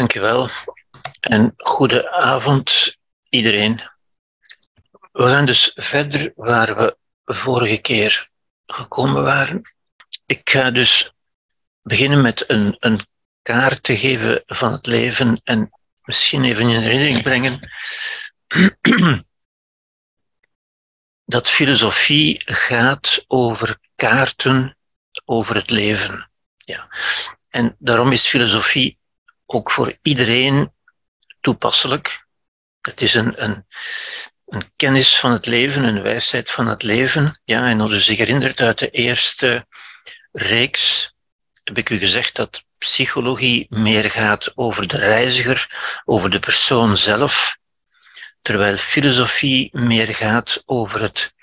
Dankjewel. En goede avond iedereen. We gaan dus verder waar we vorige keer gekomen waren. Ik ga dus beginnen met een, een kaart te geven van het leven en misschien even in herinnering brengen dat filosofie gaat over kaarten over het leven. Ja. En daarom is filosofie ook voor iedereen toepasselijk. Het is een, een, een kennis van het leven, een wijsheid van het leven. Ja, en als u zich herinnert uit de eerste reeks, heb ik u gezegd dat psychologie meer gaat over de reiziger, over de persoon zelf, terwijl filosofie meer gaat over het,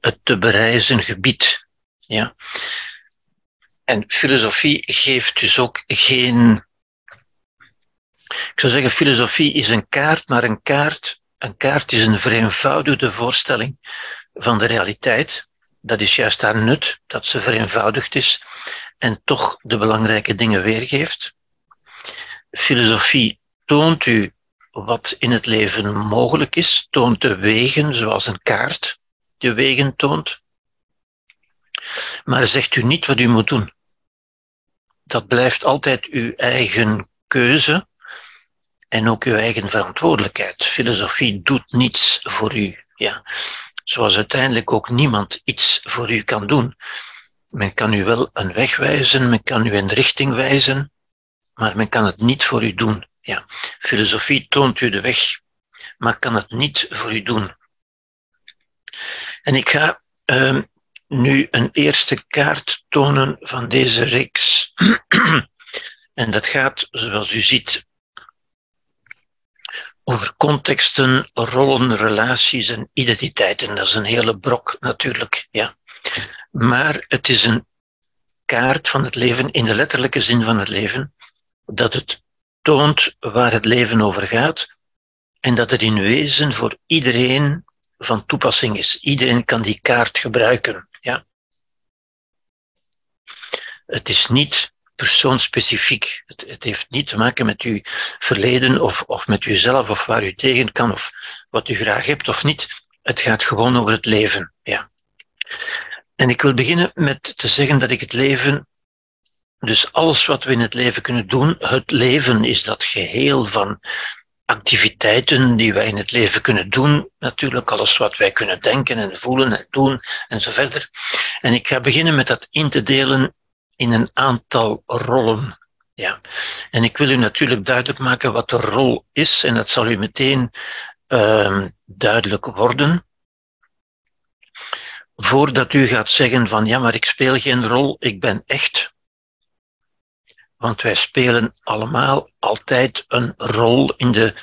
het te bereizen gebied. Ja. En filosofie geeft dus ook geen. Ik zou zeggen, filosofie is een kaart, maar een kaart, een kaart is een vereenvoudigde voorstelling van de realiteit. Dat is juist haar nut, dat ze vereenvoudigd is en toch de belangrijke dingen weergeeft. Filosofie toont u wat in het leven mogelijk is, toont de wegen zoals een kaart de wegen toont, maar zegt u niet wat u moet doen. Dat blijft altijd uw eigen keuze en ook uw eigen verantwoordelijkheid. Filosofie doet niets voor u. Ja. Zoals uiteindelijk ook niemand iets voor u kan doen. Men kan u wel een weg wijzen, men kan u een richting wijzen, maar men kan het niet voor u doen. Ja. Filosofie toont u de weg, maar kan het niet voor u doen. En ik ga uh, nu een eerste kaart tonen van deze reeks. en dat gaat, zoals u ziet, over contexten, rollen, relaties en identiteiten. Dat is een hele brok natuurlijk, ja. Maar het is een kaart van het leven in de letterlijke zin van het leven, dat het toont waar het leven over gaat en dat het in wezen voor iedereen van toepassing is. Iedereen kan die kaart gebruiken. Ja. Het is niet persoonsspecifiek. Het, het heeft niet te maken met uw verleden of, of met uzelf of waar u tegen kan of wat u graag hebt of niet. Het gaat gewoon over het leven. Ja. En ik wil beginnen met te zeggen dat ik het leven, dus alles wat we in het leven kunnen doen, het leven is dat geheel van activiteiten die wij in het leven kunnen doen. Natuurlijk alles wat wij kunnen denken en voelen en doen en zo verder. En ik ga beginnen met dat in te delen in een aantal rollen. Ja. En ik wil u natuurlijk duidelijk maken wat de rol is en dat zal u meteen uh, duidelijk worden. Voordat u gaat zeggen van ja, maar ik speel geen rol, ik ben echt. Want wij spelen allemaal altijd een rol in de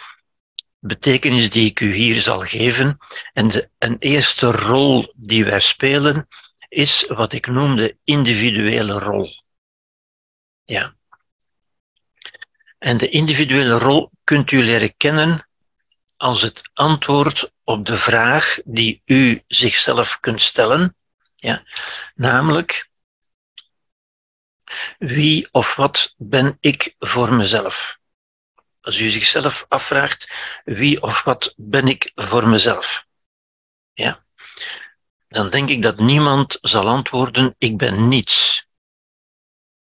betekenis die ik u hier zal geven. En de, een eerste rol die wij spelen is wat ik noem de individuele rol. Ja. En de individuele rol kunt u leren kennen als het antwoord op de vraag die u zichzelf kunt stellen. Ja. Namelijk, wie of wat ben ik voor mezelf? Als u zichzelf afvraagt, wie of wat ben ik voor mezelf? Ja? Dan denk ik dat niemand zal antwoorden, ik ben niets.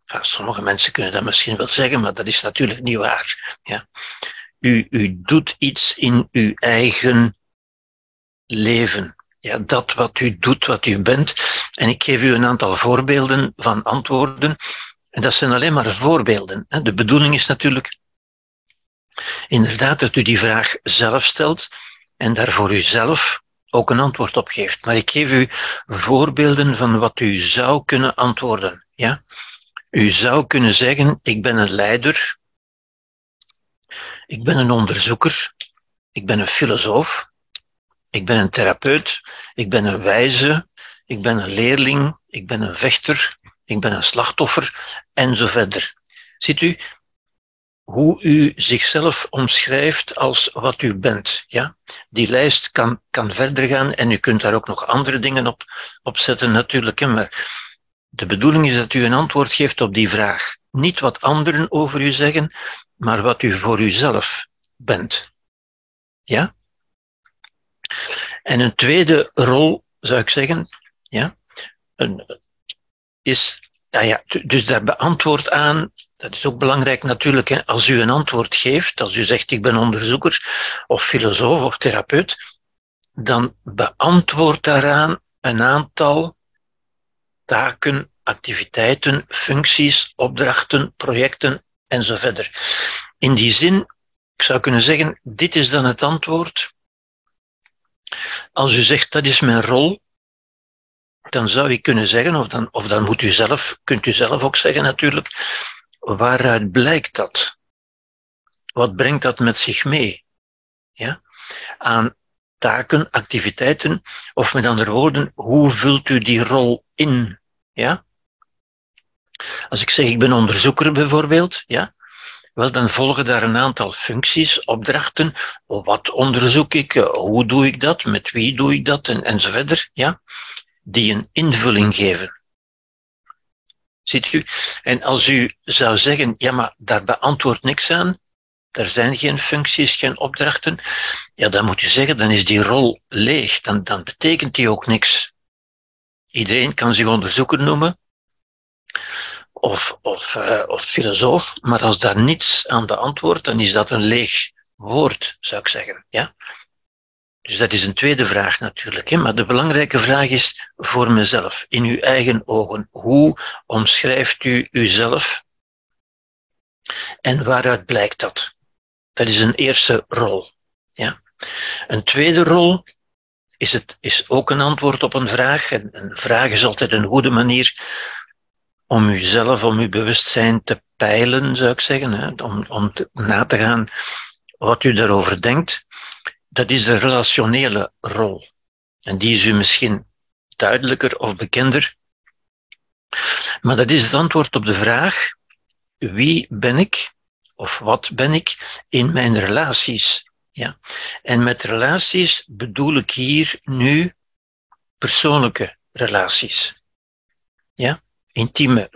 Enfin, sommige mensen kunnen dat misschien wel zeggen, maar dat is natuurlijk niet waar. Ja? U, u doet iets in uw eigen leven. Ja, dat wat u doet, wat u bent. En ik geef u een aantal voorbeelden van antwoorden. En dat zijn alleen maar voorbeelden. De bedoeling is natuurlijk inderdaad dat u die vraag zelf stelt en daar voor uzelf ook een antwoord op geeft. Maar ik geef u voorbeelden van wat u zou kunnen antwoorden. Ja? U zou kunnen zeggen, ik ben een leider, ik ben een onderzoeker, ik ben een filosoof, ik ben een therapeut, ik ben een wijze, ik ben een leerling, ik ben een vechter, ik ben een slachtoffer en zo verder. Ziet u, hoe u zichzelf omschrijft als wat u bent. Ja? Die lijst kan, kan verder gaan en u kunt daar ook nog andere dingen op, op zetten natuurlijk. Maar de bedoeling is dat u een antwoord geeft op die vraag. niet wat anderen over u zeggen, maar wat u voor uzelf bent. Ja? En een tweede rol, zou ik zeggen, ja, een, is, ja, ja, dus daar beantwoord aan, dat is ook belangrijk natuurlijk, hè, als u een antwoord geeft, als u zegt ik ben onderzoeker of filosoof of therapeut, dan beantwoord daaraan een aantal taken, activiteiten, functies, opdrachten, projecten en zo verder. In die zin, ik zou kunnen zeggen, dit is dan het antwoord. Als u zegt dat is mijn rol, dan zou ik kunnen zeggen, of dan, of dan moet u zelf, kunt u zelf ook zeggen natuurlijk, waaruit blijkt dat? Wat brengt dat met zich mee? Ja? Aan taken, activiteiten, of met andere woorden, hoe vult u die rol in? Ja? Als ik zeg ik ben onderzoeker bijvoorbeeld, ja, wel dan volgen daar een aantal functies, opdrachten. Wat onderzoek ik? Hoe doe ik dat? Met wie doe ik dat? En, enzovoort. Ja? Die een invulling geven. Ziet u? En als u zou zeggen, ja, maar daar beantwoordt niks aan, er zijn geen functies, geen opdrachten, ja, dan moet je zeggen, dan is die rol leeg. Dan, dan betekent die ook niks. Iedereen kan zich onderzoeker noemen of, of, uh, of filosoof, maar als daar niets aan beantwoordt, dan is dat een leeg woord, zou ik zeggen. Ja? Dus dat is een tweede vraag natuurlijk. Hè? Maar de belangrijke vraag is voor mezelf, in uw eigen ogen. Hoe omschrijft u uzelf? En waaruit blijkt dat? Dat is een eerste rol. Ja? Een tweede rol is, het, is ook een antwoord op een vraag. En een vraag is altijd een goede manier om uzelf, om uw bewustzijn te peilen, zou ik zeggen. Hè? Om, om na te gaan wat u daarover denkt. Dat is de relationele rol. En die is u misschien duidelijker of bekender. Maar dat is het antwoord op de vraag: wie ben ik of wat ben ik in mijn relaties? Ja. En met relaties bedoel ik hier nu persoonlijke relaties. Ja? Intieme,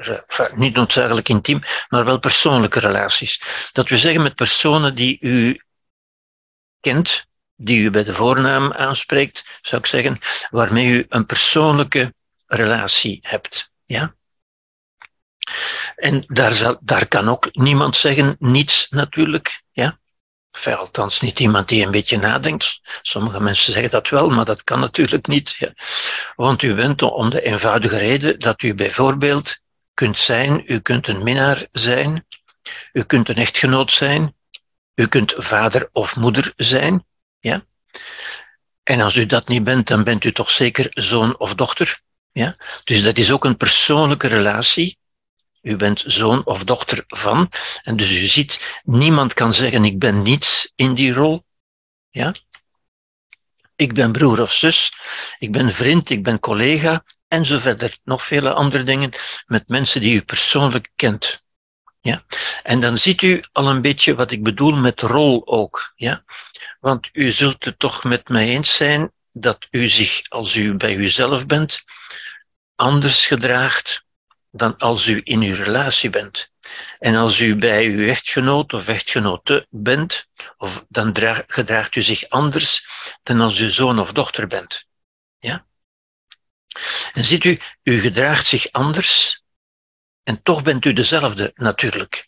niet noodzakelijk intiem, maar wel persoonlijke relaties. Dat we zeggen met personen die u kent, die u bij de voornaam aanspreekt, zou ik zeggen, waarmee u een persoonlijke relatie hebt. Ja? En daar, zal, daar kan ook niemand zeggen niets natuurlijk. Ja? Enfin, althans, niet iemand die een beetje nadenkt. Sommige mensen zeggen dat wel, maar dat kan natuurlijk niet. Ja. Want u bent om de eenvoudige reden dat u bijvoorbeeld kunt zijn, u kunt een minnaar zijn, u kunt een echtgenoot zijn, u kunt vader of moeder zijn. Ja? En als u dat niet bent, dan bent u toch zeker zoon of dochter. Ja? Dus dat is ook een persoonlijke relatie u bent zoon of dochter van. En dus u ziet, niemand kan zeggen, ik ben niets in die rol. Ja? Ik ben broer of zus, ik ben vriend, ik ben collega, en zo verder. Nog vele andere dingen met mensen die u persoonlijk kent. Ja? En dan ziet u al een beetje wat ik bedoel met rol ook. Ja? Want u zult het toch met mij eens zijn dat u zich, als u bij uzelf bent, anders gedraagt dan als u in uw relatie bent. En als u bij uw echtgenoot of echtgenote bent, of, dan gedraagt u zich anders dan als u zoon of dochter bent. Ja? En ziet u, u gedraagt zich anders en toch bent u dezelfde natuurlijk.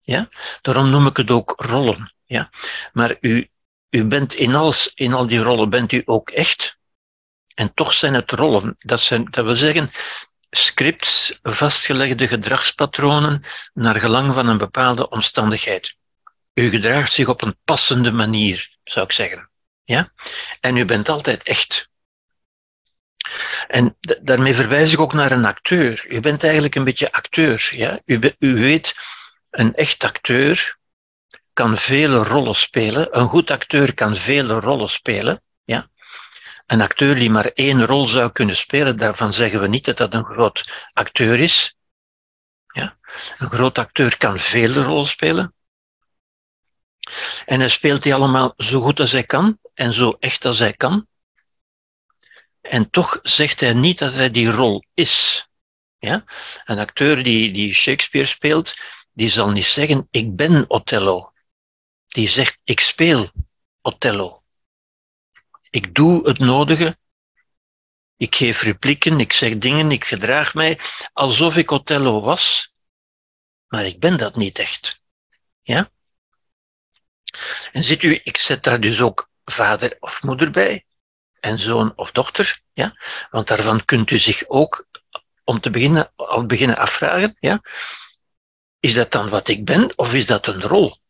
Ja? Daarom noem ik het ook rollen. Ja? Maar u, u bent in, alles, in al die rollen bent u ook echt. En toch zijn het rollen. Dat, zijn, dat wil zeggen, scripts, vastgelegde gedragspatronen naar gelang van een bepaalde omstandigheid. U gedraagt zich op een passende manier, zou ik zeggen. Ja? En u bent altijd echt. En daarmee verwijs ik ook naar een acteur. U bent eigenlijk een beetje acteur. Ja? U, u weet, een echt acteur kan vele rollen spelen. Een goed acteur kan vele rollen spelen. Ja? Een acteur die maar één rol zou kunnen spelen, daarvan zeggen we niet dat dat een groot acteur is. Ja? Een groot acteur kan vele rollen spelen. En hij speelt die allemaal zo goed als hij kan en zo echt als hij kan. En toch zegt hij niet dat hij die rol is. Ja? Een acteur die, die Shakespeare speelt, die zal niet zeggen, ik ben Othello. Die zegt, ik speel Othello. Ik doe het nodige. Ik geef replieken, ik zeg dingen, ik gedraag mij alsof ik Othello was. Maar ik ben dat niet echt. Ja? En ziet u, ik zet daar dus ook vader of moeder bij, en zoon of dochter, ja? want daarvan kunt u zich ook om te beginnen, al beginnen afvragen, ja? is dat dan wat ik ben of is dat een rol?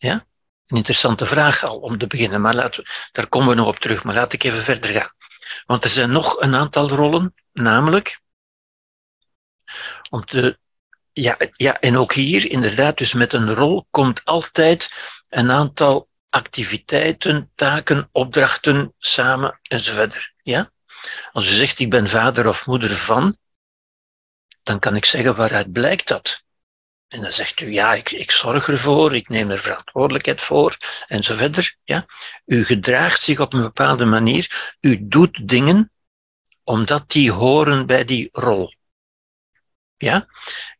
Ja? Een interessante vraag al om te beginnen, maar laten we, daar komen we nog op terug, maar laat ik even verder gaan. Want er zijn nog een aantal rollen, namelijk om te ja, ja, en ook hier inderdaad, dus met een rol komt altijd een aantal activiteiten, taken, opdrachten samen enzovoort. Ja? Als u zegt, ik ben vader of moeder van, dan kan ik zeggen, waaruit blijkt dat? En dan zegt u, ja, ik, ik zorg ervoor, ik neem er verantwoordelijkheid voor, enzovoort. Ja? U gedraagt zich op een bepaalde manier, u doet dingen omdat die horen bij die rol. Ja?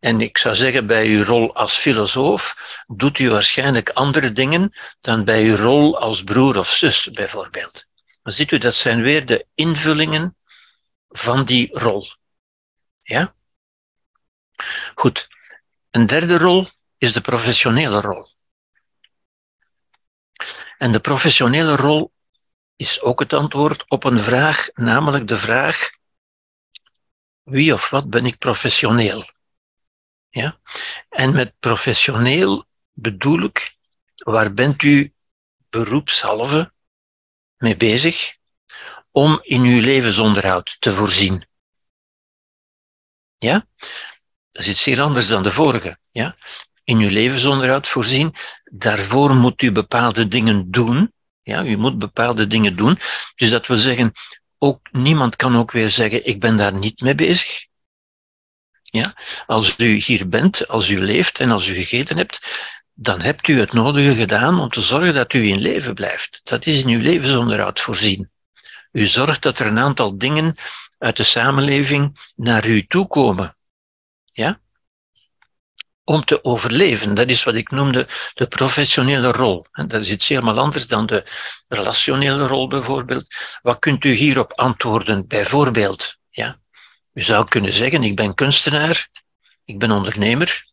En ik zou zeggen, bij uw rol als filosoof doet u waarschijnlijk andere dingen dan bij uw rol als broer of zus, bijvoorbeeld. Maar ziet u, dat zijn weer de invullingen van die rol. Ja? Goed. Een derde rol is de professionele rol. En de professionele rol is ook het antwoord op een vraag, namelijk de vraag: wie of wat ben ik professioneel? Ja? En met professioneel bedoel ik, waar bent u beroepshalve mee bezig om in uw levensonderhoud te voorzien? Ja? Dat is iets heel anders dan de vorige. Ja? In uw levensonderhoud voorzien, daarvoor moet u bepaalde dingen doen. Ja, u moet bepaalde dingen doen. Dus dat wil zeggen, ook, niemand kan ook weer zeggen, ik ben daar niet mee bezig. Ja? Als u hier bent, als u leeft en als u gegeten hebt, dan hebt u het nodige gedaan om te zorgen dat u in leven blijft. Dat is in uw levensonderhoud voorzien. U zorgt dat er een aantal dingen uit de samenleving naar u toe komen. Ja? Om te overleven. Dat is wat ik noemde de professionele rol. Dat is iets helemaal anders dan de relationele rol bijvoorbeeld. Wat kunt u hierop antwoorden? Bijvoorbeeld, ja? U zou kunnen zeggen, ik ben kunstenaar, ik ben ondernemer,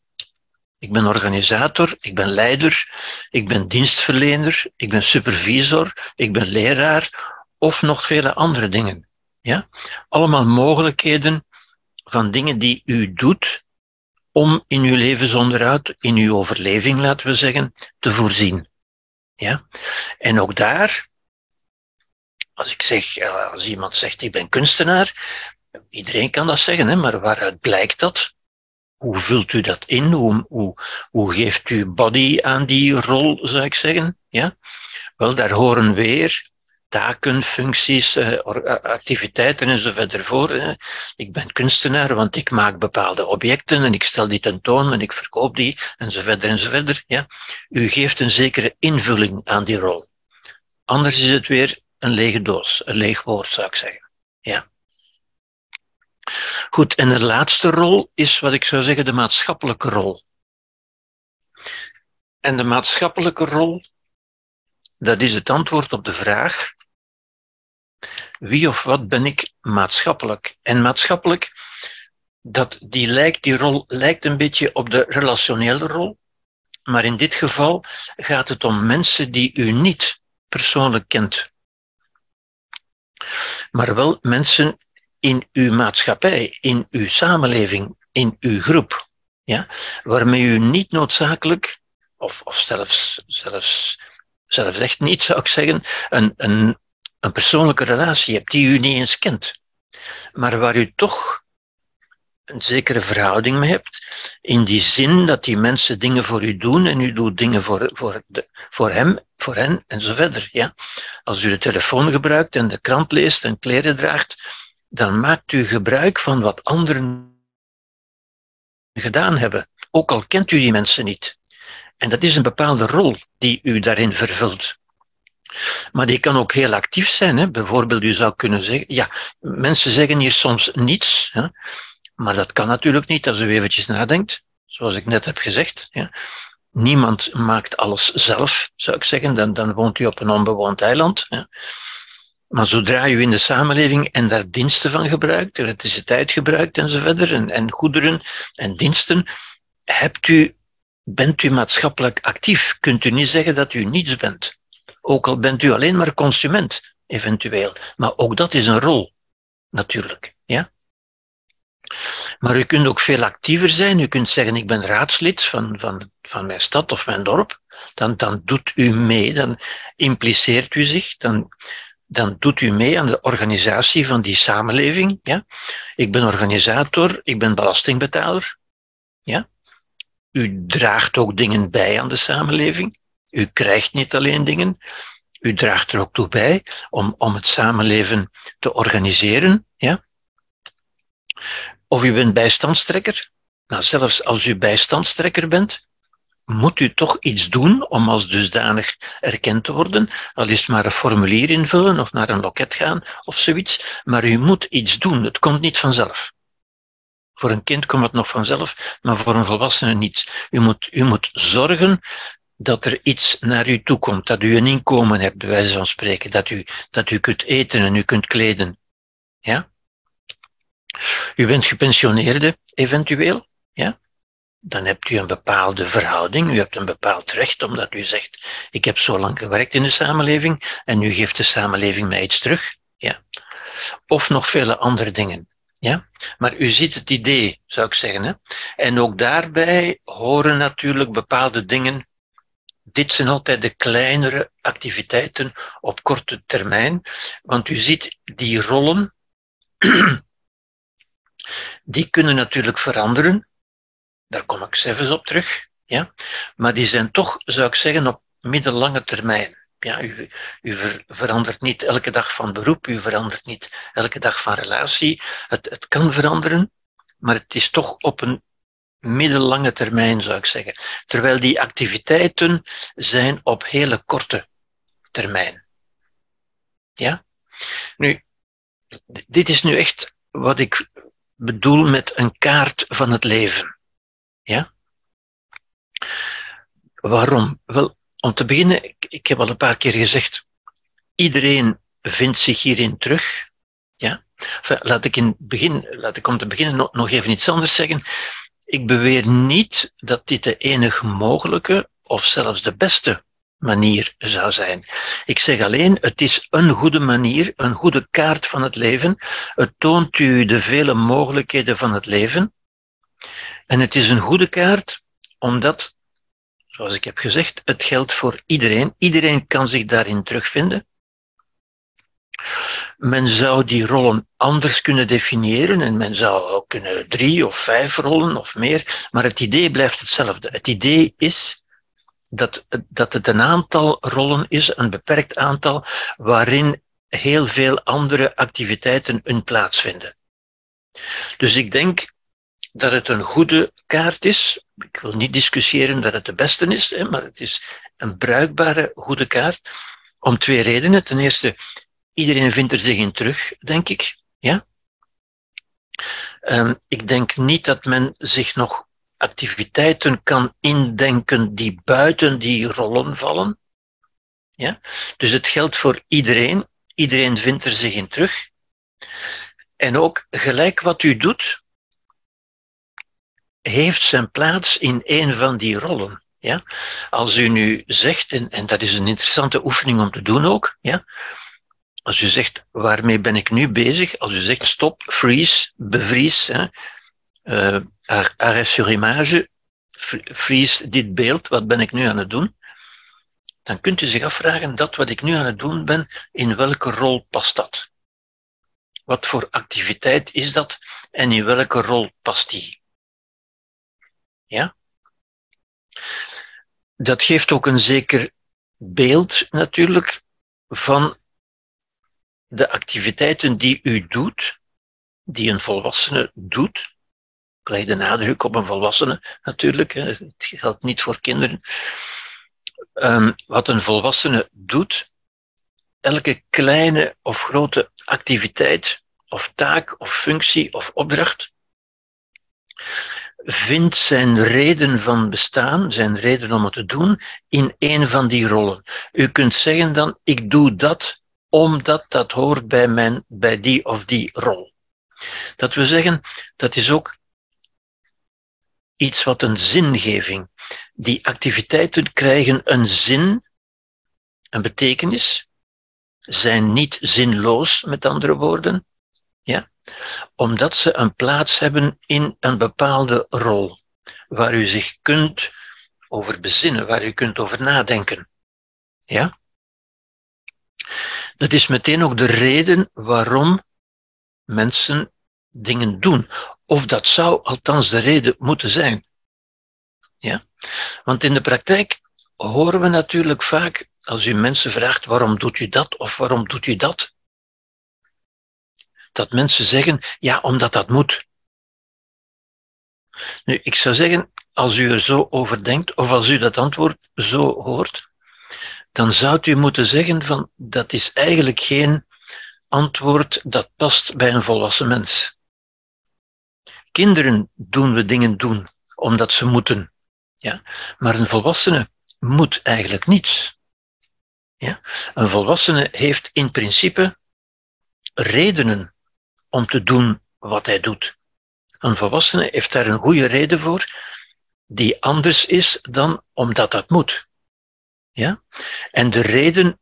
ik ben organisator, ik ben leider, ik ben dienstverlener, ik ben supervisor, ik ben leraar of nog vele andere dingen. Ja? Allemaal mogelijkheden van dingen die u doet om in uw levensonderhoud, in uw overleving, laten we zeggen, te voorzien. Ja? En ook daar, als ik zeg, eh, als iemand zegt ik ben kunstenaar, iedereen kan dat zeggen, hè, maar waaruit blijkt dat? Hoe vult u dat in? Hoe, hoe, hoe geeft u body aan die rol, zou ik zeggen? Ja? Wel, daar horen weer taken, functies, eh, eh, activiteiten en zo verder voor. Ik ben kunstenaar, want ik maak bepaalde objecten en ik stel die tentoon en ik verkoop die en zo verder en zo verder. Ja? U geeft een zekere invulling aan die rol. Anders is het weer een lege doos, een leeg woord zou ik zeggen. Ja. Goed, en de laatste rol is wat ik zou zeggen de maatschappelijke rol. En de maatschappelijke rol, dat is het antwoord op de vraag wie of wat ben ik maatschappelijk? En maatschappelijk, dat, die, lijkt, die rol lijkt een beetje op de relationele rol, maar in dit geval gaat het om mensen die u niet persoonlijk kent, maar wel mensen in uw maatschappij, in uw samenleving, in uw groep, ja, waarmee u niet noodzakelijk, of, of zelfs, zelfs, zelfs echt niet zou ik zeggen, een, een een persoonlijke relatie hebt die u niet eens kent, maar waar u toch een zekere verhouding mee hebt, in die zin dat die mensen dingen voor u doen en u doet dingen voor, voor, de, voor hem, voor hen en zo verder. Ja? Als u de telefoon gebruikt en de krant leest en kleren draagt, dan maakt u gebruik van wat anderen gedaan hebben, ook al kent u die mensen niet. En dat is een bepaalde rol die u daarin vervult. Maar die kan ook heel actief zijn. Hè. Bijvoorbeeld, u zou kunnen zeggen, ja, mensen zeggen hier soms niets. Hè. Maar dat kan natuurlijk niet als u eventjes nadenkt, zoals ik net heb gezegd. Ja. Niemand maakt alles zelf, zou ik zeggen. Dan, dan woont u op een onbewoond eiland. Ja. Maar zodra u in de samenleving en daar diensten van gebruikt, elektriciteit gebruikt enzovoort, en, en goederen en diensten, hebt u, bent u maatschappelijk actief. Kunt u niet zeggen dat u niets bent. Ook al bent u alleen maar consument, eventueel. Maar ook dat is een rol, natuurlijk. Ja? Maar u kunt ook veel actiever zijn. U kunt zeggen, ik ben raadslid van, van, van mijn stad of mijn dorp. Dan, dan doet u mee, dan impliceert u zich, dan, dan doet u mee aan de organisatie van die samenleving. Ja? Ik ben organisator, ik ben belastingbetaler. Ja? U draagt ook dingen bij aan de samenleving. U krijgt niet alleen dingen, u draagt er ook toe bij om, om het samenleven te organiseren. Ja? Of u bent bijstandstrekker. Nou, zelfs als u bijstandstrekker bent, moet u toch iets doen om als dusdanig erkend te worden. Al is het maar een formulier invullen of naar een loket gaan of zoiets. Maar u moet iets doen. Het komt niet vanzelf. Voor een kind komt het nog vanzelf, maar voor een volwassene niet. U moet, u moet zorgen dat er iets naar u toe komt, dat u een inkomen hebt, bij wijze van spreken, dat u, dat u kunt eten en u kunt kleden. Ja? U bent gepensioneerde, eventueel, ja? Dan hebt u een bepaalde verhouding, u hebt een bepaald recht, omdat u zegt, ik heb zo lang gewerkt in de samenleving en nu geeft de samenleving mij iets terug. Ja? Of nog vele andere dingen. Ja? Maar u ziet het idee, zou ik zeggen. Hè? En ook daarbij horen natuurlijk bepaalde dingen. Dit zijn altijd de kleinere activiteiten op korte termijn. Want u ziet die rollen, die kunnen natuurlijk veranderen. Daar kom ik zelfs op terug. Ja? Maar die zijn toch, zou ik zeggen, op middellange termijn. Ja, u, u ver, verandert niet elke dag van beroep, u verandert niet elke dag van relatie. Het, het kan veranderen, maar het is toch op een middellange termijn, zou ik zeggen. Terwijl die activiteiten zijn op hele korte termijn. Ja? Nu, dit is nu echt wat ik bedoel met een kaart van het leven. Ja? Waarom? Wel, om te beginnen, ik, ik heb al een paar keer gezegd, iedereen vindt zich hierin terug. Ja? Laat ik in begin, laat ik om te beginnen nog, nog even iets anders zeggen. Ik beweer niet dat dit de enige mogelijke of zelfs de beste manier zou zijn. Ik zeg alleen, het is een goede manier, een goede kaart van het leven. Het toont u de vele mogelijkheden van het leven. En het is een goede kaart omdat, zoals ik heb gezegd, het geldt voor iedereen. Iedereen kan zich daarin terugvinden. Men zou die rollen anders kunnen definiëren en men zou ook kunnen drie of vijf rollen of meer, maar het idee blijft hetzelfde. Het idee is dat, dat het een aantal rollen is, een beperkt aantal, waarin heel veel andere activiteiten hun plaats vinden. Dus ik denk dat het een goede kaart is. Ik wil niet discussiëren dat het de beste is, maar het is een bruikbare, goede kaart. Om twee redenen. Ten eerste, iedereen vindt er zich in terug, denk ik. Ja? Um, ik denk niet dat men zich nog activiteiten kan indenken die buiten die rollen vallen. Ja? Dus het geldt voor iedereen. Iedereen vindt er zich in terug. En ook gelijk wat u doet, heeft zijn plaats in een van die rollen. Ja? Als u nu zegt, en, en dat is een interessante oefening om te doen ook, ja? Als u zegt, waarmee ben ik nu bezig? Als u zegt, stop, freeze, bevries, hè? Uh, arrêt sur image, freeze dit beeld, wat ben ik nu aan het doen? Dan kunt u zich afvragen, dat wat ik nu aan het doen ben, in welke rol past dat? Wat voor activiteit is dat en in welke rol past die? Ja? Dat geeft ook een zeker beeld natuurlijk van de activiteiten die u doet, die een volwassene doet. Ik leg de nadruk op een volwassene natuurlijk, het geldt niet voor kinderen. Um, wat een volwassene doet, elke kleine of grote activiteit of taak of functie of opdracht, vindt zijn reden van bestaan, zijn reden om het te doen, in een van die rollen. U kunt zeggen dan, ik doe dat omdat dat hoort bij, mijn, bij die of die rol. Dat we zeggen, dat is ook iets wat een zingeving. Die activiteiten krijgen een zin, een betekenis, zijn niet zinloos, met andere woorden, ja? omdat ze een plaats hebben in een bepaalde rol, waar u zich kunt over bezinnen, waar u kunt over nadenken. Ja? Dat is meteen ook de reden waarom mensen dingen doen. Of dat zou althans de reden moeten zijn. Ja? Want in de praktijk horen we natuurlijk vaak, als u mensen vraagt waarom doet u dat of waarom doet u dat, dat mensen zeggen, ja, omdat dat moet. Nu, ik zou zeggen, als u er zo over denkt, of als u dat antwoord zo hoort, dan zou u moeten zeggen van, dat is eigenlijk geen antwoord dat past bij een volwassen mens. Kinderen doen we dingen doen, omdat ze moeten. Ja? Maar een volwassene moet eigenlijk niets. Ja? Een volwassene heeft in principe redenen om te doen wat hij doet. Een volwassene heeft daar een goede reden voor, die anders is dan omdat dat moet. Ja? En de reden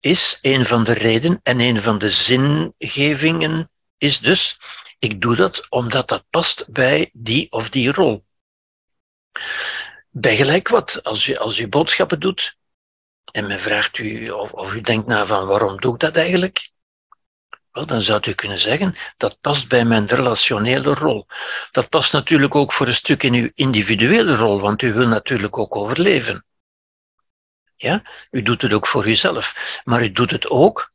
is, een van de redenen en een van de zingevingen is dus, ik doe dat omdat dat past bij die of die rol. Bij gelijk wat, als u, als u boodschappen doet en men vraagt u of, of u denkt na van waarom doe ik dat eigenlijk? Wel, dan zou u kunnen zeggen, dat past bij mijn relationele rol. Dat past natuurlijk ook voor een stuk in uw individuele rol, want u wil natuurlijk ook overleven. Ja, u doet het ook voor uzelf, maar u doet het ook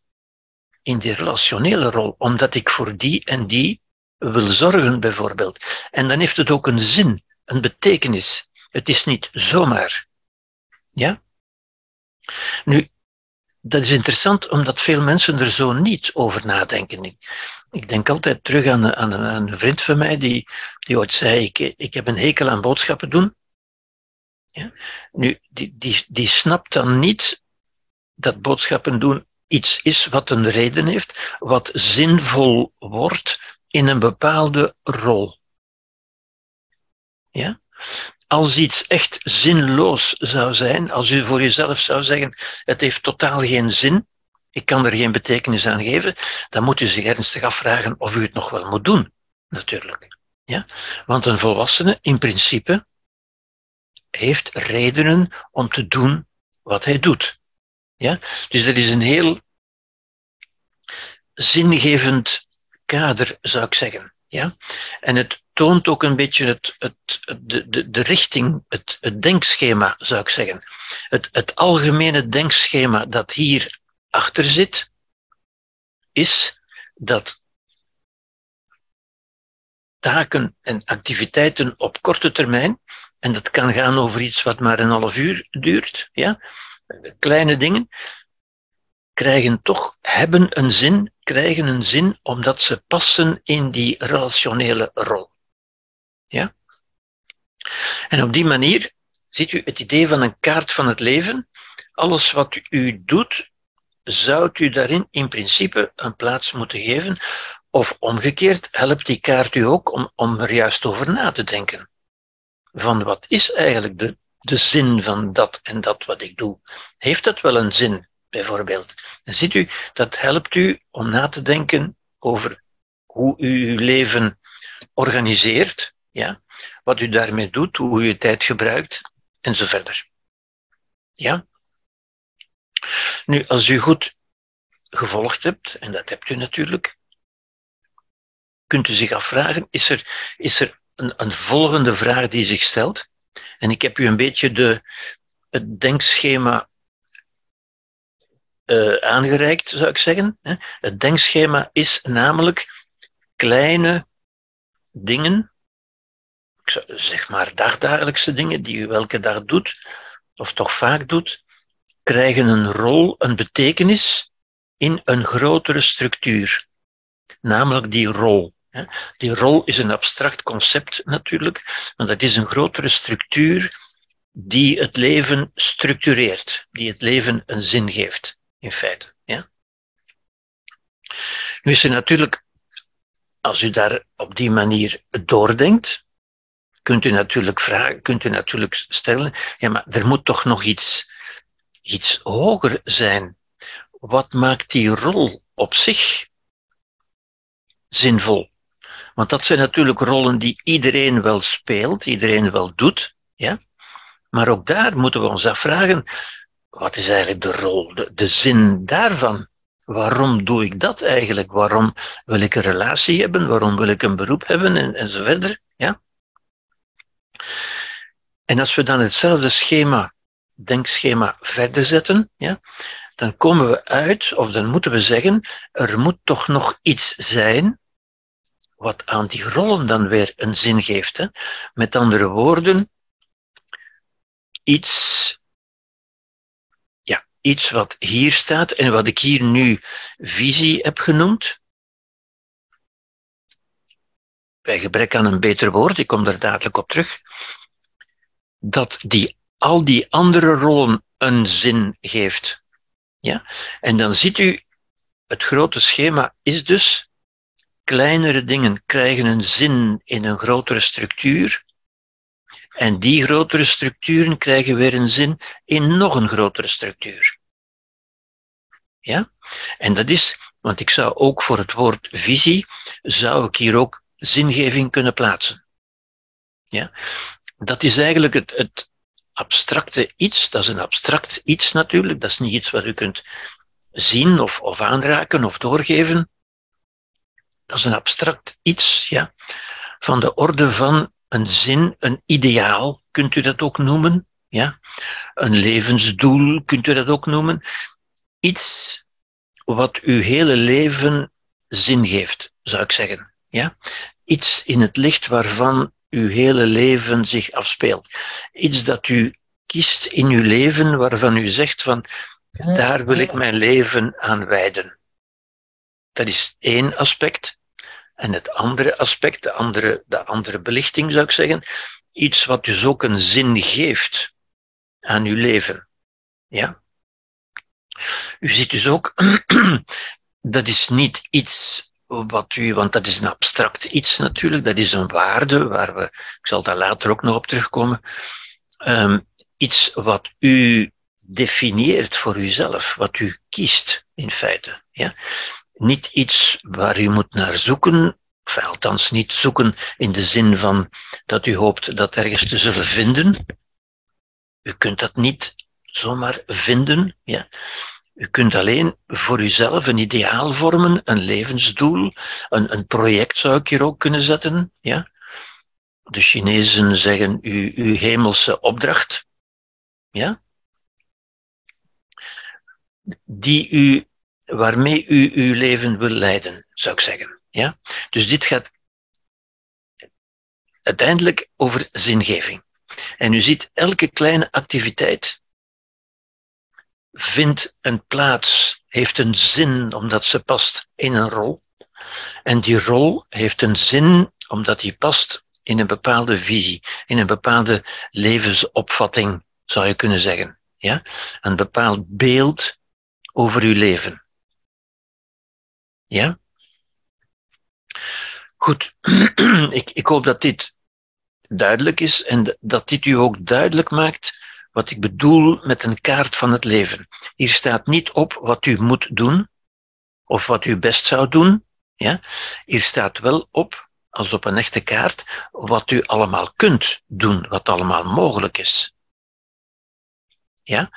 in die relationele rol, omdat ik voor die en die wil zorgen, bijvoorbeeld. En dan heeft het ook een zin, een betekenis. Het is niet zomaar. Ja? Nu, dat is interessant omdat veel mensen er zo niet over nadenken. Ik, denk altijd terug aan, aan, aan, een vriend van mij die, die ooit zei, ik, ik heb een hekel aan boodschappen doen. Ja? Nu, die, die, die snapt dan niet dat boodschappen doen iets is wat een reden heeft, wat zinvol wordt in een bepaalde rol. Ja? als iets echt zinloos zou zijn, als u voor jezelf zou zeggen, het heeft totaal geen zin, ik kan er geen betekenis aan geven, dan moet u zich ernstig afvragen of u het nog wel moet doen, natuurlijk. Ja? Want een volwassene, in principe, heeft redenen om te doen wat hij doet. Ja? Dus dat is een heel zingevend kader, zou ik zeggen. Ja? En het toont ook een beetje het, het, de, de, de richting, het, het denkschema, zou ik zeggen. Het, het algemene denkschema dat hier achter zit, is dat taken en activiteiten op korte termijn, en dat kan gaan over iets wat maar een half uur duurt, ja, kleine dingen, krijgen toch, hebben een zin, krijgen een zin omdat ze passen in die relationele rol. Ja? En op die manier ziet u het idee van een kaart van het leven. Alles wat u doet, zou u daarin in principe een plaats moeten geven. Of omgekeerd, helpt die kaart u ook om, om er juist over na te denken. Van wat is eigenlijk de, de zin van dat en dat wat ik doe? Heeft dat wel een zin, bijvoorbeeld? Ziet u, dat helpt u om na te denken over hoe u uw leven organiseert, ja? Wat u daarmee doet, hoe u je tijd gebruikt, en zo verder. Ja? Nu, als u goed gevolgd hebt, en dat hebt u natuurlijk, kunt u zich afvragen, is er, is er een, een volgende vraag die zich stelt? En ik heb u een beetje de, het denkschema uh, aangereikt, zou ik zeggen. Het denkschema is namelijk kleine dingen zeg maar dagdagelijkse dingen die u welke dag doet, of toch vaak doet, krijgen een rol, een betekenis in een grotere structuur. Namelijk die rol. Die rol is een abstract concept natuurlijk, maar dat is een grotere structuur die het leven structureert, die het leven een zin geeft, in feite. Ja? Nu is er natuurlijk, als u daar op die manier doordenkt, kunt u natuurlijk vragen, kunt u natuurlijk stellen, ja, maar er moet toch nog iets, iets hoger zijn. Wat maakt die rol op zich zinvol? Want dat zijn natuurlijk rollen die iedereen wel speelt, iedereen wel doet, ja. Maar ook daar moeten we ons afvragen, wat is eigenlijk de rol, de, zin daarvan? Waarom doe ik dat eigenlijk? Waarom wil ik een relatie hebben? Waarom wil ik een beroep hebben? En, en zo verder. Ja? En als we dan hetzelfde schema, denkschema verder zetten, ja, dan komen we uit, of dan moeten we zeggen, er moet toch nog iets zijn wat aan die rollen dan weer een zin geeft. Hè? Met andere woorden, iets, ja, iets wat hier staat en wat ik hier nu visie heb genoemd. Bij gebrek aan een beter woord, ik kom daar dadelijk op terug, dat die, al die andere rollen een zin geeft. Ja? En dan ziet u, het grote schema is dus, kleinere dingen krijgen een zin in een grotere structuur, en die grotere structuren krijgen weer een zin in nog een grotere structuur. Ja? En dat is, want ik zou ook voor het woord visie, zou ik hier ook zingeving kunnen plaatsen. Ja? Dat is eigenlijk het, het abstracte iets, dat is een abstract iets natuurlijk, dat is niet iets wat u kunt zien of, of aanraken of doorgeven. Dat is een abstract iets, ja, van de orde van een zin, een ideaal, kunt u dat ook noemen. Ja? Een levensdoel, kunt u dat ook noemen. Iets wat uw hele leven zin geeft, zou ik zeggen. Ja? Iets in het licht waarvan uw hele leven zich afspeelt. Iets dat u kiest in uw leven waarvan u zegt van, daar wil ik mijn leven aan wijden. Dat is één aspect. En het andere aspect, de andere, de andere belichting zou ik zeggen, iets wat dus ook een zin geeft aan uw leven. Ja? U ziet dus ook, dat is niet iets wat u, want dat is een abstract iets natuurlijk, dat is een waarde waar we, ik zal daar later ook nog op terugkomen, um, iets wat u definieert voor uzelf, wat u kiest in feite. Ja? Niet iets waar u moet naar zoeken, of althans niet zoeken in de zin van dat u hoopt dat ergens te zullen vinden. U kunt dat niet zomaar vinden. Ja. U kunt alleen voor uzelf een ideaal vormen, een levensdoel, een, een project zou ik hier ook kunnen zetten. Ja. De Chinezen zeggen uw, uw hemelse opdracht. Ja. Die u waarmee u uw leven wil leiden, zou ik zeggen. Ja? Dus dit gaat uiteindelijk over zingeving. En u ziet, elke kleine activiteit vindt een plaats, heeft een zin omdat ze past in een rol. En die rol heeft een zin omdat die past in een bepaalde visie, in een bepaalde levensopvatting, zou je kunnen zeggen. Ja? Een bepaald beeld over uw leven. Ja? Goed, ik, ik hoop dat dit duidelijk is en dat dit u ook duidelijk maakt wat ik bedoel met een kaart van het leven. Hier staat niet op wat u moet doen of wat u best zou doen. Ja? Hier staat wel op, als op een echte kaart, wat u allemaal kunt doen, wat allemaal mogelijk is. Ja?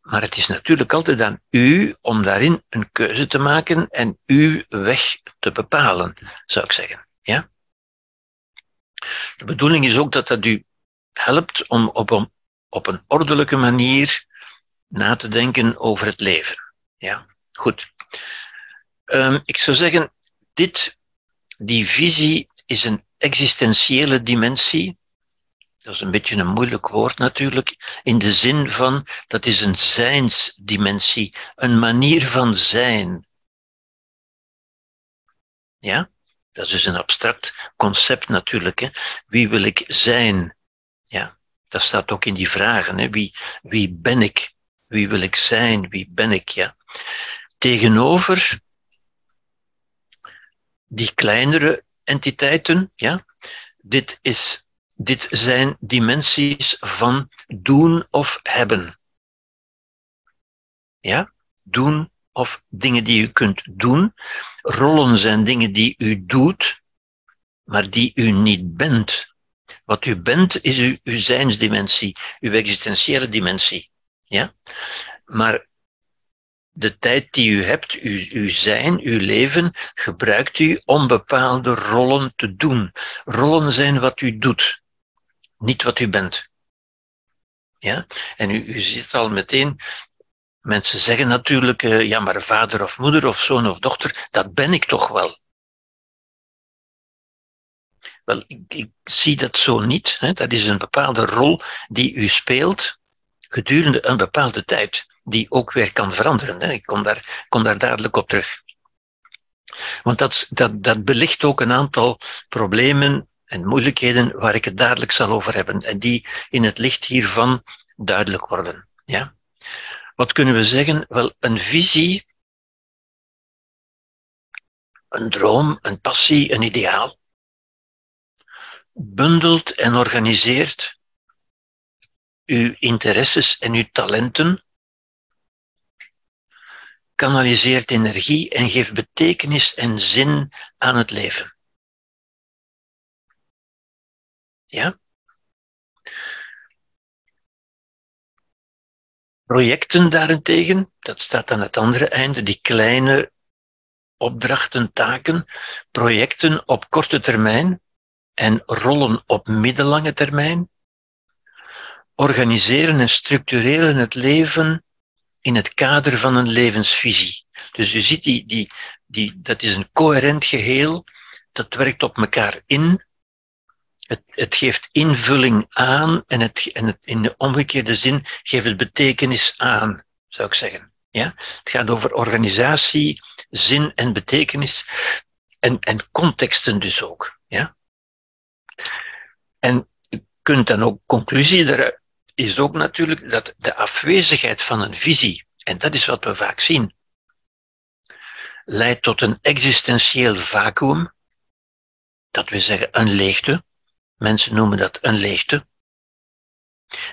Maar het is natuurlijk altijd aan u om daarin een keuze te maken en uw weg te bepalen, zou ik zeggen. Ja? De bedoeling is ook dat dat u helpt om op een, op een ordelijke manier na te denken over het leven. Ja, goed. Um, ik zou zeggen, dit, die visie is een existentiële dimensie dat is een beetje een moeilijk woord natuurlijk, in de zin van dat is een zijnsdimensie, een manier van zijn. Ja? Dat is dus een abstract concept natuurlijk. Hè. Wie wil ik zijn? Ja, dat staat ook in die vragen. Hè. Wie, wie ben ik? Wie wil ik zijn? Wie ben ik? Ja. Tegenover die kleinere entiteiten, ja, dit, is, dit zijn dimensies van doen of hebben. Ja, doen of dingen die u kunt doen. Rollen zijn dingen die u doet, maar die u niet bent. Wat u bent is uw, uw zijnsdimensie, uw existentiële dimensie. Ja? Maar de tijd die u hebt, uw, uw zijn, uw leven, gebruikt u om bepaalde rollen te doen. Rollen zijn wat u doet, niet wat u bent. Ja? En u, u ziet al meteen, mensen zeggen natuurlijk, uh, ja, maar vader of moeder of zoon of dochter, dat ben ik toch wel. Wel, ik, ik zie dat zo niet. Hè. Dat is een bepaalde rol die u speelt gedurende een bepaalde tijd, die ook weer kan veranderen. Hè. Ik kom daar, kom daar dadelijk op terug. Want dat, dat belicht ook een aantal problemen en moeilijkheden waar ik het dadelijk zal over hebben en die in het licht hiervan duidelijk worden. Ja? Wat kunnen we zeggen? Wel, een visie, een droom, een passie, een ideaal, bundelt en organiseert uw interesses en uw talenten, kanaliseert energie en geeft betekenis en zin aan het leven. Ja? Projecten daarentegen, dat staat aan het andere einde, die kleine opdrachten, taken, projecten op korte termijn en rollen op middellange termijn, organiseren en structureren het leven in het kader van een levensvisie. Dus je ziet, die, die, die, dat is een coherent geheel, dat werkt op elkaar in, het, het geeft invulling aan en, het, het, in de omgekeerde zin geeft het betekenis aan, zou ik zeggen. Ja? Het gaat over organisatie, zin en betekenis en, en contexten dus ook. Ja? En je kunt dan ook, conclusie er is ook natuurlijk dat de afwezigheid van een visie, en dat is wat we vaak zien, leidt tot een existentieel vacuüm, dat we zeggen een leegte, Mensen noemen dat een leegte.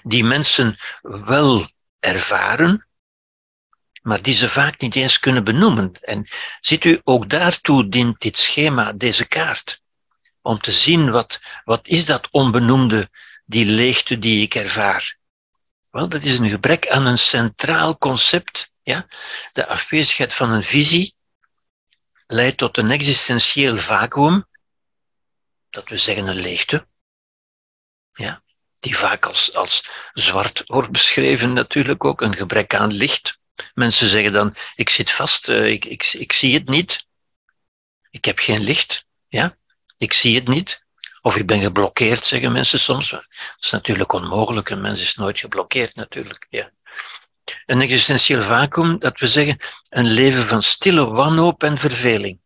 Die mensen wel ervaren, maar die ze vaak niet eens kunnen benoemen. En ziet u, ook daartoe dient dit schema, deze kaart. Om te zien wat, wat is dat onbenoemde, die leegte die ik ervaar. Wel, dat is een gebrek aan een centraal concept. Ja? De afwezigheid van een visie leidt tot een existentieel vacuüm, dat we zeggen een leegte ja, die vaak als, als zwart wordt beschreven natuurlijk ook, een gebrek aan licht. Mensen zeggen dan, ik zit vast, uh, ik, ik, ik zie het niet. Ik heb geen licht, ja, ik zie het niet. Of ik ben geblokkeerd, zeggen mensen soms. Dat is natuurlijk onmogelijk, een mens is nooit geblokkeerd natuurlijk, ja. Een existentieel vacuüm, dat we zeggen, een leven van stille wanhoop en verveling.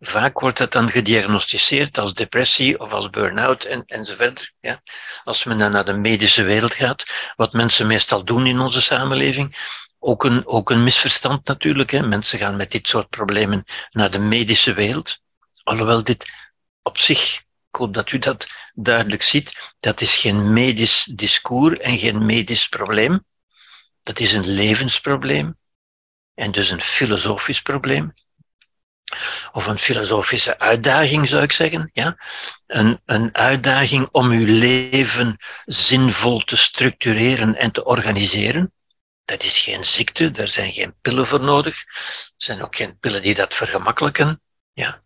Vaak wordt dat dan gediagnosticeerd als depressie of als burn-out en, enzovoort. Ja. Als men dan naar de medische wereld gaat, wat mensen meestal doen in onze samenleving, ook een, ook een misverstand natuurlijk. Hè. Mensen gaan met dit soort problemen naar de medische wereld. Alhoewel dit op zich, ik hoop dat u dat duidelijk ziet, dat is geen medisch discours en geen medisch probleem. Dat is een levensprobleem en dus een filosofisch probleem of een filosofische uitdaging zou ik zeggen. Ja? Een, een uitdaging om uw leven zinvol te structureren en te organiseren. Dat is geen ziekte, daar zijn geen pillen voor nodig. Er zijn ook geen pillen die dat vergemakkelijken. Ja?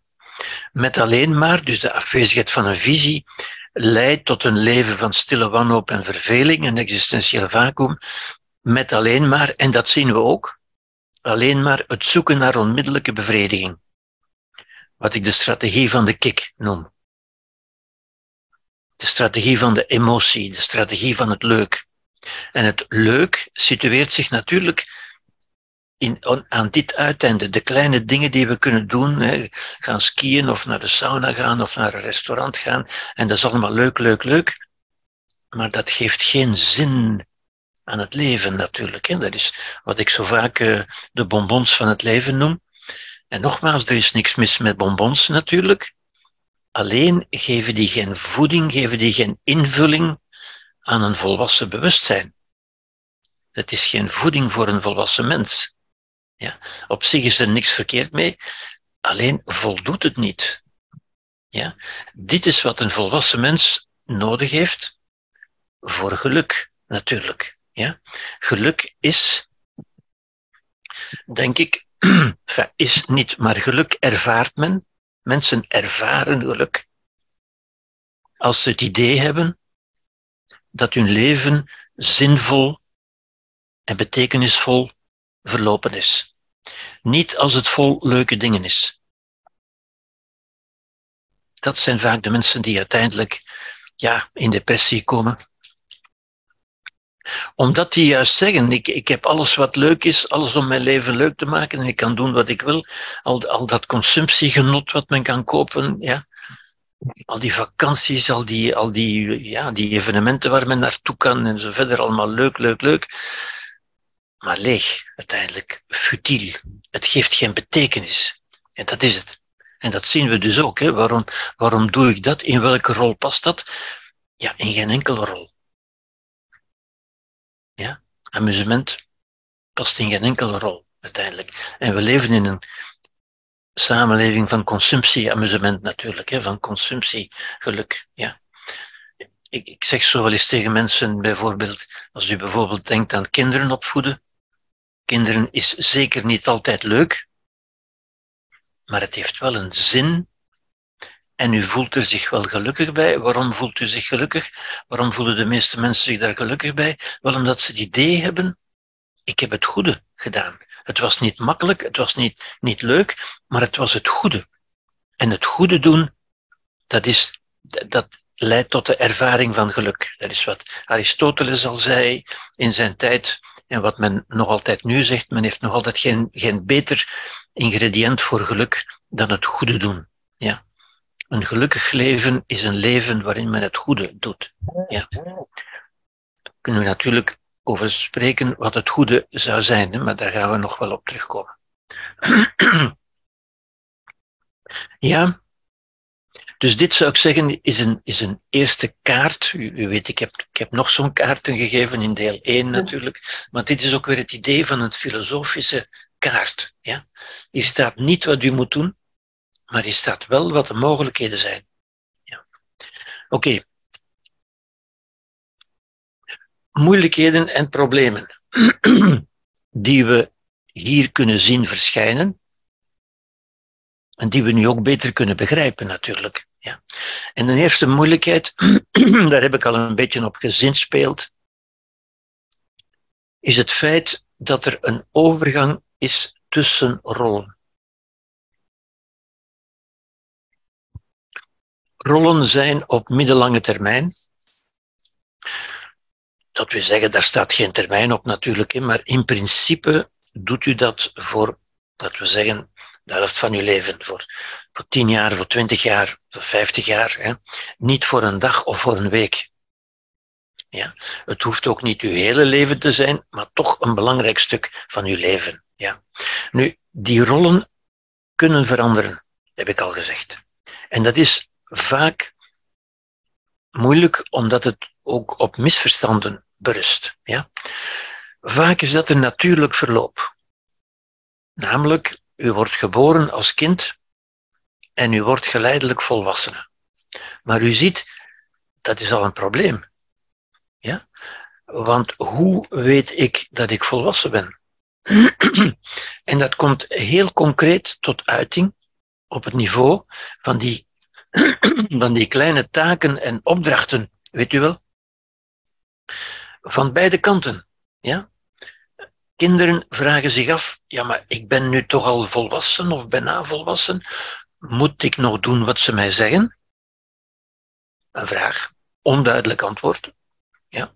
Met alleen maar, dus de afwezigheid van een visie, leidt tot een leven van stille wanhoop en verveling, een existentieel vacuüm. Met alleen maar, en dat zien we ook, alleen maar het zoeken naar onmiddellijke bevrediging wat ik de strategie van de kick noem. De strategie van de emotie, de strategie van het leuk. En het leuk situeert zich natuurlijk in, aan dit uiteinde, de kleine dingen die we kunnen doen, hè, gaan skiën of naar de sauna gaan of naar een restaurant gaan, en dat is allemaal leuk, leuk, leuk, maar dat geeft geen zin aan het leven natuurlijk. Hè. Dat is wat ik zo vaak uh, de bonbons van het leven noem. En nogmaals, er is niks mis met bonbons natuurlijk. Alleen geven die geen voeding, geven die geen invulling aan een volwassen bewustzijn. Het is geen voeding voor een volwassen mens. Ja, op zich is er niks verkeerd mee, alleen voldoet het niet. Ja, dit is wat een volwassen mens nodig heeft voor geluk, natuurlijk. Ja, geluk is, denk ik, is niet, maar geluk ervaart men. Mensen ervaren geluk als ze het idee hebben dat hun leven zinvol en betekenisvol verlopen is. Niet als het vol leuke dingen is. Dat zijn vaak de mensen die uiteindelijk ja, in depressie komen. Omdat die juist zeggen, ik, ik heb alles wat leuk is, alles om mijn leven leuk te maken en ik kan doen wat ik wil. Al, al dat consumptiegenot wat men kan kopen, ja. Al die vakanties, al die, al die, ja, die evenementen waar men naartoe kan en zo verder, allemaal leuk, leuk, leuk maar leeg, uiteindelijk futiel. Het geeft geen betekenis. En dat is het. En dat zien we dus ook. Hè. Waarom, waarom doe ik dat? In welke rol past dat? Ja, in geen enkele rol. Amusement past in geen enkele rol, uiteindelijk. En we leven in een samenleving van consumptie-amusement natuurlijk, hè, van consumptiegeluk. Ja. Ik, ik zeg zo wel eens tegen mensen, bijvoorbeeld, als u bijvoorbeeld denkt aan kinderen opvoeden, kinderen is zeker niet altijd leuk, maar het heeft wel een zin en u voelt er zich wel gelukkig bij. Waarom voelt u zich gelukkig? Waarom voelen de meeste mensen zich daar gelukkig bij? Wel omdat ze het idee hebben, ik heb het goede gedaan. Het was niet makkelijk, het was niet, niet leuk, maar het was het goede. En het goede doen, dat, is, dat leidt tot de ervaring van geluk. Dat is wat Aristoteles al zei in zijn tijd en wat men nog altijd nu zegt, men heeft nog altijd geen, geen beter ingrediënt voor geluk dan het goede doen. Ja. Een gelukkig leven is een leven waarin men het goede doet. Ja. Daar kunnen we natuurlijk over spreken wat het goede zou zijn, maar daar gaan we nog wel op terugkomen. ja, dus dit zou ik zeggen is een, is een eerste kaart. U, u weet, ik heb, ik heb nog zo'n kaarten gegeven in deel 1 natuurlijk. Maar dit is ook weer het idee van een filosofische kaart. Ja? Hier staat niet wat u moet doen, maar hier staat wel wat de mogelijkheden zijn. Ja. Oké. Moeilijkheden en problemen die we hier kunnen zien verschijnen en die we nu ook beter kunnen begrijpen natuurlijk. Ja. En de eerste moeilijkheid, daar heb ik al een beetje op gezinspeeld, is het feit dat er een overgang is tussen rollen. Rollen zijn op middellange termijn. Dat wil zeggen, daar staat geen termijn op natuurlijk, maar in principe doet u dat voor, dat we zeggen, de helft van je leven, voor, voor 10 jaar, voor 20 jaar, voor 50 jaar. Hè. Niet voor een dag of voor een week. Ja. Het hoeft ook niet uw hele leven te zijn, maar toch een belangrijk stuk van uw leven. Ja. Nu, die rollen kunnen veranderen, heb ik al gezegd. En dat is vaak moeilijk, omdat het ook op misverstanden berust. Ja. Vaak is dat een natuurlijk verloop. Namelijk, u wordt geboren als kind en u wordt geleidelijk volwassene. Maar u ziet, dat is al een probleem. Ja? Want hoe weet ik dat ik volwassen ben? en dat komt heel concreet tot uiting op het niveau van die, van die kleine taken en opdrachten, weet u wel? Van beide kanten. Ja? Kinderen vragen zich af, ja, maar ik ben nu toch al volwassen of bijna volwassen. Moet ik nog doen wat ze mij zeggen? Een vraag. Onduidelijk antwoord. Ja.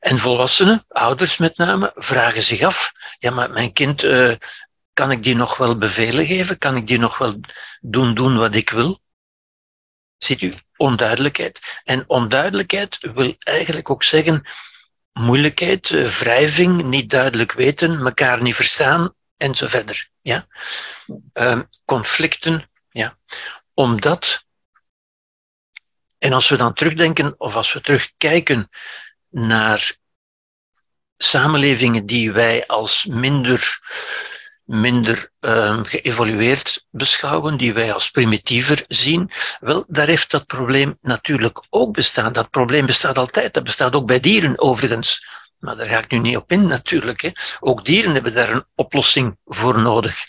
En volwassenen, ouders met name, vragen zich af, ja, maar mijn kind, uh, kan ik die nog wel bevelen geven? Kan ik die nog wel doen, doen wat ik wil? Ziet u, onduidelijkheid. En onduidelijkheid wil eigenlijk ook zeggen moeilijkheid, uh, wrijving, niet duidelijk weten, elkaar niet verstaan en zo verder. Ja? Uh, conflicten, ja. Omdat, en als we dan terugdenken, of als we terugkijken naar samenlevingen die wij als minder, minder um, geëvolueerd beschouwen, die wij als primitiever zien, wel, daar heeft dat probleem natuurlijk ook bestaan. Dat probleem bestaat altijd. Dat bestaat ook bij dieren overigens. Maar daar ga ik nu niet op in natuurlijk. Hè. Ook dieren hebben daar een oplossing voor nodig.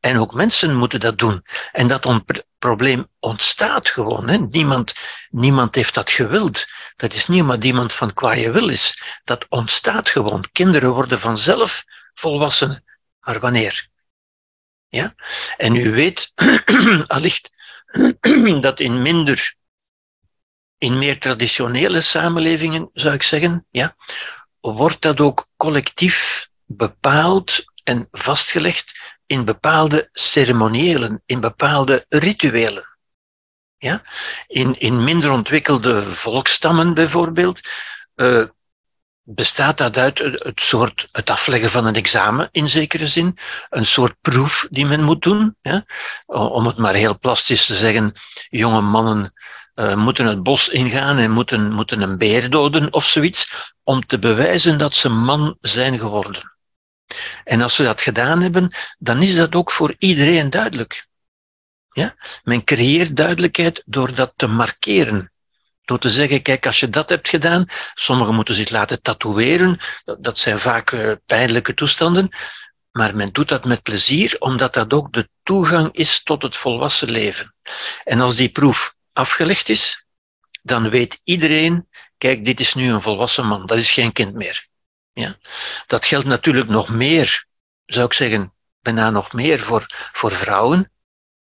En ook mensen moeten dat doen. En dat probleem ontstaat gewoon. Hè. Niemand, niemand heeft dat gewild. Dat is niet omdat iemand van kwaaie wil is. Dat ontstaat gewoon. Kinderen worden vanzelf volwassenen. Maar wanneer? Ja? En u weet allicht dat in minder, in meer traditionele samenlevingen, zou ik zeggen, ja, wordt dat ook collectief bepaald en vastgelegd in bepaalde ceremoniëlen, in bepaalde rituelen. Ja? In, in minder ontwikkelde volkstammen bijvoorbeeld, uh, bestaat dat uit het soort, het afleggen van een examen in zekere zin, een soort proef die men moet doen. Ja? Om het maar heel plastisch te zeggen, jonge mannen uh, moeten het bos ingaan en moeten, moeten een beer doden of zoiets, om te bewijzen dat ze man zijn geworden. En als ze dat gedaan hebben, dan is dat ook voor iedereen duidelijk. Ja? Men creëert duidelijkheid door dat te markeren. Door te zeggen, kijk, als je dat hebt gedaan, sommigen moeten zich laten tatoeëren, dat zijn vaak uh, pijnlijke toestanden, maar men doet dat met plezier, omdat dat ook de toegang is tot het volwassen leven. En als die proef afgelegd is, dan weet iedereen, kijk, dit is nu een volwassen man, dat is geen kind meer. Ja? Dat geldt natuurlijk nog meer, zou ik zeggen, bijna nog meer voor, voor vrouwen.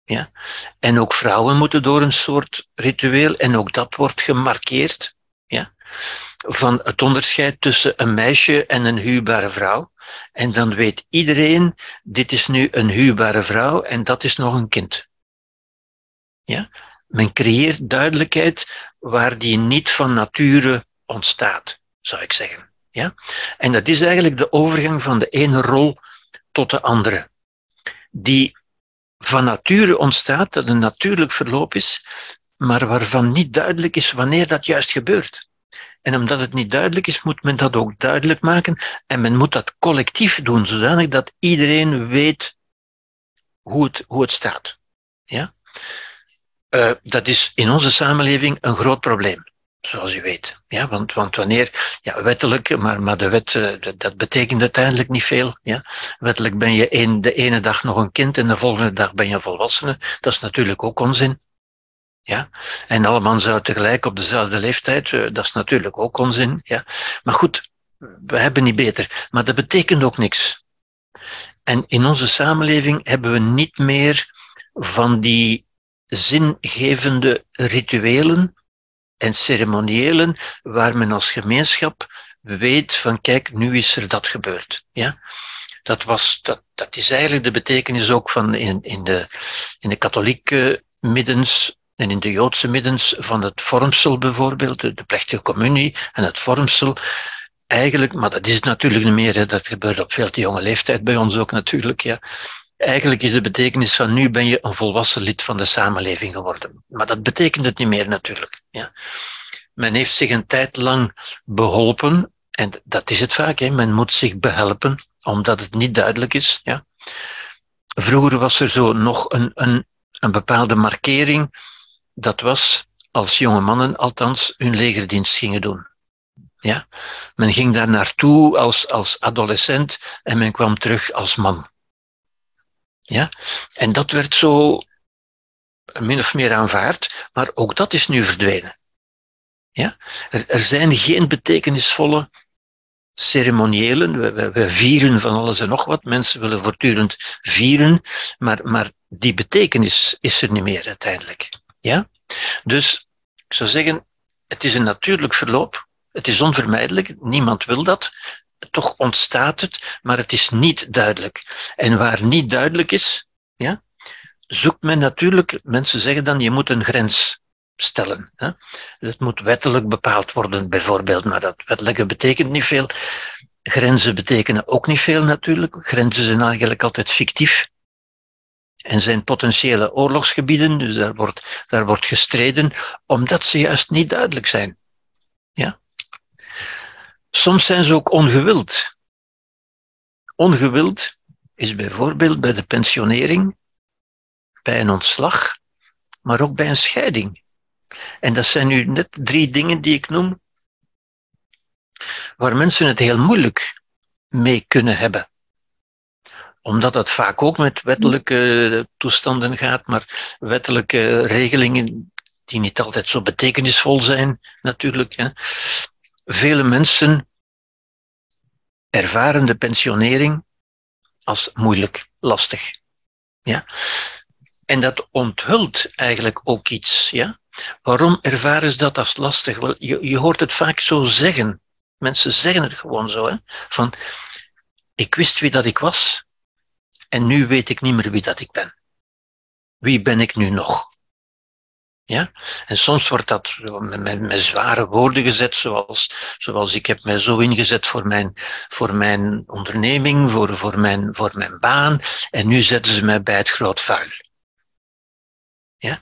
Ja? En ook vrouwen moeten door een soort ritueel, en ook dat wordt gemarkeerd, ja? van het onderscheid tussen een meisje en een huwbare vrouw. En dan weet iedereen, dit is nu een huwbare vrouw en dat is nog een kind. Ja? Men creëert duidelijkheid waar die niet van nature ontstaat, zou ik zeggen. Ja? En dat is eigenlijk de overgang van de ene rol tot de andere. Die van nature ontstaat, dat een natuurlijk verloop is, maar waarvan niet duidelijk is wanneer dat juist gebeurt. En omdat het niet duidelijk is, moet men dat ook duidelijk maken en men moet dat collectief doen, zodanig dat iedereen weet hoe het, hoe het staat. Ja? Uh, dat is in onze samenleving een groot probleem zoals u weet. Ja, want, want wanneer, ja, wettelijk, maar, maar de wet, eh, dat betekent uiteindelijk niet veel. Ja. Wettelijk ben je een, de ene dag nog een kind en de volgende dag ben je volwassene. Dat is natuurlijk ook onzin. Ja, en allemaal zou tegelijk op dezelfde leeftijd, eh, dat is natuurlijk ook onzin. Ja. Maar goed, we hebben niet beter. Maar dat betekent ook niks. En in onze samenleving hebben we niet meer van die zingevende rituelen en ceremoniëlen waar men als gemeenschap weet van kijk, nu is er dat gebeurd. Ja? Dat, was, dat, dat is eigenlijk de betekenis ook van in, in, de, in de katholieke middens en in de Joodse middens van het vormsel bijvoorbeeld, de, plechtige communie en het vormsel. Eigenlijk, maar dat is natuurlijk niet meer, dat gebeurt op veel te jonge leeftijd bij ons ook natuurlijk. Ja. Eigenlijk is de betekenis van nu ben je een volwassen lid van de samenleving geworden. Maar dat betekent het niet meer natuurlijk. Ja. Men heeft zich een tijd lang beholpen, en dat is het vaak, hè. men moet zich behelpen, omdat het niet duidelijk is. Ja. Vroeger was er zo nog een, een, een bepaalde markering, dat was als jonge mannen althans hun legerdienst gingen doen. Ja? Men ging daar naartoe als, als adolescent en men kwam terug als man. Ja? En dat werd zo min of meer aanvaard, maar ook dat is nu verdwenen. Ja? Er, er zijn geen betekenisvolle ceremoniëlen. We, we, we, vieren van alles en nog wat. Mensen willen voortdurend vieren, maar, maar die betekenis is er niet meer uiteindelijk. Ja? Dus ik zou zeggen, het is een natuurlijk verloop. Het is onvermijdelijk, niemand wil dat. Toch ontstaat het, maar het is niet duidelijk. En waar niet duidelijk is, ja, zoekt men natuurlijk, mensen zeggen dan, je moet een grens stellen. Hè. Het moet wettelijk bepaald worden, bijvoorbeeld, maar dat wettelijke betekent niet veel. Grenzen betekenen ook niet veel natuurlijk. Grenzen zijn eigenlijk altijd fictief en zijn potentiële oorlogsgebieden, dus daar wordt, daar wordt gestreden, omdat ze juist niet duidelijk zijn. Ja? Soms zijn ze ook ongewild. Ongewild is bijvoorbeeld bij de pensionering, bij een ontslag, maar ook bij een scheiding. En dat zijn nu net drie dingen die ik noem, waar mensen het heel moeilijk mee kunnen hebben omdat het vaak ook met wettelijke toestanden gaat, maar wettelijke regelingen die niet altijd zo betekenisvol zijn, natuurlijk. Vele mensen ervaren de pensionering als moeilijk, lastig. Ja? En dat onthult eigenlijk ook iets. Ja? Waarom ervaren ze dat als lastig? Wel, je, je hoort het vaak zo zeggen. Mensen zeggen het gewoon zo. Hè? Van, ik wist wie dat ik was, en nu weet ik niet meer wie dat ik ben. Wie ben ik nu nog? Ja? En soms wordt dat met, met, zware woorden gezet, zoals, zoals ik heb mij zo ingezet voor mijn, voor mijn onderneming, voor, voor, mijn, voor mijn baan, en nu zetten ze mij bij het groot vuil. Ja?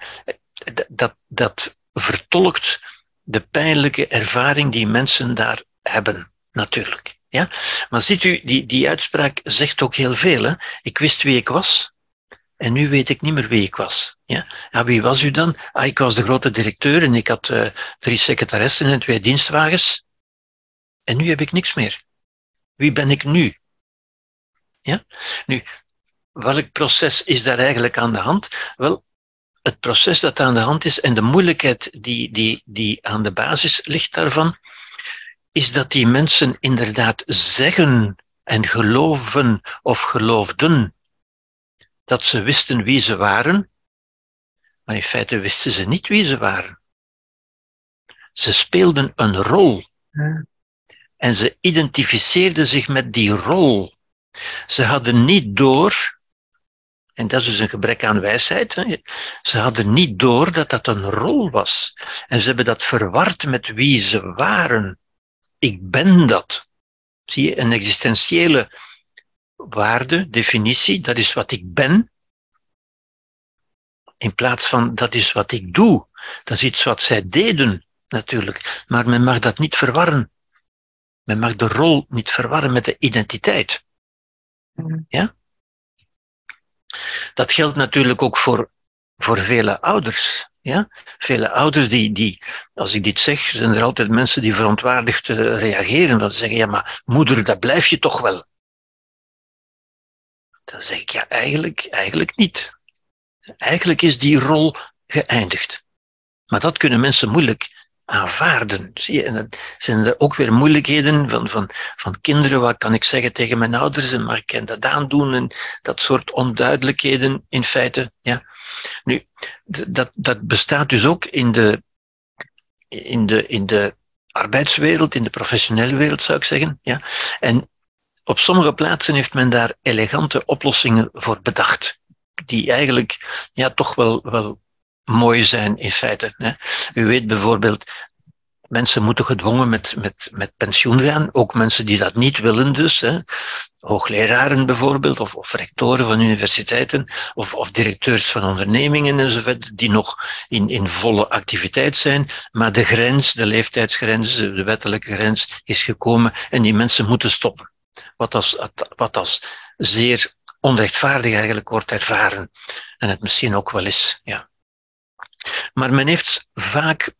Dat, dat vertolkt de pijnlijke ervaring die mensen daar hebben, natuurlijk. Ja? Maar ziet u, die, die uitspraak zegt ook heel veel. Hè? Ik wist wie ik was en nu weet ik niet meer wie ik was. Ja? wie was u dan? Ah, ik was de grote directeur en ik had uh, drie secretaressen en twee dienstwagens. En nu heb ik niks meer. Wie ben ik nu? Ja? Nu, welk proces is daar eigenlijk aan de hand? Wel, het proces dat aan de hand is en de moeilijkheid die, die, die aan de basis ligt daarvan, is dat die mensen inderdaad zeggen en geloven of geloofden dat ze wisten wie ze waren, maar in feite wisten ze niet wie ze waren. Ze speelden een rol. En ze identificeerden zich met die rol. Ze hadden niet door, en dat is dus een gebrek aan wijsheid, hè? ze hadden niet door dat dat een rol was. En ze hebben dat verward met wie ze waren ik ben dat. Zie je, een existentiële waarde, definitie, dat is wat ik ben. In plaats van dat is wat ik doe. Dat is iets wat zij deden, natuurlijk. Maar men mag dat niet verwarren. Men mag de rol niet verwarren met de identiteit. Mm. Ja? Dat geldt natuurlijk ook voor, voor vele ouders. Ja? Vele ouders die, die, als ik dit zeg, zijn er altijd mensen die verontwaardigd uh, reageren. Dat zeggen, ja, maar moeder, dat blijf je toch wel. Dan zeg ik, ja, eigenlijk, eigenlijk niet. Eigenlijk is die rol geëindigd. Maar dat kunnen mensen moeilijk aanvaarden. Zie je? En dan zijn er ook weer moeilijkheden van, van, van kinderen. Wat kan ik zeggen tegen mijn ouders en ik dat aandoen? En dat soort onduidelijkheden in feite. Ja. Nu, dat, dat bestaat dus ook in de, in, de, in de arbeidswereld, in de professionele wereld zou ik zeggen. Ja? En op sommige plaatsen heeft men daar elegante oplossingen voor bedacht, die eigenlijk ja, toch wel, wel mooi zijn in feite. Hè. U weet bijvoorbeeld mensen moeten gedwongen met, met, met pensioen gaan, ook mensen die dat niet willen dus. Hè. Hoogleraren bijvoorbeeld, of, of rectoren van universiteiten, of, of directeurs van ondernemingen enzovoort, die nog in, in volle activiteit zijn, maar de grens, de leeftijdsgrens, de wettelijke grens is gekomen en die mensen moeten stoppen. Wat als, wat als zeer onrechtvaardig eigenlijk wordt ervaren. En het misschien ook wel is, ja. Maar men heeft vaak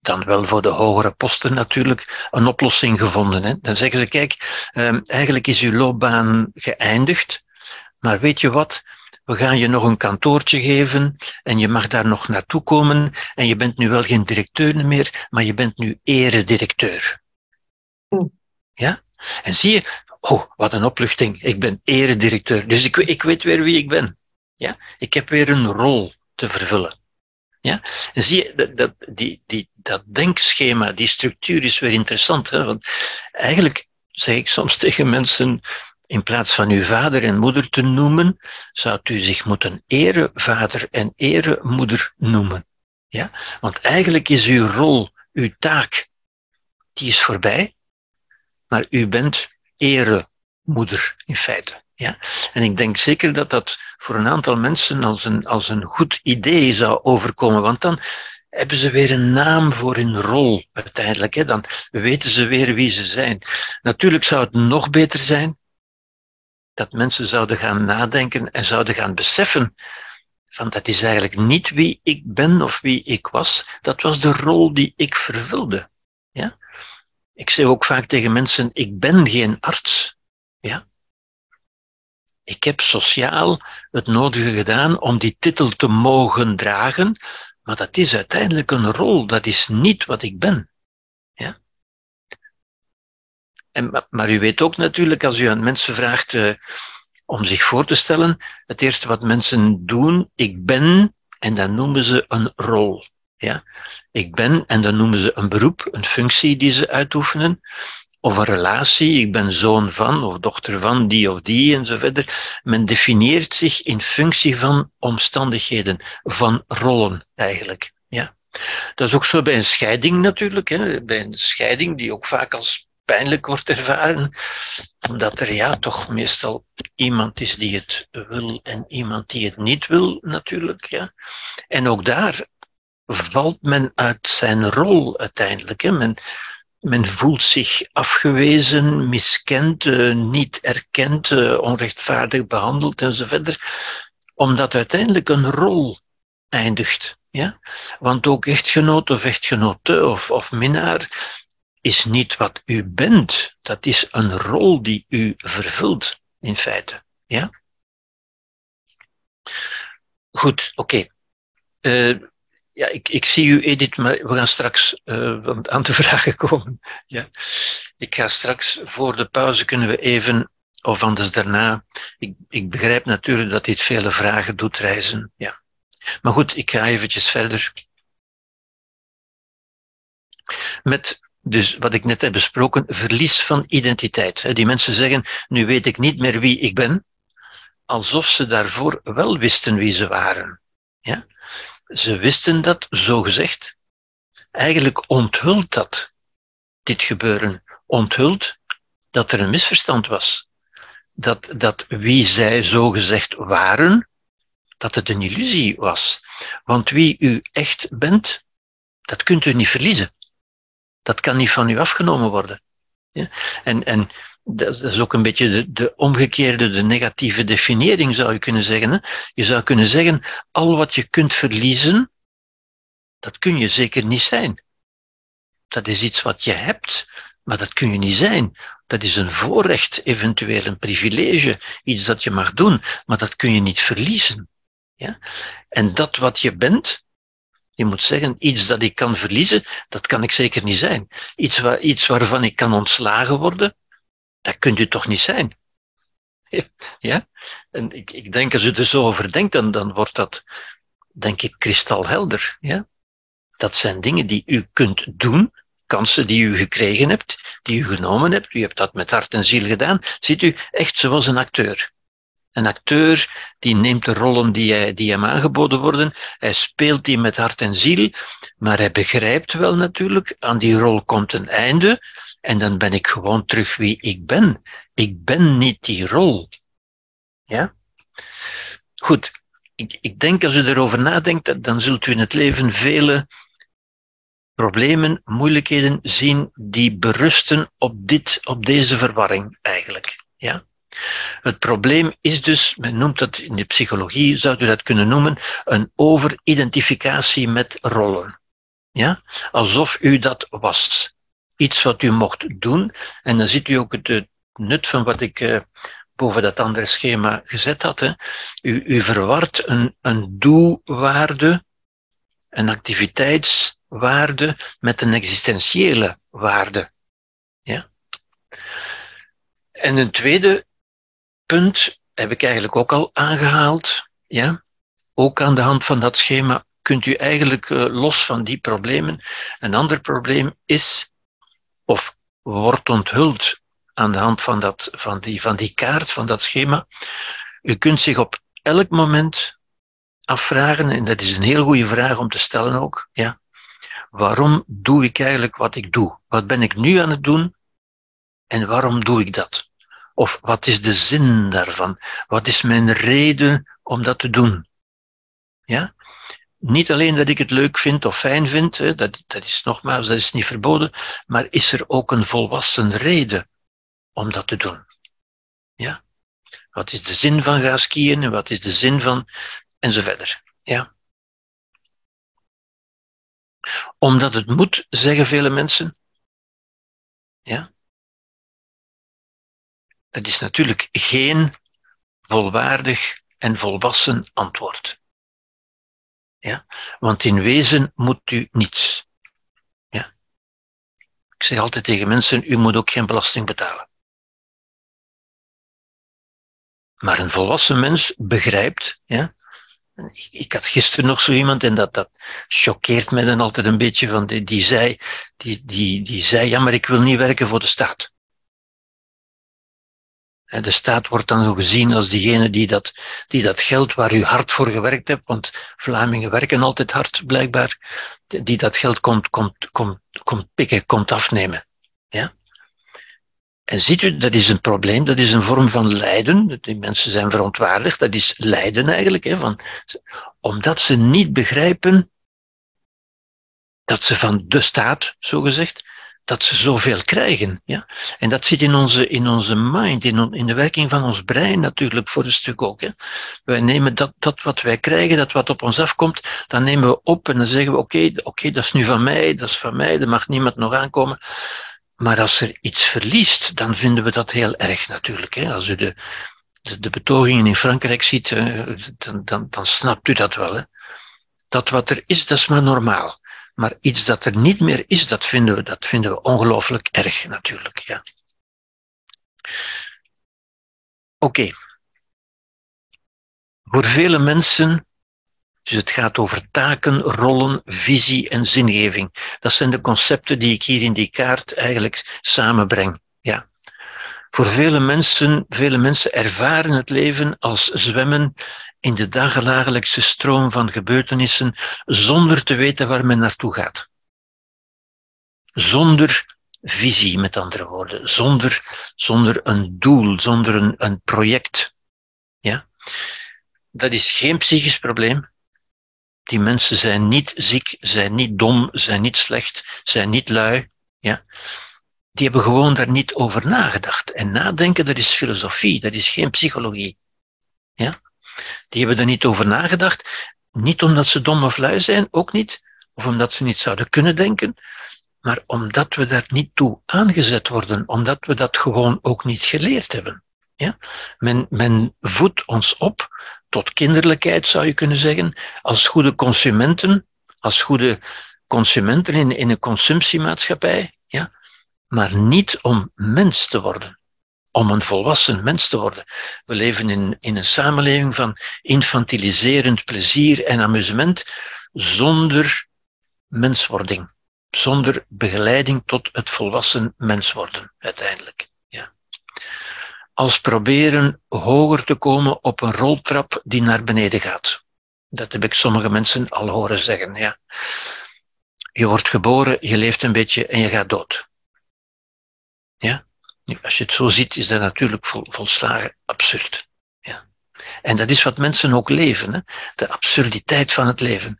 dan wel voor de hogere posten natuurlijk, een oplossing gevonden. Hè. Dan zeggen ze, kijk, um, eigenlijk is uw loopbaan geëindigd, maar weet je wat, we gaan je nog een kantoortje geven en je mag daar nog naartoe komen en je bent nu wel geen directeur meer, maar je bent nu eredirecteur. Ja? En zie je, oh, wat een opluchting, ik ben eredirecteur, dus ik, ik weet weer wie ik ben. Ja? Ik heb weer een rol te vervullen. Ja? En zie je, dat, dat, die, die, dat denkschema, die structuur is weer interessant. Hè? Want eigenlijk zeg ik soms tegen mensen, in plaats van uw vader en moeder te noemen, zou u zich moeten erevader en eremoeder noemen. Ja? Want eigenlijk is uw rol, uw taak, die is voorbij, maar u bent eremoeder in feite. Ja? En ik denk zeker dat dat voor een aantal mensen als een, als een goed idee zou overkomen, want dan hebben ze weer een naam voor hun rol uiteindelijk. Hè? Dan weten ze weer wie ze zijn. Natuurlijk zou het nog beter zijn dat mensen zouden gaan nadenken en zouden gaan beseffen van dat is eigenlijk niet wie ik ben of wie ik was, dat was de rol die ik vervulde. Ja? Ik zeg ook vaak tegen mensen, ik ben geen arts. Ja? Ik heb sociaal het nodige gedaan om die titel te mogen dragen, maar dat is uiteindelijk een rol, dat is niet wat ik ben. Ja? En, maar u weet ook natuurlijk, als u aan mensen vraagt uh, om zich voor te stellen, het eerste wat mensen doen, ik ben, en dan noemen ze een rol. Ja? Ik ben, en dan noemen ze een beroep, een functie die ze uitoefenen, of een relatie, ik ben zoon van of dochter van die of die en zo verder. Men definieert zich in functie van omstandigheden, van rollen eigenlijk. Ja. Dat is ook zo bij een scheiding natuurlijk, hè. bij een scheiding die ook vaak als pijnlijk wordt ervaren, omdat er ja toch meestal iemand is die het wil en iemand die het niet wil natuurlijk. Ja. En ook daar valt men uit zijn rol uiteindelijk. Men, men voelt zich afgewezen, miskend, uh, niet erkend, uh, onrechtvaardig behandeld enzovoort, omdat uiteindelijk een rol eindigt. Ja? Want ook echtgenoot of echtgenote of, of minnaar is niet wat u bent. Dat is een rol die u vervult, in feite. Ja? Goed, oké. Okay. Uh, ja, ik, ik zie u, Edith, maar we gaan straks uh, aan de vragen komen. Ja. Ik ga straks voor de pauze kunnen we even, of anders daarna. Ik, ik begrijp natuurlijk dat dit vele vragen doet reizen. Ja. Maar goed, ik ga eventjes verder. Met dus wat ik net heb besproken, verlies van identiteit. Die mensen zeggen, nu weet ik niet meer wie ik ben, alsof ze daarvoor wel wisten wie ze waren. Ja? Ze wisten dat, zo gezegd. Eigenlijk onthult dat, dit gebeuren. Onthult dat er een misverstand was. Dat, dat wie zij zo gezegd waren, dat het een illusie was. Want wie u echt bent, dat kunt u niet verliezen. Dat kan niet van u afgenomen worden. Ja? En, en dat is ook een beetje de, de omgekeerde, de negatieve definiëring zou je kunnen zeggen. Hè? Je zou kunnen zeggen, al wat je kunt verliezen, dat kun je zeker niet zijn. Dat is iets wat je hebt, maar dat kun je niet zijn. Dat is een voorrecht, eventueel een privilege, iets dat je mag doen, maar dat kun je niet verliezen. Ja? En dat wat je bent, je moet zeggen, iets dat ik kan verliezen, dat kan ik zeker niet zijn. Iets, waar, iets waarvan ik kan ontslagen worden, dat kunt u toch niet zijn? Ja? En ik, ik denk, als u er zo over denkt, dan, dan wordt dat, denk ik, kristalhelder. Ja? Dat zijn dingen die u kunt doen, kansen die u gekregen hebt, die u genomen hebt. U hebt dat met hart en ziel gedaan. Ziet u, echt zoals een acteur. Een acteur die neemt de rollen die, hij, die hem aangeboden worden, hij speelt die met hart en ziel, maar hij begrijpt wel natuurlijk, aan die rol komt een einde, en dan ben ik gewoon terug wie ik ben. Ik ben niet die rol. Ja? Goed, ik, ik denk als u erover nadenkt, dan zult u in het leven vele problemen, moeilijkheden zien die berusten op dit, op deze verwarring eigenlijk. Ja? Het probleem is dus, men noemt dat in de psychologie, zou u dat kunnen noemen, een overidentificatie met rollen. Ja? Alsof u dat was iets wat u mocht doen. En dan ziet u ook het, nut van wat ik uh, boven dat andere schema gezet had. Hè. U, u verwart een, een doelwaarde, een activiteitswaarde met een existentiële waarde. Ja? En een tweede punt heb ik eigenlijk ook al aangehaald. Ja? Ook aan de hand van dat schema kunt u eigenlijk uh, los van die problemen. Een ander probleem is, of wordt onthuld aan de hand van, dat, van, die, van die kaart, van dat schema. U kunt zich op elk moment afvragen, en dat is een heel goede vraag om te stellen ook, ja, waarom doe ik eigenlijk wat ik doe? Wat ben ik nu aan het doen en waarom doe ik dat? Of wat is de zin daarvan? Wat is mijn reden om dat te doen? Ja? Niet alleen dat ik het leuk vind of fijn vind, hè, dat, dat is nogmaals, dat is niet verboden, maar is er ook een volwassen reden om dat te doen? Ja? Wat is de zin van gaan skiën en wat is de zin van en zo verder. Ja. Omdat het moet, zeggen vele mensen. Ja. Dat is natuurlijk geen volwaardig en volwassen antwoord. Ja? Want in wezen moet u niets. Ja? Ik zeg altijd tegen mensen, u moet ook geen belasting betalen. Maar een volwassen mens begrijpt ja, ik, had gisteren nog zo iemand, en dat, dat choqueert mij dan altijd een beetje, van die, die, zei, die, die, die zei, ja, maar ik wil niet werken voor de staat. De staat wordt dan zo gezien als diegene die dat, die dat geld waar u hard voor gewerkt hebt, want Vlamingen werken altijd hard, blijkbaar, die dat geld komt, komt, komt, komt pikken, komt afnemen. Ja? En ziet u, dat is een probleem, dat is een vorm van lijden. Die mensen zijn verontwaardigd, dat is lijden eigenlijk. Hè, van, omdat ze niet begrijpen dat ze van de staat, zo gezegd, dat ze zoveel krijgen. Ja? En dat zit in onze, in onze mind, in, in de werking van ons brein natuurlijk voor een stuk ook. Hè? Wij nemen dat, dat wat wij krijgen, dat wat op ons afkomt, dan nemen we op en dan zeggen we, oké, oké, dat is nu van mij, dat is van mij, er mag niemand nog aankomen. Maar als er iets verliest, dan vinden we dat heel erg natuurlijk. Hè? Als u de, de, de betogingen in Frankrijk ziet, uh, dan, dan, dan snapt u dat wel. Hè? Dat wat er is, dat is maar normaal. Maar iets dat er niet meer is, dat vinden we, dat vinden we ongelooflijk erg natuurlijk. Ja. Oké. Voor vele mensen dus het gaat over taken, rollen, visie en zingeving. Dat zijn de concepten die ik hier in die kaart eigenlijk samenbreng. Ja. Voor vele mensen, vele mensen ervaren het leven als zwemmen in de dagelijkse stroom van gebeurtenissen zonder te weten waar men naartoe gaat. Zonder visie, met andere woorden. Zonder, zonder een doel, zonder een, een project. Ja? Dat is geen psychisch probleem. Die mensen zijn niet ziek, zijn niet dom, zijn niet slecht, zijn niet lui. Ja? Die hebben gewoon daar niet over nagedacht. En nadenken, dat is filosofie, dat is geen psychologie. Ja? Die hebben er niet over nagedacht. Niet omdat ze dom of lui zijn, ook niet. Of omdat ze niet zouden kunnen denken. Maar omdat we daar niet toe aangezet worden. Omdat we dat gewoon ook niet geleerd hebben. Ja? Men, men voedt ons op tot kinderlijkheid, zou je kunnen zeggen, als goede consumenten, als goede consumenten in, in een consumptiemaatschappij, ja? maar niet om mens te worden, om een volwassen mens te worden. We leven in, in een samenleving van infantiliserend plezier en amusement zonder menswording, zonder begeleiding tot het volwassen mens worden, uiteindelijk als proberen hoger te komen op een roltrap die naar beneden gaat. Dat heb ik sommige mensen al horen zeggen. Ja. Je wordt geboren, je leeft een beetje en je gaat dood. Ja? Als je het zo ziet, is dat natuurlijk vol, volslagen absurd. Ja. En dat is wat mensen ook leven, hè? de absurditeit van het leven.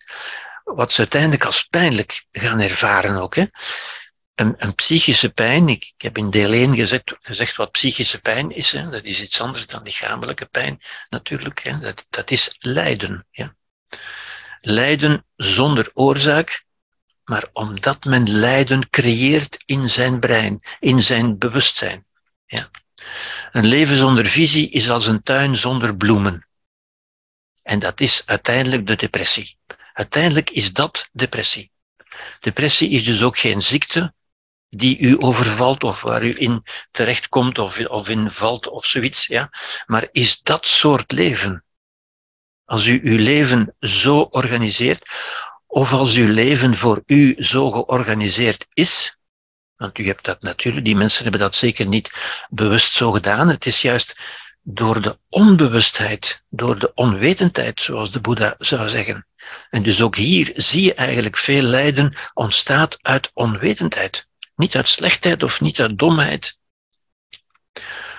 Wat ze uiteindelijk als pijnlijk gaan ervaren ook. Hè? een, een psychische pijn, ik, heb in deel 1 gezegd, gezegd wat psychische pijn is, hè, dat is iets anders dan lichamelijke pijn natuurlijk, hè, dat, dat is lijden. Ja. Lijden zonder oorzaak, maar omdat men lijden creëert in zijn brein, in zijn bewustzijn. Ja. Een leven zonder visie is als een tuin zonder bloemen. En dat is uiteindelijk de depressie. Uiteindelijk is dat depressie. Depressie is dus ook geen ziekte, die u overvalt of waar u in terechtkomt of, of in valt of zoiets. Ja? Maar is dat soort leven Als u uw leven zo organiseert, of als uw leven voor u zo georganiseerd is, want u hebt dat natuurlijk, die mensen hebben dat zeker niet bewust zo gedaan. Het is juist door de onbewustheid, door de onwetendheid, zoals de Boeddha zou zeggen. En dus ook hier zie je eigenlijk veel lijden ontstaat uit onwetendheid. Niet uit slechtheid of niet uit domheid.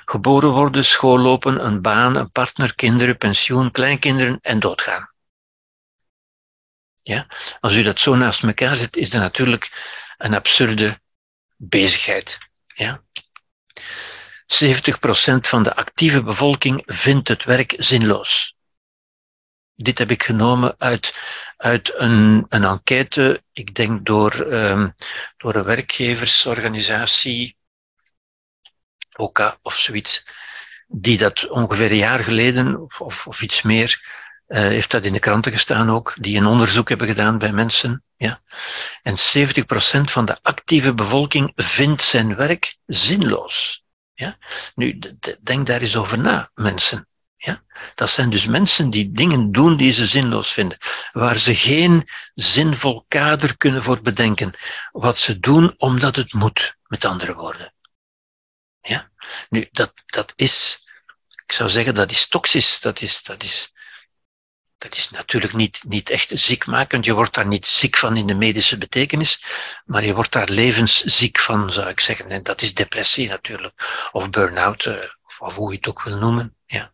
Geboren worden, school lopen, een baan, een partner, kinderen, pensioen, kleinkinderen en doodgaan. Ja? Als u dat zo naast elkaar zet, is dat natuurlijk een absurde bezigheid. Ja? 70% van de actieve bevolking vindt het werk zinloos. Dit heb ik genomen uit, uit een, een enquête, ik denk door, um, door een werkgeversorganisatie, OKA of zoiets, die dat ongeveer een jaar geleden, of, of iets meer, uh, heeft dat in de kranten gestaan ook, die een onderzoek hebben gedaan bij mensen. Ja. En 70% van de actieve bevolking vindt zijn werk zinloos. Ja? Nu, denk daar eens over na, mensen. Ja? Dat zijn dus mensen die dingen doen die ze zinloos vinden, waar ze geen zinvol kader kunnen voor bedenken. Wat ze doen omdat het moet, met andere woorden. Ja? Nu, dat, dat is, ik zou zeggen, dat is toxisch, dat is, dat is, dat is natuurlijk niet, niet echt ziekmakend. Je wordt daar niet ziek van in de medische betekenis, maar je wordt daar levensziek van, zou ik zeggen. En dat is depressie natuurlijk, of burn-out, eh, of hoe je het ook wil noemen. Ja.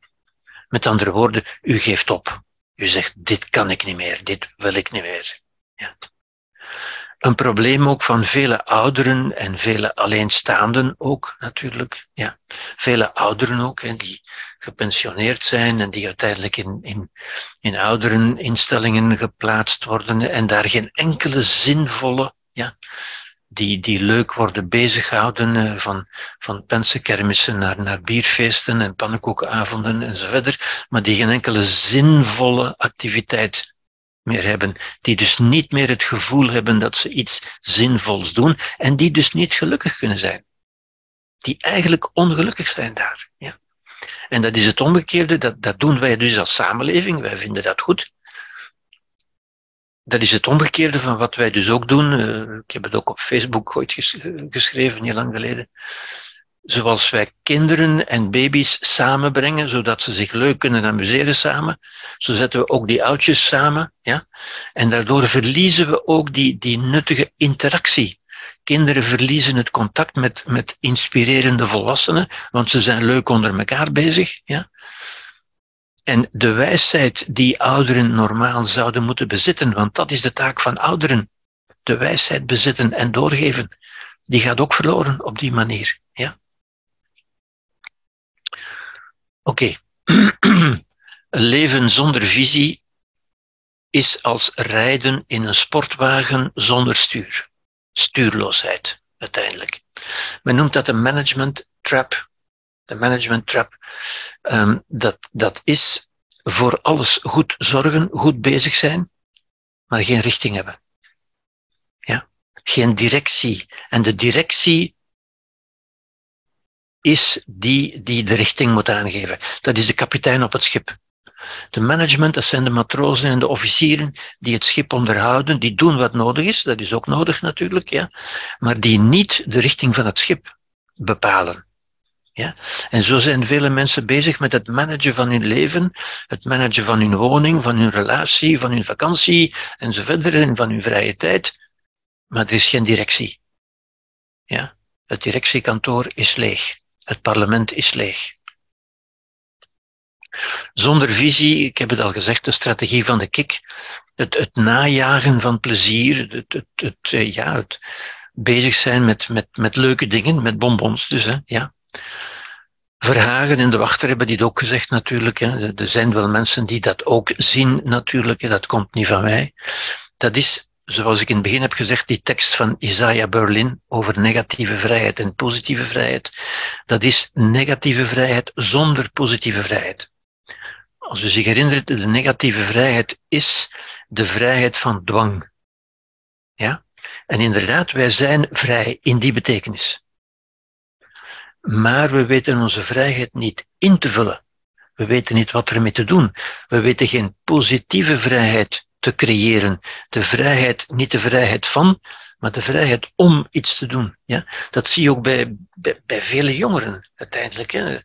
Met andere woorden, u geeft op. U zegt, dit kan ik niet meer, dit wil ik niet meer. Ja. Een probleem ook van vele ouderen en vele alleenstaanden ook natuurlijk. Ja. Vele ouderen ook, hè, die gepensioneerd zijn en die uiteindelijk in, in, in oudereninstellingen geplaatst worden en daar geen enkele zinvolle, ja, die, die leuk worden bezighouden, uh, van, van pensenkermissen naar, naar bierfeesten en pannenkoekenavonden en zo verder, maar die geen enkele zinvolle activiteit meer hebben, die dus niet meer het gevoel hebben dat ze iets zinvols doen en die dus niet gelukkig kunnen zijn. Die eigenlijk ongelukkig zijn daar. Ja. En dat is het omgekeerde, dat, dat doen wij dus als samenleving, wij vinden dat goed. Dat is het omgekeerde van wat wij dus ook doen. Uh, ik heb het ook op Facebook ooit geschreven, niet lang geleden zoals wij kinderen en baby's samenbrengen, zodat ze zich leuk kunnen amuseren samen, zo zetten we ook die oudjes samen, ja. En daardoor verliezen we ook die, die nuttige interactie. Kinderen verliezen het contact met, met inspirerende volwassenen, want ze zijn leuk onder elkaar bezig, ja. En de wijsheid die ouderen normaal zouden moeten bezitten, want dat is de taak van ouderen, de wijsheid bezitten en doorgeven, die gaat ook verloren op die manier, ja. Oké, okay. leven zonder visie is als rijden in een sportwagen zonder stuur. Stuurloosheid, uiteindelijk. Men noemt dat een management trap. De management trap, um, dat, dat is voor alles goed zorgen, goed bezig zijn, maar geen richting hebben. Ja? Geen directie. En de directie is die die de richting moet aangeven. Dat is de kapitein op het schip. De management, dat zijn de matrozen en de officieren die het schip onderhouden, die doen wat nodig is, dat is ook nodig natuurlijk, ja, maar die niet de richting van het schip bepalen. Ja? En zo zijn vele mensen bezig met het managen van hun leven, het managen van hun woning, van hun relatie, van hun vakantie enzovoort, en van hun vrije tijd. Maar er is geen directie. Ja? Het directiekantoor is leeg. Het parlement is leeg. Zonder visie, ik heb het al gezegd, de strategie van de kik, het, het najagen van plezier, het, het, het, eh, ja, het bezig zijn met, met, met leuke dingen, met bonbons dus, hè, ja. Verhagen en de wachter hebben dit ook gezegd natuurlijk. Hè. Er zijn wel mensen die dat ook zien natuurlijk, hè. dat komt niet van mij. Dat is zoals ik in het begin heb gezegd, die tekst van Isaiah Berlin over negatieve vrijheid en positieve vrijheid, dat is negatieve vrijheid zonder positieve vrijheid. Als u zich herinnert, de negatieve vrijheid is de vrijheid van dwang. Ja? En inderdaad, wij zijn vrij in die betekenis. Maar we weten onze vrijheid niet in te vullen We weten niet wat ermee te doen. We weten geen positieve vrijheid te creëren. De vrijheid, niet de vrijheid van, maar de vrijheid om iets te doen. Ja? Dat zie je ook bij, bij, bij vele jongeren uiteindelijk.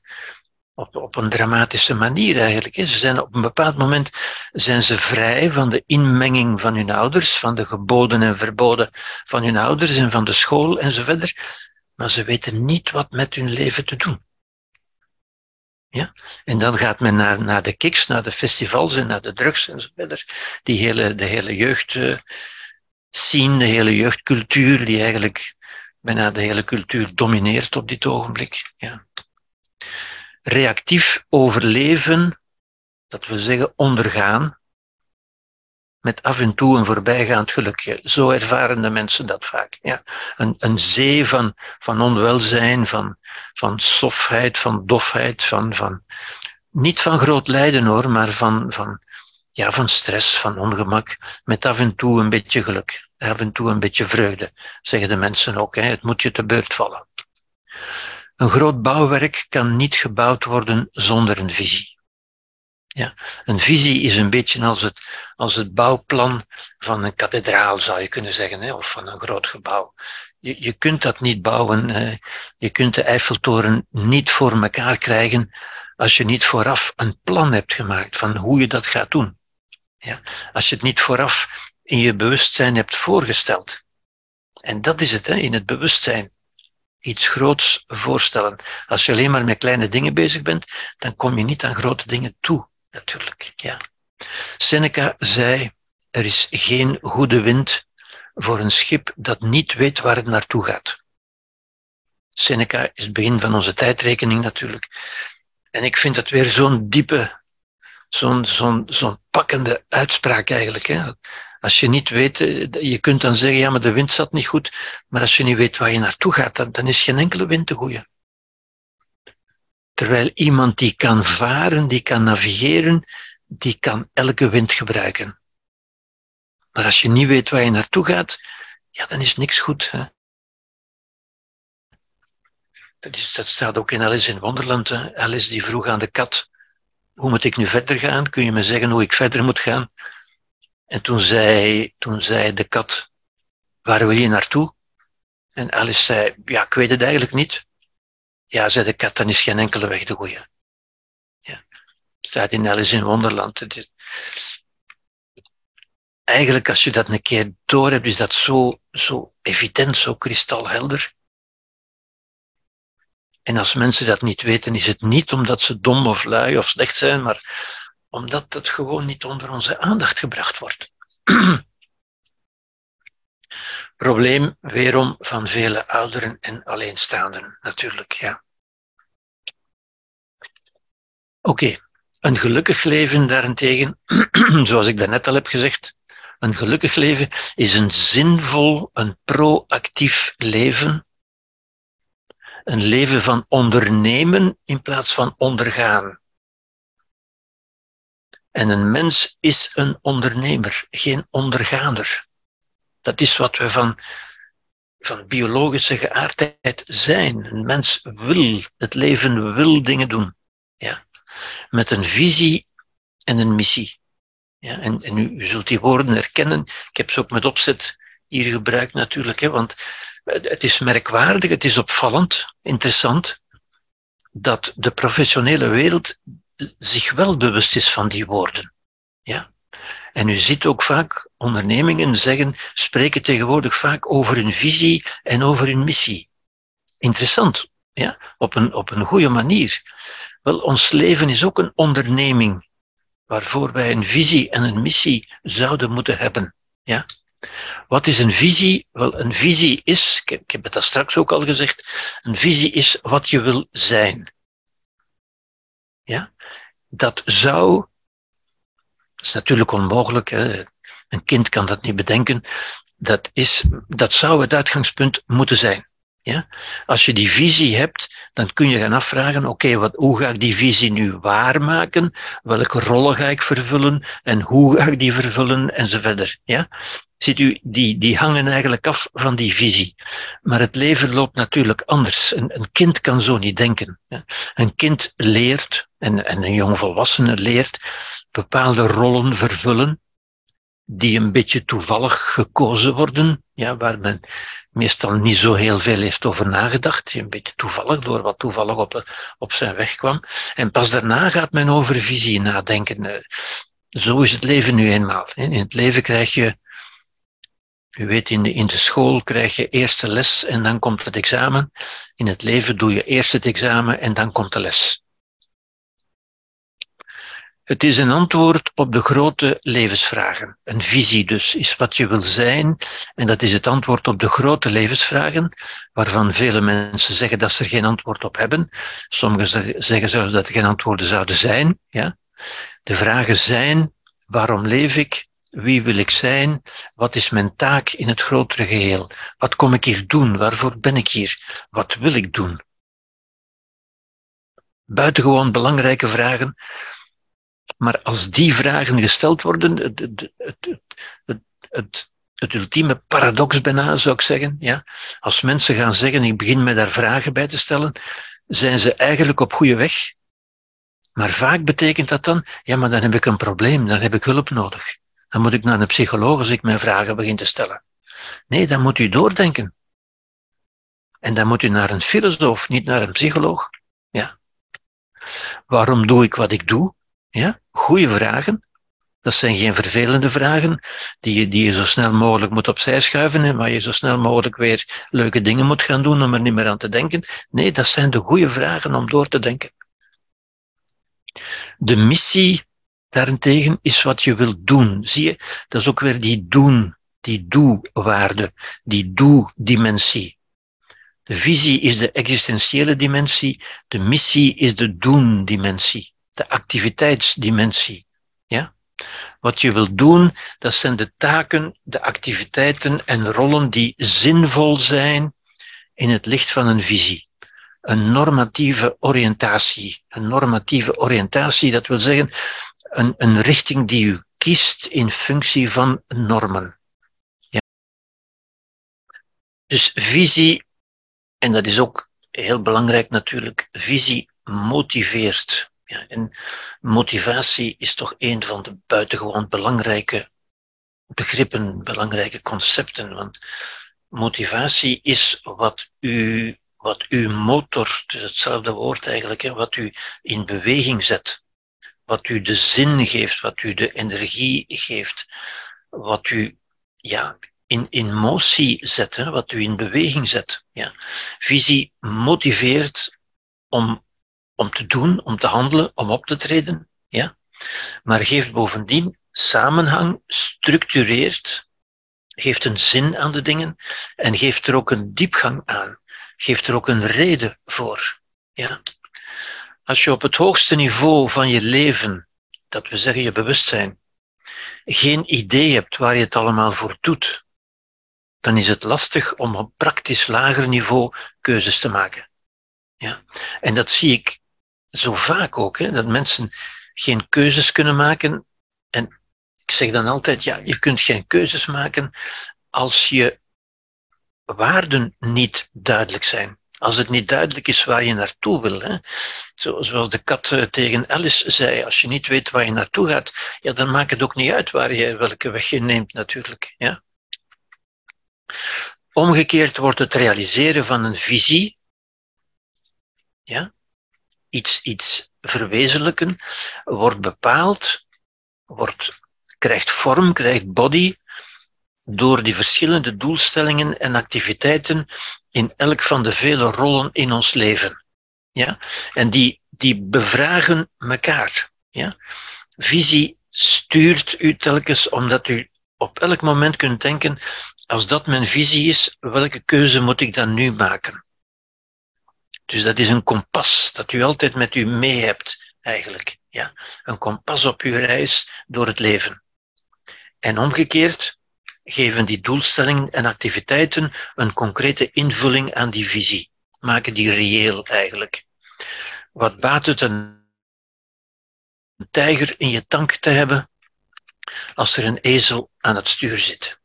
Op, op een dramatische manier eigenlijk. Ze zijn op een bepaald moment zijn ze vrij van de inmenging van hun ouders, van de geboden en verboden van hun ouders en van de school enzovoort. Maar ze weten niet wat met hun leven te doen. Ja? En dan gaat men naar, naar de kicks, naar de festivals en naar de drugs enzovoort. Die hele, de hele jeugd uh, scene, de hele jeugdcultuur, die eigenlijk bijna de hele cultuur domineert op dit ogenblik. Ja. Reactief overleven, dat wil zeggen ondergaan, met af en toe een voorbijgaand gelukje. Zo ervaren de mensen dat vaak. Ja. Een, een zee van, van onwelzijn, van, van sofheid, van dofheid, van, van, niet van groot lijden hoor, maar van, van, ja, van stress, van ongemak, met af en toe een beetje geluk, af en toe een beetje vreugde, zeggen de mensen ook. Hè. Het moet je te beurt vallen. Een groot bouwwerk kan niet gebouwd worden zonder een visie. Ja, een visie is een beetje als het, als het bouwplan van een kathedraal, zou je kunnen zeggen, hè, of van een groot gebouw. Je, je kunt dat niet bouwen. Hè. Je kunt de Eiffeltoren niet voor elkaar krijgen als je niet vooraf een plan hebt gemaakt van hoe je dat gaat doen. Ja. Als je het niet vooraf in je bewustzijn hebt voorgesteld. En dat is het, hè, in het bewustzijn. Iets groots voorstellen. Als je alleen maar met kleine dingen bezig bent, dan kom je niet aan grote dingen toe natuurlijk. Ja. Seneca zei, er is geen goede wind voor een schip dat niet weet waar het naartoe gaat. Seneca is het begin van onze tijdrekening natuurlijk. En ik vind dat weer zo'n diepe, zo'n zo'n zo'n pakkende uitspraak eigenlijk. Hè. Als je niet weet, eh, je kunt dan zeggen, ja, maar de wind zat niet goed. Maar als je niet weet waar je naartoe gaat, dan, dan is geen enkele wind te goede. Terwijl iemand die kan varen, die kan navigeren, die kan elke wind gebruiken. Maar als je niet weet waar je naartoe gaat, ja, dan is niks goed. Hè? Dat, is, dat staat ook in Alice in Wonderland. Alice die vroeg aan de kat, hoe moet ik nu verder gaan? Kun je me zeggen hoe ik verder moet gaan? En toen zei, toen zei de kat, waar wil je naartoe? En Alice zei, ja, ik weet het eigenlijk niet. Ja, zei de kat, dan is geen enkele weg de goeie. Ja. Staat in Alice in Wonderland. Eigenlijk, als je dat een keer door hebt, is dat zo, zo evident, zo kristalhelder. En als mensen dat niet weten, is het niet omdat ze dom of lui of slecht zijn, maar omdat het gewoon niet onder onze aandacht gebracht wordt. Probleem weerom van vele ouderen en alleenstaanden, natuurlijk, ja. Oké, een gelukkig leven daarentegen, zoals ik daarnet al heb gezegd, een gelukkig leven is een zinvol, een proactief leven. Een leven van ondernemen in plaats van ondergaan. En een mens is een ondernemer, geen ondergaander. Dat is wat we van, van biologische geaardheid zijn. Een mens wil, het leven wil dingen doen. Ja. Met een visie en een missie. Ja, en, en u, u, zult die woorden herkennen. Ik heb ze ook met opzet hier gebruikt natuurlijk, hè, want het is merkwaardig, het is opvallend, interessant, dat de professionele wereld zich wel bewust is van die woorden. Ja. En u ziet ook vaak ondernemingen zeggen, spreken tegenwoordig vaak over hun visie en over hun missie. Interessant, ja, op een, op een goede manier. Wel, ons leven is ook een onderneming waarvoor wij een visie en een missie zouden moeten hebben. Ja? Wat is een visie? Wel, een visie is, ik heb, het daar straks ook al gezegd, een visie is wat je wil zijn. Ja? Dat zou is natuurlijk onmogelijk. Hè. Een kind kan dat niet bedenken. Dat, is, dat zou het uitgangspunt moeten zijn. Ja? Als je die visie hebt, dan kun je gaan afvragen, oké, wat hoe ga ik die visie nu waarmaken? Welke rollen ga ik vervullen? En hoe ga ik die vervullen? En verder. Ja? Ziet u, die, die hangen eigenlijk af van die visie. Maar het leven loopt natuurlijk anders. Een, een kind kan zo niet denken. Een kind leert, en, en een jongvolwassene leert, bepaalde rollen vervullen die een beetje toevallig gekozen worden, ja, waar men meestal niet zo heel veel heeft over nagedacht, een beetje toevallig, door wat toevallig op, op zijn weg kwam. En pas daarna gaat men over visie nadenken. Eh, zo is het leven nu eenmaal. In het leven krijg je, u weet, in de, in de school krijg je eerst de les en dan komt het examen. In het leven doe je eerst het examen en dan komt de les. Het is een antwoord op de grote levensvragen. Een visie dus is wat je wil zijn. En dat is het antwoord op de grote levensvragen, waarvan vele mensen zeggen dat ze er geen antwoord op hebben. Sommigen zeggen zelfs dat er geen antwoorden zouden zijn. Ja? De vragen zijn, waarom leef ik? Wie wil ik zijn? Wat is mijn taak in het grotere geheel? Wat kom ik hier doen? Waarvoor ben ik hier? Wat wil ik doen? Buitengewoon belangrijke vragen maar als die vragen gesteld worden, het, het, het, het, het ultieme paradox bijna zou ik zeggen, ja, als mensen gaan zeggen, ik begin met daar vragen bij te stellen, zijn ze eigenlijk op goede weg. Maar vaak betekent dat dan, ja, maar dan heb ik een probleem, dan heb ik hulp nodig. Dan moet ik naar een psycholoog als ik mijn vragen begin te stellen. Nee, dan moet u doordenken. En dan moet u naar een filosoof, niet naar een psycholoog. Ja. Waarom doe ik wat ik doe? Ja? Goeie vragen. Dat zijn geen vervelende vragen die je, die je zo snel mogelijk moet opzij schuiven en waar je zo snel mogelijk weer leuke dingen moet gaan doen om er niet meer aan te denken. Nee, dat zijn de goede vragen om door te denken. De missie daarentegen is wat je wilt doen. Zie je, dat is ook weer die doen, die doe-waarde, die doe-dimensie. De visie is de existentiële dimensie, de missie is de doen-dimensie de activiteitsdimensie. Ja? Wat je wilt doen, dat zijn de taken, de activiteiten en rollen die zinvol zijn in het licht van een visie. Een normatieve oriëntatie. Een normatieve oriëntatie, dat wil zeggen een, een richting die u kiest in functie van normen. Ja. Dus visie, en dat is ook heel belangrijk natuurlijk, visie motiveert. Ja, en motivatie is toch een van de buitengewoon belangrijke begrippen, belangrijke concepten. Want motivatie is wat u, wat uw motor, het is hetzelfde woord eigenlijk, wat u in beweging zet. Wat u de zin geeft, wat u de energie geeft, wat u ja, in, in motie zet, hè, wat u in beweging zet. Ja. Visie motiveert om om te doen, om te handelen, om op te treden, ja. Maar geeft bovendien samenhang, structureert, geeft een zin aan de dingen en geeft er ook een diepgang aan, geeft er ook een reden voor, ja. Als je op het hoogste niveau van je leven, dat we zeggen je bewustzijn, geen idee hebt waar je het allemaal voor doet, dan is het lastig om op praktisch lager niveau keuzes te maken. Ja? En dat zie ik zo vaak ook, hè, dat mensen geen keuzes kunnen maken. En ik zeg dan altijd, ja, je kunt geen keuzes maken als je waarden niet duidelijk zijn. Als het niet duidelijk is waar je naartoe wil. Hè. Zoals de kat eh, tegen Alice zei, als je niet weet waar je naartoe gaat, ja, dan maakt het ook niet uit waar je, welke weg je neemt natuurlijk. Ja. Omgekeerd wordt het realiseren van een visie, ja, iets, iets verwezenlijken, wordt bepaald, wordt, krijgt vorm, krijgt body, door die verschillende doelstellingen en activiteiten in elk van de vele rollen in ons leven. Ja? En die, die bevragen elkaar. Ja? Visie stuurt u telkens omdat u op elk moment kunt denken, als dat mijn visie is, welke keuze moet ik dan nu maken? Dus dat is een kompas dat u altijd met u mee hebt, eigenlijk. Ja? Een kompas op uw reis door het leven. En omgekeerd, geven die doelstellingen en activiteiten een concrete invulling aan die visie. Maken die reëel eigenlijk. Wat baat het een tijger in je tank te hebben als er een ezel aan het stuur zit?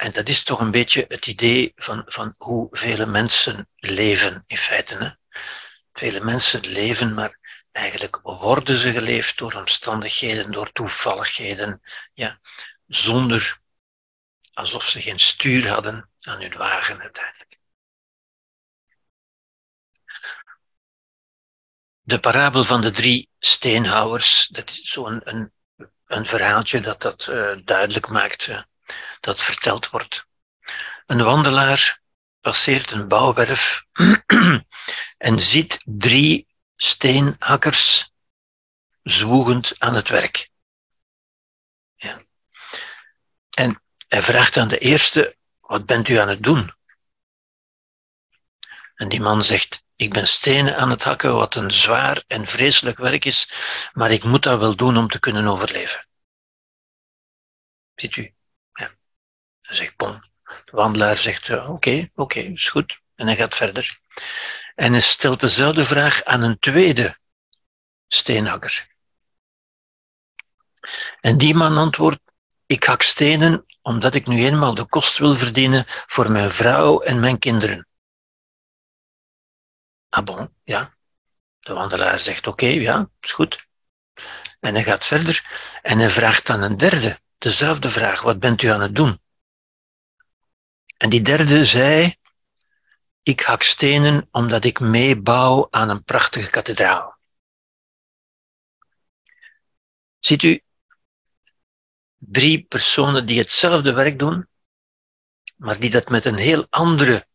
En dat is toch een beetje het idee van, van hoe vele mensen leven in feite. Hè? Vele mensen leven, maar eigenlijk worden ze geleefd door omstandigheden, door toevalligheden, ja, zonder alsof ze geen stuur hadden aan hun wagen uiteindelijk. De parabel van de drie steenhouwers, dat is zo'n een, een verhaaltje dat dat uh, duidelijk maakt, dat verteld wordt. Een wandelaar passeert een bouwwerf en ziet drie steenhakkers zwoegend aan het werk. Ja. En hij vraagt aan de eerste, wat bent u aan het doen? En die man zegt, ik ben stenen aan het hakken, wat een zwaar en vreselijk werk is, maar ik moet dat wel doen om te kunnen overleven. Ziet u? Zegt, bon. De wandelaar zegt, oké, oké, is goed. En hij gaat verder. En hij stelt dezelfde vraag aan een tweede steenhakker. En die man antwoordt, ik hak stenen omdat ik nu eenmaal de kost wil verdienen voor mijn vrouw en mijn kinderen. Ah bon, ja. De wandelaar zegt oké, ja, is goed. En hij gaat verder en hij vraagt aan een derde dezelfde vraag, wat bent u aan het doen? En die derde zei, ik hak stenen omdat ik meebouw aan een prachtige kathedraal. Ziet u, drie personen die hetzelfde werk doen, maar die dat met een heel andere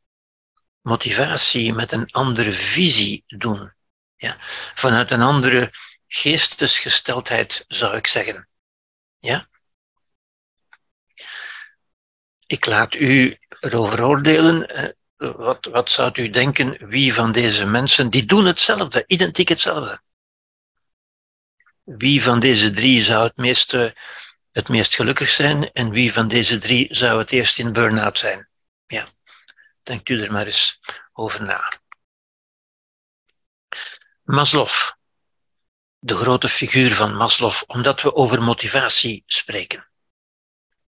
motivatie, met een andere visie doen. Ja? Vanuit een andere geestesgesteldheid, zou ik zeggen. Ja? Ik laat u erover oordelen. Eh, wat, wat zou u denken, wie van deze mensen, die doen hetzelfde, identiek hetzelfde. Wie van deze drie zou het meest, het meest gelukkig zijn en wie van deze drie zou het eerst in burn-out zijn? Ja, denkt u er maar eens over na. Maslow, de grote figuur van Maslow, omdat we over motivatie spreken.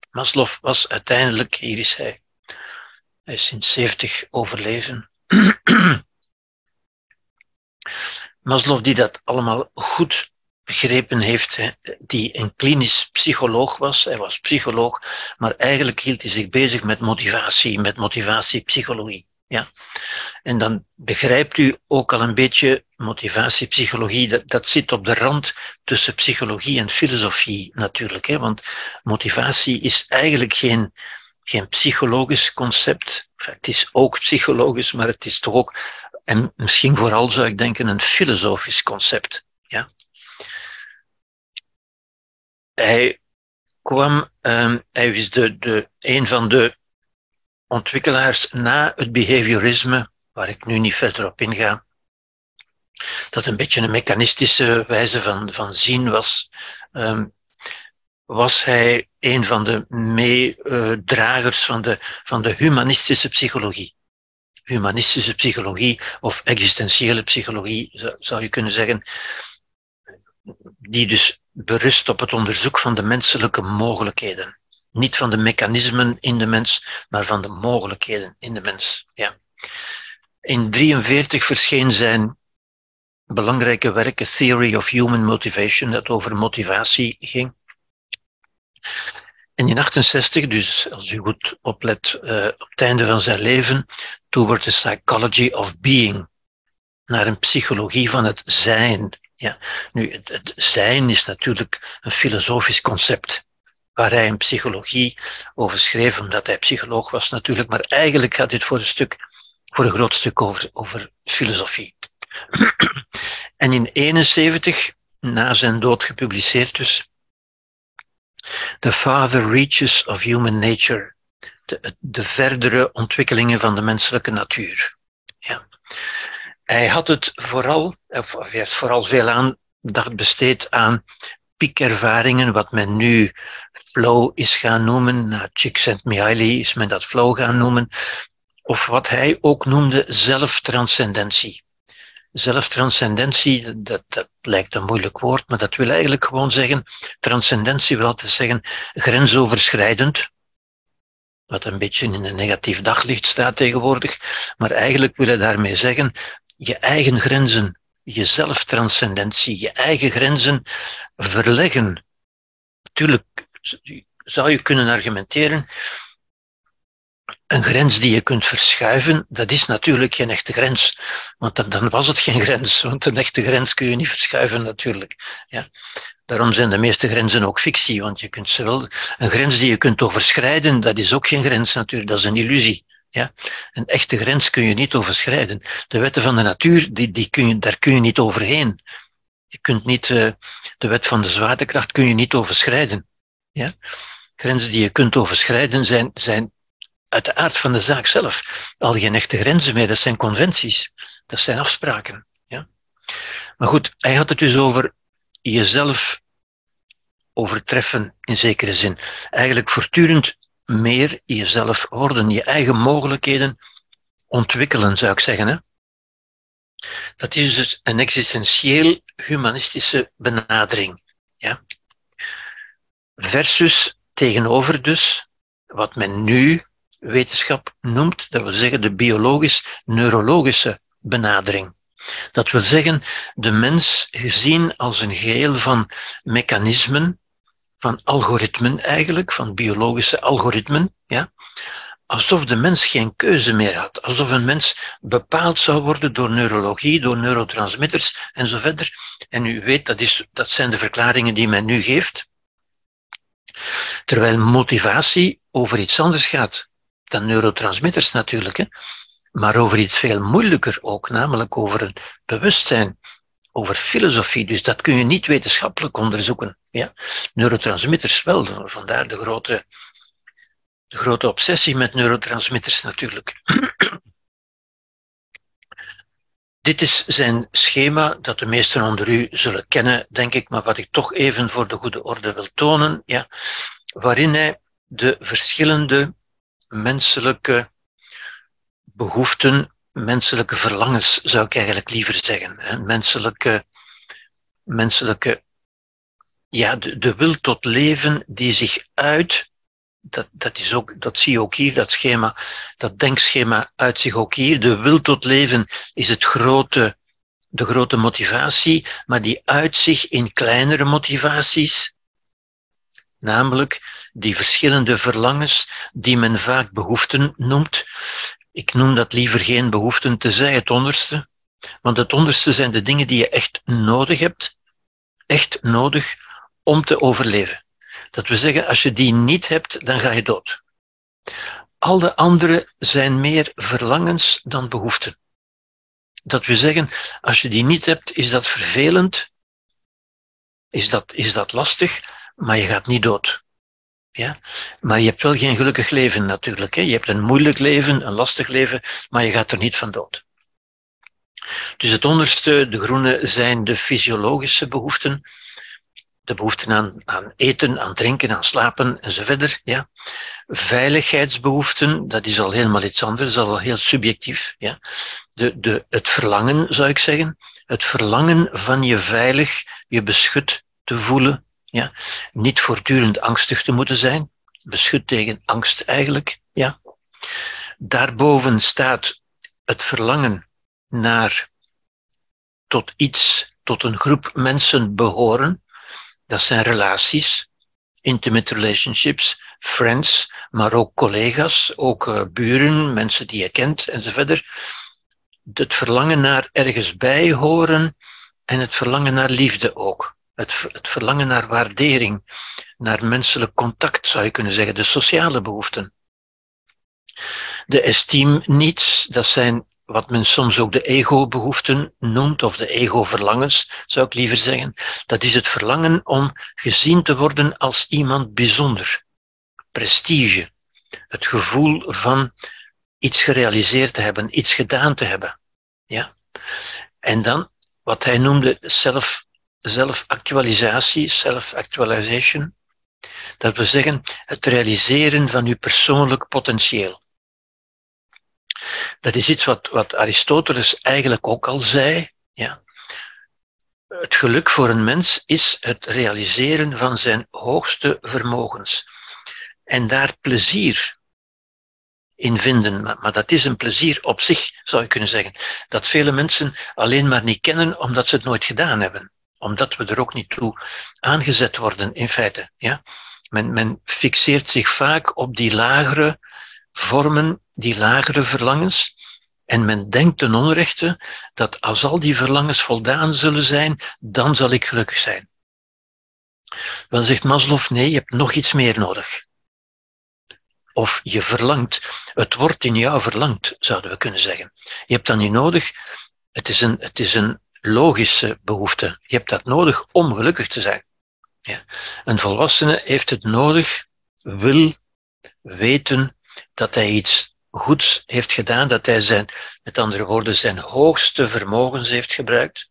Maslow was uiteindelijk, hier is hij, hij is in 70 overleven. Maslow, die dat allemaal goed begrepen heeft, die een klinisch psycholoog was. Hij was psycholoog, maar eigenlijk hield hij zich bezig met motivatie, met motivatiepsychologie. Ja. En dan begrijpt u ook al een beetje motivatiepsychologie, dat, dat zit op de rand tussen psychologie en filosofie natuurlijk. Hè? Want motivatie is eigenlijk geen, geen psychologisch concept. Het is ook psychologisch, maar het is toch ook, en misschien vooral zou ik denken, een filosofisch concept. Ja? Hij kwam, um, hij is de, de, een van de ontwikkelaars na het behaviorisme, waar ik nu niet verder op inga, dat een beetje een mechanistische wijze van, van zien was, um, was hij een van de meedragers van, de, van de humanistische psychologie. Humanistische psychologie of existentiële psychologie, zou je kunnen zeggen, die dus berust op het onderzoek van de menselijke mogelijkheden. Niet van de mechanismen in de mens, maar van de mogelijkheden in de mens. Ja. In 1943 verscheen zijn belangrijke werk, Theory of Human Motivation, dat over motivatie ging. En in 68, dus als u goed oplet, uh, op het einde van zijn leven, toen wordt de Psychology of Being naar een psychologie van het zijn. Ja. Nu, het, het zijn is natuurlijk een filosofisch concept waar hij in psychologie over schreef, omdat hij psycholoog was natuurlijk, maar eigenlijk gaat dit voor een stuk, voor een groot stuk over, over filosofie. en in 71, na zijn dood gepubliceerd dus, The Father Reaches of Human Nature, de, de verdere ontwikkelingen van de menselijke natuur. Ja. Hij had het vooral, of hij heeft vooral veel aandacht besteed aan piekervaringen, wat men nu flow is gaan noemen. Na Csikszentmihalyi is men dat flow gaan noemen. Of wat hij ook noemde zelftranscendentie. Zelftranscendentie, dat, dat lijkt een moeilijk woord, maar dat wil eigenlijk gewoon zeggen, transcendentie wil altijd zeggen grensoverschrijdend, wat een beetje in een negatief daglicht staat tegenwoordig, maar eigenlijk wil hij daarmee zeggen, je eigen grenzen, je zelftranscendentie, je eigen grenzen verleggen. Natuurlijk zou je kunnen argumenteren, een grens die je kunt verschuiven, dat is natuurlijk geen echte grens. Want dan, was het geen grens, want een echte grens kun je niet verschuiven natuurlijk. Ja. Daarom zijn de meeste grenzen ook fictie, want je kunt ze wel, een grens die je kunt overschrijden, dat is ook geen grens natuurlijk, dat is een illusie. Ja? Een echte grens kun je niet overschrijden. De wetten van de natuur, die, die kun je, daar kun je niet overheen. Je kunt niet, uh, de wet van de zwaartekracht kun je niet overschrijden. Ja? Grenzen die je kunt overschrijden zijn, zijn uit de aard van de zaak zelf al geen echte grenzen meer. Dat zijn conventies. Dat zijn afspraken. Ja? Maar goed, hij had het dus over jezelf overtreffen in zekere zin. Eigenlijk voortdurend meer jezelf worden, je eigen mogelijkheden ontwikkelen, zou ik zeggen. Hè? Dat is dus een existentieel humanistische benadering. Ja? Versus tegenover dus wat men nu wetenschap noemt, dat wil zeggen de biologisch-neurologische benadering. Dat wil zeggen, de mens gezien als een geheel van mechanismen, van algoritmen eigenlijk, van biologische algoritmen, ja, alsof de mens geen keuze meer had, alsof een mens bepaald zou worden door neurologie, door neurotransmitters en zo verder. En u weet, dat, is, dat zijn de verklaringen die men nu geeft. Terwijl motivatie over iets anders gaat dan neurotransmitters natuurlijk, hè, maar over iets veel moeilijker ook, namelijk over een bewustzijn, over filosofie. Dus dat kun je niet wetenschappelijk onderzoeken. Ja? Neurotransmitters wel, vandaar de grote, de grote obsessie met neurotransmitters natuurlijk. Dit is zijn schema dat de meesten onder u zullen kennen, denk ik, maar wat ik toch even voor de goede orde wil tonen, ja, waarin hij de verschillende menselijke behoeften, menselijke verlangens, zou ik eigenlijk liever zeggen. Menselijke, menselijke ja, de, de wil tot leven die zich uit, dat, dat, is ook, dat zie je ook hier, dat schema, dat denkschema uit zich ook hier. De wil tot leven is het grote, de grote motivatie, maar die uit zich in kleinere motivaties, namelijk die verschillende verlangens die men vaak behoeften noemt. Ik noem dat liever geen behoeften, tezij het onderste, want het onderste zijn de dingen die je echt nodig hebt, echt nodig om te overleven. Dat we zeggen, als je die niet hebt, dan ga je dood. Al de andere zijn meer verlangens dan behoeften. Dat we zeggen, als je die niet hebt, is dat vervelend, is dat, is dat lastig, maar je gaat niet dood. Ja? Maar je hebt wel geen gelukkig leven natuurlijk. Hè? Je hebt een moeilijk leven, een lastig leven, maar je gaat er niet van dood. Dus het onderste, de groene, zijn de fysiologische behoeften. De behoeften aan, aan eten, aan drinken, aan slapen enzovoort. Ja? Veiligheidsbehoeften, dat is al helemaal iets anders, dat is al heel subjectief. Ja? De, de, het verlangen, zou ik zeggen. Het verlangen van je veilig, je beschut te voelen, ja? Niet voortdurend angstig te moeten zijn. Beschut tegen angst eigenlijk. Ja? Daarboven staat het verlangen naar tot iets, tot een groep mensen behoren. Dat zijn relaties, intimate relationships, friends, maar ook collega's, ook uh, buren, mensen die je kent enzovoort. Het verlangen naar ergens bij horen en het verlangen naar liefde ook het, het verlangen naar waardering, naar menselijk contact zou je kunnen zeggen, de sociale behoeften. De esteem needs, dat zijn wat men soms ook de ego-behoeften noemt, of de ego-verlangens, zou ik liever zeggen. Dat is het verlangen om gezien te worden als iemand bijzonder. Prestige. Het gevoel van iets gerealiseerd te hebben, iets gedaan te hebben. Ja? En dan wat hij noemde self zelfactualisatie, self-actualization. Dat we zeggen het realiseren van uw persoonlijk potentieel. Dat is iets wat, wat Aristoteles eigenlijk ook al zei. Ja. Het geluk voor een mens is het realiseren van zijn hoogste vermogens. En daar plezier in vinden. Maar, maar, dat is een plezier op zich, zou je kunnen zeggen. Dat vele mensen alleen maar niet kennen omdat ze het nooit gedaan hebben. Omdat we er ook niet toe aangezet worden, in feite. Ja? Men, men fixeert zich vaak op die lagere vormen, die lagere verlangens. En men denkt ten onrechte dat als al die verlangens voldaan zullen zijn, dan zal ik gelukkig zijn. Wel zegt Maslow, nee, je hebt nog iets meer nodig. Of je verlangt, het wordt in jou verlangd, zouden we kunnen zeggen. Je hebt dat niet nodig. Het is een, het is een logische behoefte. Je hebt dat nodig om gelukkig te zijn. Ja. Een volwassene heeft het nodig, wil weten dat hij iets goeds heeft gedaan, dat hij zijn, met andere woorden, zijn hoogste vermogens heeft gebruikt,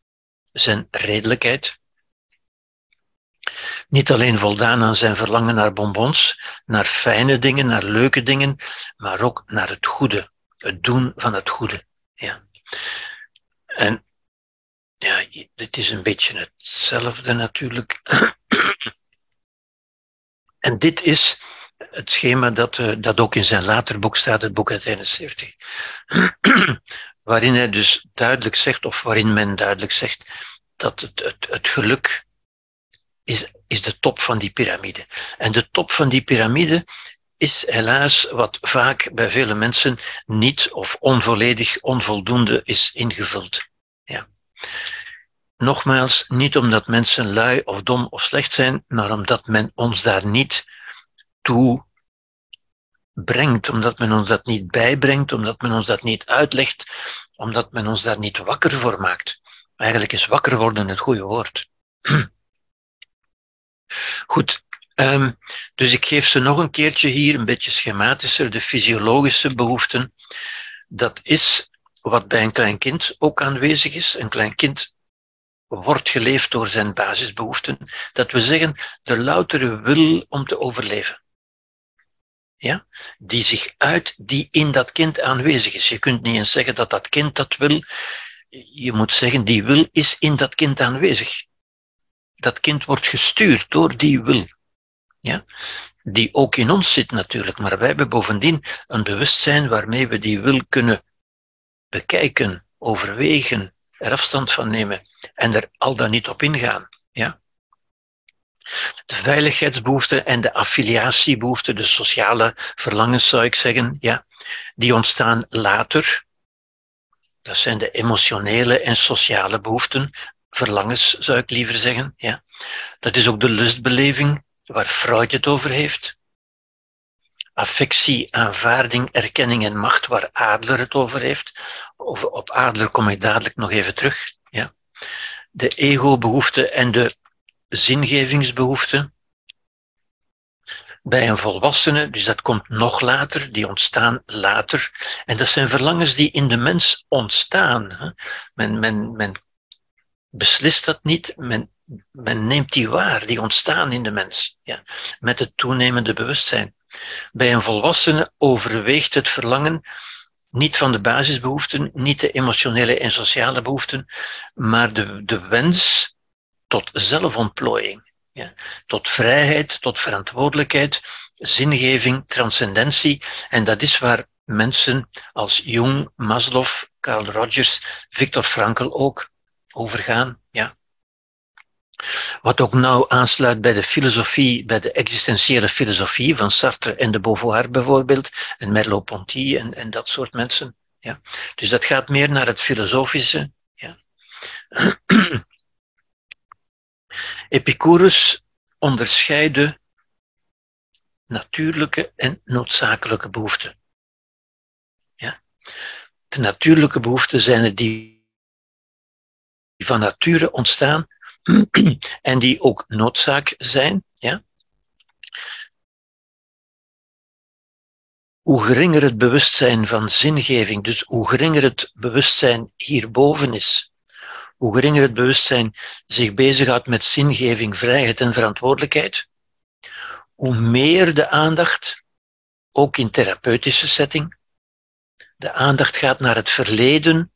zijn redelijkheid. Niet alleen voldaan aan zijn verlangen naar bonbons, naar fijne dingen, naar leuke dingen, maar ook naar het goede, het doen van het goede. Ja. En ja, dit is een beetje hetzelfde natuurlijk. en dit is het schema dat, uh, dat ook in zijn later boek staat, het boek uit 71. waarin hij dus duidelijk zegt, of waarin men duidelijk zegt, dat het, het, het geluk is, is de top van die piramide. En de top van die piramide is helaas wat vaak bij vele mensen niet of onvolledig, onvoldoende is ingevuld. Ja. Nogmaals, niet omdat mensen lui of dom of slecht zijn, maar omdat men ons daar niet toe brengt, omdat men ons dat niet bijbrengt, omdat men ons dat niet uitlegt, omdat men ons daar niet wakker voor maakt. Eigenlijk is wakker worden het goede woord. Goed, um, dus ik geef ze nog een keertje hier, een beetje schematischer, de fysiologische behoeften. Dat is wat bij een klein kind ook aanwezig is. Een klein kind wordt geleefd door zijn basisbehoeften. Dat we zeggen, de loutere wil om te overleven. Ja? Die zich uit, die in dat kind aanwezig is. Je kunt niet eens zeggen dat dat kind dat wil. Je moet zeggen, die wil is in dat kind aanwezig dat kind wordt gestuurd door die wil. Ja? Die ook in ons zit natuurlijk, maar wij hebben bovendien een bewustzijn waarmee we die wil kunnen bekijken, overwegen, er afstand van nemen en er al dan niet op ingaan. Ja? De veiligheidsbehoefte en de affiliatiebehoefte, de sociale verlangens zou ik zeggen, ja, die ontstaan later. Dat zijn de emotionele en sociale behoeften, verlangens, zou ik liever zeggen. Ja. Dat is ook de lustbeleving waar Freud het over heeft. Affectie, aanvaarding, erkenning en macht, waar Adler het over heeft. Of op Adler kom ik dadelijk nog even terug. Ja. De ego-behoefte en de zingevingsbehoefte. Bij een volwassene, dus dat komt nog later, die ontstaan later. En dat zijn verlangens die in de mens ontstaan. Men, men, men beslist dat niet, men, men neemt die waar, die ontstaan in de mens, ja, met het toenemende bewustzijn. Bij een volwassene overweegt het verlangen niet van de basisbehoeften, niet de emotionele en sociale behoeften, maar de, de wens tot zelfontplooiing, ja, tot vrijheid, tot verantwoordelijkheid, zingeving, transcendentie. En dat is waar mensen als Jung, Maslow, Carl Rogers, Viktor Frankl ook overgaan. Ja. Wat ook nauw aansluit bij de filosofie, bij de existentiële filosofie van Sartre en de Beauvoir bijvoorbeeld, en Merleau-Ponty en, en dat soort mensen. Ja. Dus dat gaat meer naar het filosofische. Ja. Epicurus onderscheidde natuurlijke en noodzakelijke behoeften. Ja. De natuurlijke behoeften zijn er die van nature ontstaan en die ook noodzaak zijn. Ja? Hoe geringer het bewustzijn van zingeving, dus hoe geringer het bewustzijn hierboven is, hoe geringer het bewustzijn zich bezighoudt met zingeving, vrijheid en verantwoordelijkheid, hoe meer de aandacht, ook in therapeutische setting, de aandacht gaat naar het verleden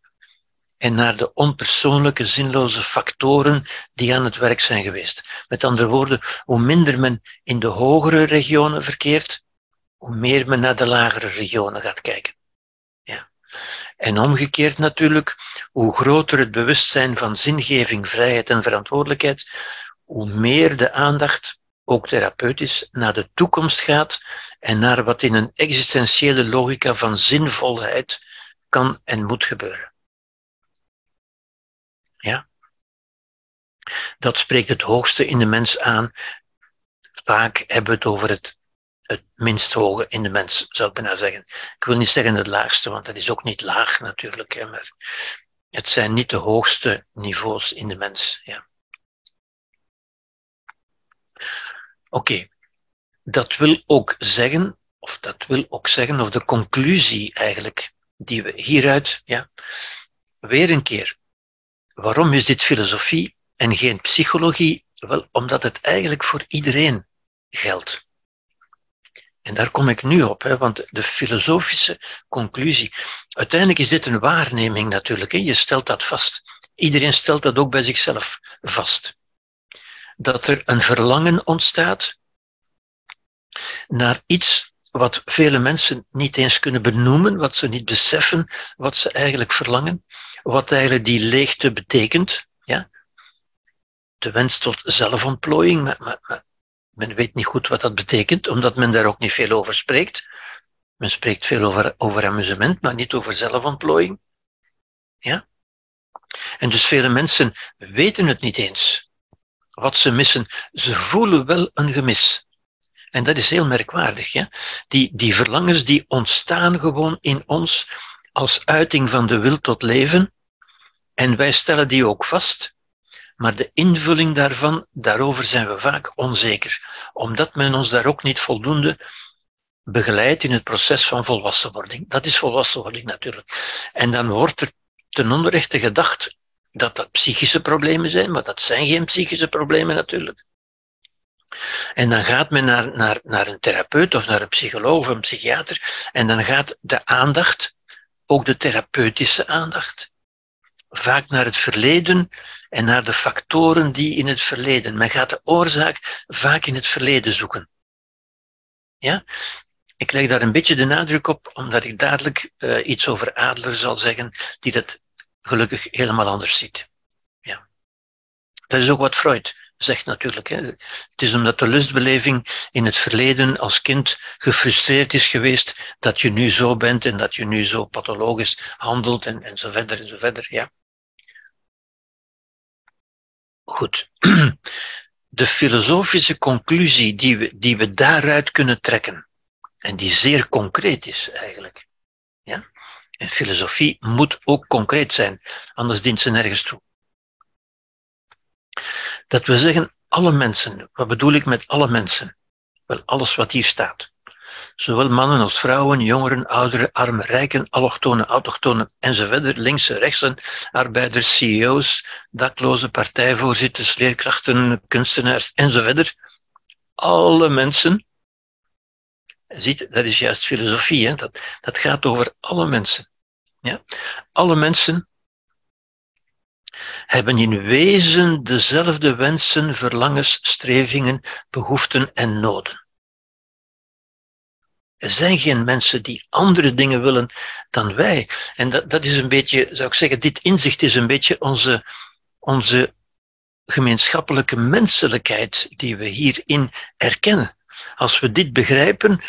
en naar de onpersoonlijke, zinloze factoren die aan het werk zijn geweest. Met andere woorden, hoe minder men in de hogere regionen verkeert, hoe meer men naar de lagere regionen gaat kijken. Ja. En omgekeerd natuurlijk, hoe groter het bewustzijn van zingeving, vrijheid en verantwoordelijkheid, hoe meer de aandacht, ook therapeutisch, naar de toekomst gaat en naar wat in een existentiële logica van zinvolheid kan en moet gebeuren. Dat spreekt het hoogste in de mens aan. Vaak hebben we het over het, het minst hoge in de mens, zou ik bijna zeggen. Ik wil niet zeggen het laagste, want dat is ook niet laag natuurlijk, hè, maar het zijn niet de hoogste niveaus in de mens. Ja. Oké, dat wil ook zeggen, of dat wil ook zeggen, of de conclusie eigenlijk, die we hieruit, ja, weer een keer. Waarom is dit filosofie en geen psychologie? Wel, omdat het eigenlijk voor iedereen geldt. En daar kom ik nu op, hè, want de filosofische conclusie. Uiteindelijk is dit een waarneming natuurlijk. Je stelt dat vast. Iedereen stelt dat ook bij zichzelf vast. Dat er een verlangen ontstaat naar iets wat vele mensen niet eens kunnen benoemen, wat ze niet beseffen, wat ze eigenlijk verlangen, wat eigenlijk die leegte betekent. De wens tot zelfontplooiing, maar, maar, maar men weet niet goed wat dat betekent, omdat men daar ook niet veel over spreekt. Men spreekt veel over, over amusement, maar niet over zelfontplooiing. Ja? En dus vele mensen weten het niet eens. Wat ze missen, ze voelen wel een gemis. En dat is heel merkwaardig. Ja? Die, die verlangens die ontstaan gewoon in ons als uiting van de wil tot leven. En wij stellen die ook vast. Maar de invulling daarvan, daarover zijn we vaak onzeker. Omdat men ons daar ook niet voldoende begeleidt in het proces van volwassenwording. Dat is volwassenwording natuurlijk. En dan wordt er ten onrechte gedacht dat dat psychische problemen zijn, maar dat zijn geen psychische problemen natuurlijk. En dan gaat men naar, naar, naar een therapeut of naar een psycholoog of een psychiater en dan gaat de aandacht, ook de therapeutische aandacht, vaak naar het verleden en naar de factoren die in het verleden. Men gaat de oorzaak vaak in het verleden zoeken. Ja? Ik leg daar een beetje de nadruk op, omdat ik dadelijk uh, iets over Adler zal zeggen, die dat gelukkig helemaal anders ziet. Ja. Dat is ook wat Freud zegt natuurlijk. Hè. Het is omdat de lustbeleving in het verleden als kind gefrustreerd is geweest dat je nu zo bent en dat je nu zo pathologisch handelt en, en zo verder en zo verder. Ja. Goed. De filosofische conclusie die we, die we daaruit kunnen trekken, en die zeer concreet is eigenlijk. Ja? En filosofie moet ook concreet zijn, anders dient ze nergens toe. Dat we zeggen, alle mensen, wat bedoel ik met alle mensen? Wel, alles wat hier staat. Zowel mannen als vrouwen, jongeren, ouderen, armen, rijken, allochtonen, autochtonen enzovoort, linkse, rechtse, arbeiders, CEO's, daklozen, partijvoorzitters, leerkrachten, kunstenaars enzovoort. Alle mensen, ziet, dat is juist filosofie, hè? Dat, dat gaat over alle mensen. Ja? Alle mensen hebben in wezen dezelfde wensen, verlangens, strevingen, behoeften en noden. Er zijn geen mensen die andere dingen willen dan wij. En dat, dat is een beetje, zou ik zeggen, dit inzicht is een beetje onze, onze gemeenschappelijke menselijkheid die we hierin erkennen. Als we dit begrijpen,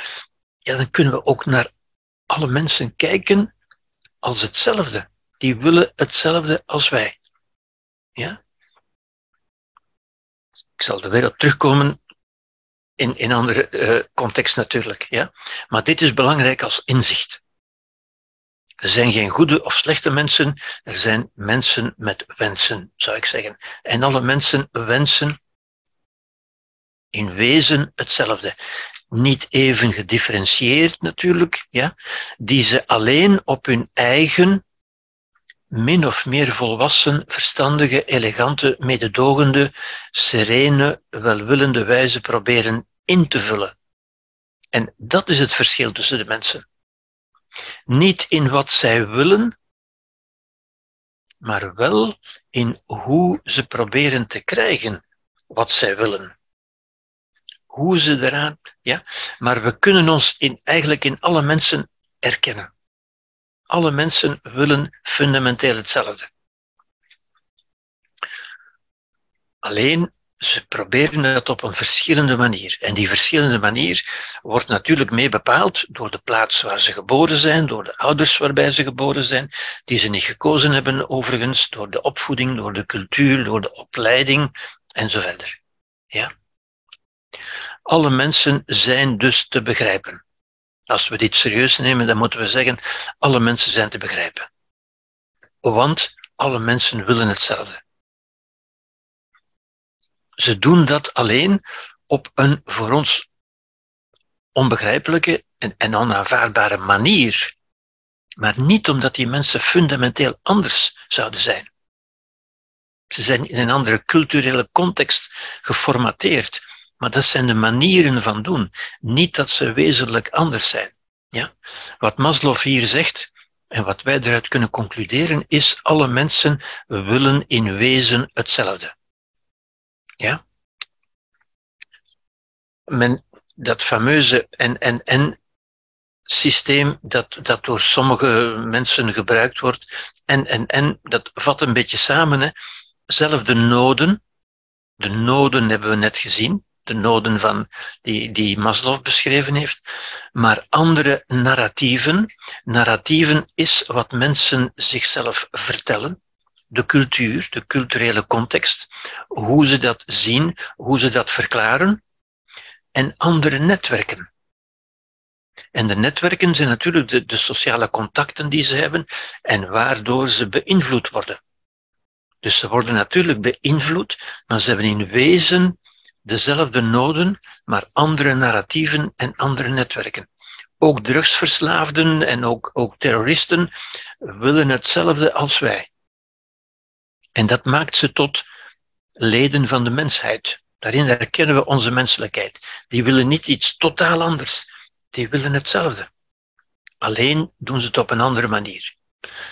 ja, dan kunnen we ook naar alle mensen kijken als hetzelfde. Die willen hetzelfde als wij. Ja? Ik zal er weer op terugkomen in een andere uh, context natuurlijk. Ja? Maar dit is belangrijk als inzicht. Er zijn geen goede of slechte mensen, er zijn mensen met wensen, zou ik zeggen. En alle mensen wensen in wezen hetzelfde. Niet even gedifferentieerd natuurlijk, ja, die ze alleen op hun eigen min of meer volwassen, verstandige, elegante, mededogende, serene, welwillende wijze proberen in te vullen. En dat is het verschil tussen de mensen. Niet in wat zij willen, maar wel in hoe ze proberen te krijgen wat zij willen. Hoe ze eraan, ja. Maar we kunnen ons in, eigenlijk in alle mensen erkennen. Alle mensen willen fundamenteel hetzelfde. Alleen ze proberen dat op een verschillende manier. En die verschillende manier wordt natuurlijk mee bepaald door de plaats waar ze geboren zijn, door de ouders waarbij ze geboren zijn, die ze niet gekozen hebben overigens, door de opvoeding, door de cultuur, door de opleiding en zo verder. Ja? Alle mensen zijn dus te begrijpen. Als we dit serieus nemen, dan moeten we zeggen, alle mensen zijn te begrijpen. Want alle mensen willen hetzelfde. Ze doen dat alleen op een voor ons onbegrijpelijke en, onaanvaardbare manier. Maar niet omdat die mensen fundamenteel anders zouden zijn. Ze zijn in een andere culturele context geformateerd. Maar dat zijn de manieren van doen. Niet dat ze wezenlijk anders zijn. Ja? Wat Maslow hier zegt, en wat wij eruit kunnen concluderen, is alle mensen willen in wezen hetzelfde. Ja? Men, dat fameuze en-en-en systeem dat, dat door sommige mensen gebruikt wordt, en-en-en, dat vat een beetje samen. Hè. Zelfde noden, de noden hebben we net gezien, de noden van die, die Maslow beschreven heeft, maar andere narratieven. Narratieven is wat mensen zichzelf vertellen de cultuur, de culturele context, hoe ze dat zien, hoe ze dat verklaren, en andere netwerken. En de netwerken zijn natuurlijk de, de sociale contacten die ze hebben en waardoor ze beïnvloed worden. Dus ze worden natuurlijk beïnvloed, maar ze hebben in wezen dezelfde noden, maar andere narratieven en andere netwerken. Ook drugsverslaafden en ook, ook terroristen willen hetzelfde als wij. En dat maakt ze tot leden van de mensheid. Daarin herkennen we onze menselijkheid. Die willen niet iets totaal anders. Die willen hetzelfde. Alleen doen ze het op een andere manier.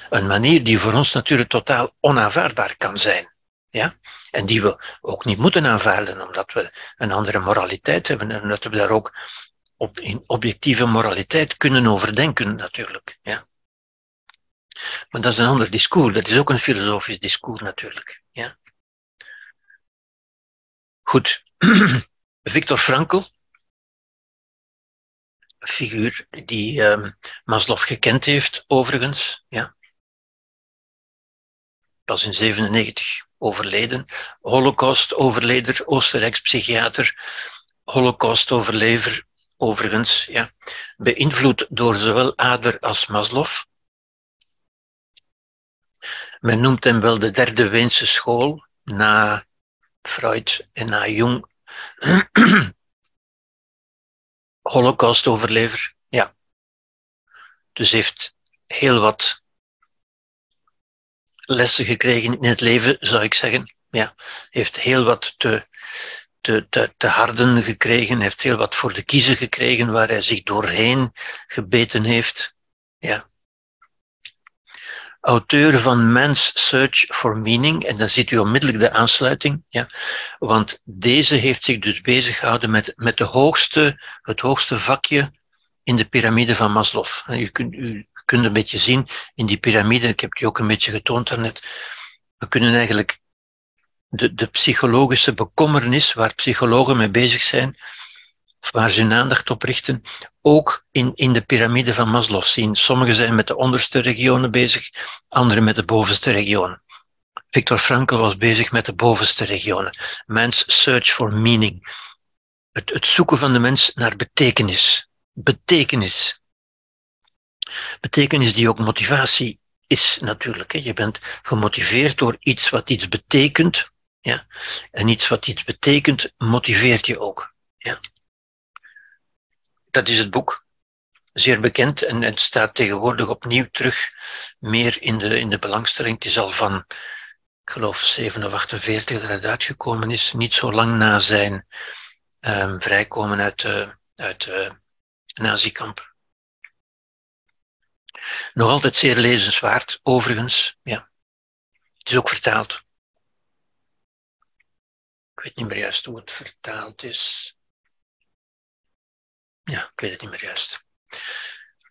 Een manier die voor ons natuurlijk totaal onaanvaardbaar kan zijn. Ja? En die we ook niet moeten aanvaarden, omdat we een andere moraliteit hebben en dat we daar ook op, in objectieve moraliteit kunnen overdenken, natuurlijk. Ja? Maar dat is een ander discours. Dat is ook een filosofisch discours natuurlijk. Ja. Goed. Victor Frankl, figuur die um, Maslow gekend heeft, overigens. Ja. Pas in 97 overleden. Holocaust-overleder, Oostenrijks psychiater, Holocaust-overlever, overigens. Ja. Beïnvloed door zowel Ader als Maslow. Men noemt hem wel de derde Weense school, na Freud en na Jung. Holocaust-overlever, ja. Dus heeft heel wat lessen gekregen in het leven, zou ik zeggen. Ja, heeft heel wat te, te, te, te harden gekregen, heeft heel wat voor de kiezen gekregen waar hij zich doorheen gebeten heeft. Ja auteur van Man's Search for Meaning, en dan ziet u onmiddellijk de aansluiting, ja, want deze heeft zich dus bezig gehouden met, met de hoogste, het hoogste vakje in de piramide van Maslow. U kunt, u kunt een beetje zien in die piramide, ik heb die ook een beetje getoond daarnet, we kunnen eigenlijk de, de psychologische bekommernis waar psychologen mee bezig zijn, waar ze hun aandacht op richten, ook in, in de piramide van Maslow zien. Sommigen zijn met de onderste regionen bezig, anderen met de bovenste regionen. Viktor Frankl was bezig met de bovenste regionen. Man's search for meaning. Het, het zoeken van de mens naar betekenis. Betekenis. Betekenis die ook motivatie is natuurlijk. Hè. Je bent gemotiveerd door iets wat iets betekent. Ja? En iets wat iets betekent, motiveert je ook. Ja? Dat is het boek. Zeer bekend en het staat tegenwoordig opnieuw terug meer in de, in de belangstelling. Het is al van, ik geloof, 7 of 48 dat het uitgekomen is. Niet zo lang na zijn um, vrijkomen uit, uh, uit uh, nazikampen. Nog altijd zeer lezenswaard, overigens. Ja. Het is ook vertaald. Ik weet niet meer juist hoe het vertaald is. Ja, ik weet het niet meer juist.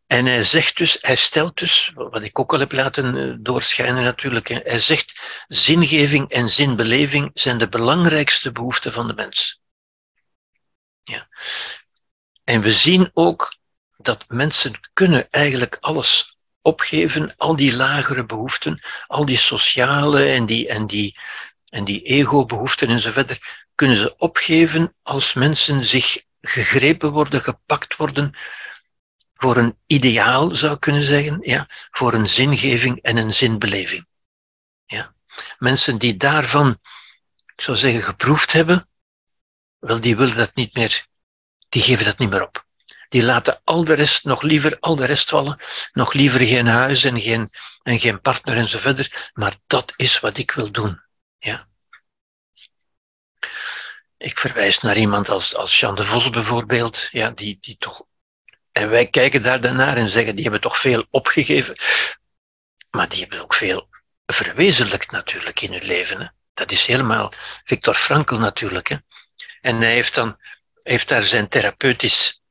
En hij zegt dus, hij stelt dus, wat ik ook al heb laten eh, doorschijnen natuurlijk, hij zegt, zingeving en zinbeleving zijn de belangrijkste behoeften van de mens. Ja. En we zien ook dat mensen kunnen eigenlijk alles opgeven, al die lagere behoeften, al die sociale en die, en die, en die ego-behoeften enzovoort, kunnen ze opgeven als mensen zich gegrepen worden, gepakt worden voor een ideaal, zou kunnen zeggen, ja, voor een zingeving en een zinbeleving. Ja. Mensen die daarvan, ik zou zeggen, geproefd hebben, wel, die willen dat niet meer, die geven dat niet meer op. Die laten al de rest, nog liever al de rest vallen, nog liever geen huis en geen, en geen partner en zo verder, maar dat is wat ik wil doen. Ja. Ik verwijs naar iemand als, als Jean de Vos bijvoorbeeld, ja, die, die toch en wij kijken daar dan naar en zeggen, die hebben toch veel opgegeven. Maar die hebben ook veel verwezenlijkt natuurlijk in hun leven. Hè. Dat is helemaal Victor Frankl natuurlijk. Hè. En hij heeft, dan, heeft daar zijn therapeutisch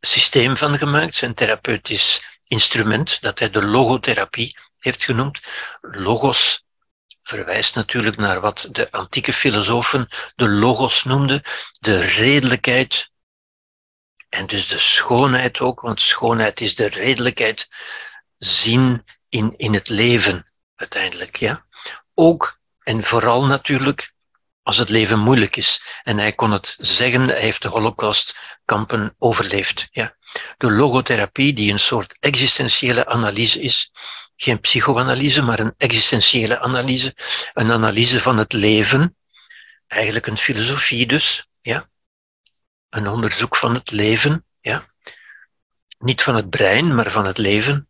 systeem van gemaakt, zijn therapeutisch instrument, dat hij de logotherapie heeft genoemd. Logos verwijst natuurlijk naar wat de antieke filosofen de logos noemden, de redelijkheid, en dus de schoonheid ook, want schoonheid is de redelijkheid, zien in, in het leven uiteindelijk. Ja? Ook en vooral natuurlijk als het leven moeilijk is. En hij kon het zeggen, hij heeft de holocaustkampen overleefd. Ja? De logotherapie, die een soort existentiële analyse is, geen psychoanalyse, maar een existentiële analyse, een analyse van het leven, eigenlijk een filosofie dus, ja, een onderzoek van het leven, ja. Niet van het brein, maar van het leven.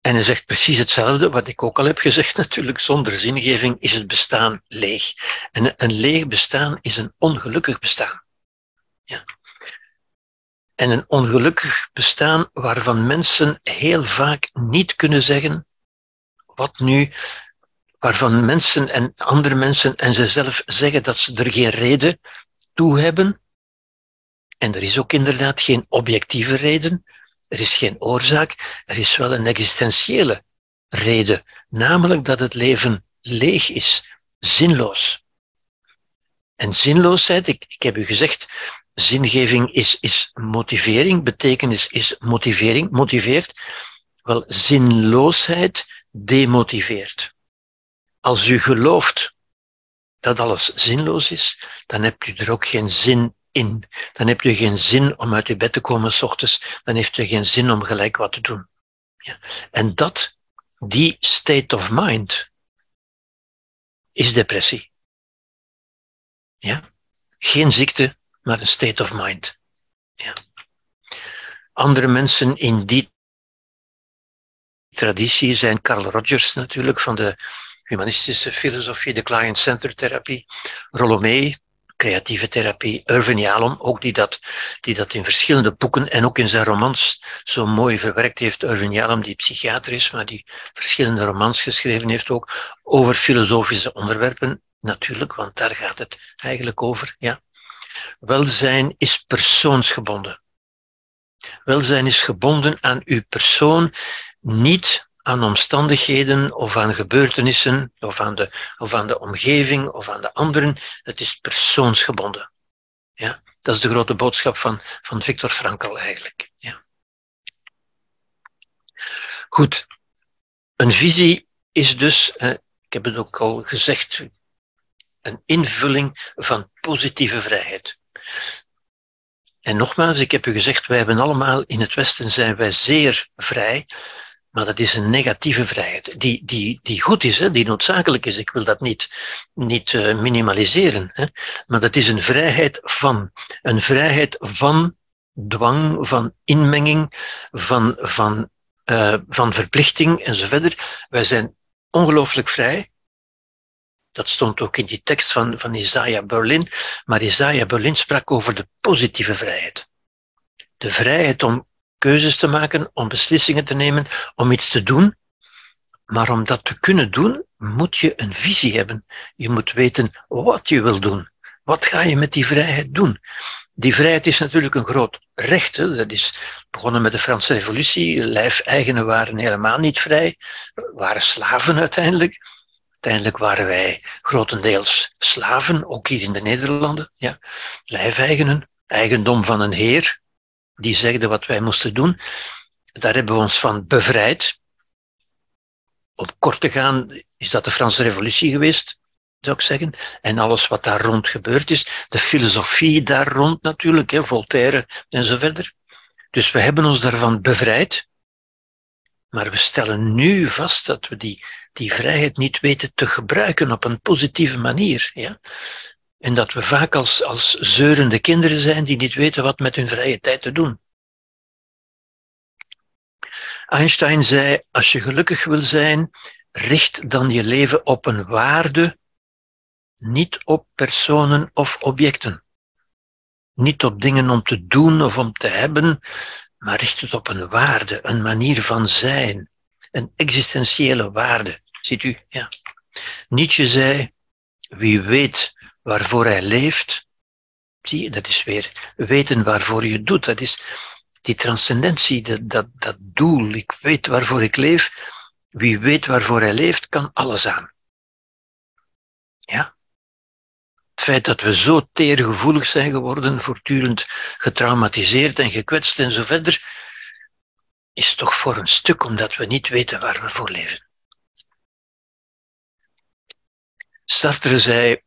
En hij zegt precies hetzelfde, wat ik ook al heb gezegd natuurlijk, zonder zingeving is het bestaan leeg. En een leeg bestaan is een ongelukkig bestaan. Ja. En een ongelukkig bestaan waarvan mensen heel vaak niet kunnen zeggen wat nu, waarvan mensen en andere mensen en zichzelf zeggen dat ze er geen reden toe hebben. En er is ook inderdaad geen objectieve reden, er is geen oorzaak, er is wel een existentiële reden, namelijk dat het leven leeg is, zinloos. En zinloosheid, ik, ik heb u gezegd, zingeving is, is motivering, betekenis is motivering, motiveert. Wel, zinloosheid demotiveert. Als u gelooft dat alles zinloos is, dan hebt u er ook geen zin in. Dan hebt u geen zin om uit uw bed te komen s ochtends. Dan heeft u geen zin om gelijk wat te doen. Ja. En dat, die state of mind, is depressie. Ja? Geen ziekte, maar een state of mind. Ja. Andere mensen in die traditie zijn Carl Rogers natuurlijk van de humanistische filosofie, de client-centered therapie, Rollo creatieve therapie, Irvin Yalom, ook die dat, die dat in verschillende boeken en ook in zijn romans zo mooi verwerkt heeft. Irvin Yalom, die psychiater is, maar die verschillende romans geschreven heeft ook over filosofische onderwerpen, natuurlijk, want daar gaat het eigenlijk over. Ja. Welzijn is persoonsgebonden. Welzijn is gebonden aan uw persoon, niet aan omstandigheden of aan gebeurtenissen of aan de, of aan de omgeving of aan de anderen. Het is persoonsgebonden. Ja? Dat is de grote boodschap van, van Victor Frankl eigenlijk. Ja. Goed. Een visie is dus, ik heb het ook al gezegd, een invulling van positieve vrijheid. En nogmaals, ik heb u gezegd, wij hebben allemaal in het Westen zijn wij zeer vrij. Maar dat is een negatieve vrijheid, die, die, die goed is, hè, die noodzakelijk is. Ik wil dat niet, niet uh, minimaliseren. Hè. Maar dat is een vrijheid van. Een vrijheid van dwang, van inmenging, van, van, uh, van verplichting enzovoort. Wij zijn ongelooflijk vrij. Dat stond ook in die tekst van, van Isaiah Berlin. Maar Isaiah Berlin sprak over de positieve vrijheid. De vrijheid om keuzes te maken, om beslissingen te nemen, om iets te doen. Maar om dat te kunnen doen, moet je een visie hebben. Je moet weten wat je wil doen. Wat ga je met die vrijheid doen? Die vrijheid is natuurlijk een groot recht. Dat is begonnen met de Franse Revolutie. Lijfeigenen waren helemaal niet vrij, waren slaven uiteindelijk. Uiteindelijk waren wij grotendeels slaven, ook hier in de Nederlanden. Ja. Lijfeigenen, eigendom van een heer, die zegde wat wij moesten doen. Daar hebben we ons van bevrijd. Op kort te gaan is dat de Franse Revolutie geweest zou ik zeggen. En alles wat daar rond gebeurd is. De filosofie daar rond natuurlijk, hè, Voltaire en zo verder. Dus we hebben ons daarvan bevrijd. Maar we stellen nu vast dat we die, die vrijheid niet weten te gebruiken op een positieve manier. Ja? En dat we vaak als, als zeurende kinderen zijn die niet weten wat met hun vrije tijd te doen. Einstein zei, als je gelukkig wil zijn, richt dan je leven op een waarde niet op personen of objecten. Niet op dingen om te doen of om te hebben, maar richt het op een waarde, een manier van zijn, een existentiële waarde. Ziet u? Ja. Nietzsche zei, wie weet waarvoor hij leeft, zie je, dat is weer weten waarvoor je doet. Dat is die transcendentie, dat, dat, dat doel. Ik weet waarvoor ik leef. Wie weet waarvoor hij leeft, kan alles aan. Ja? Het feit dat we zo teergevoelig zijn geworden, voortdurend getraumatiseerd en gekwetst en zo verder, is toch voor een stuk omdat we niet weten waar we voor leven. Sartre zei,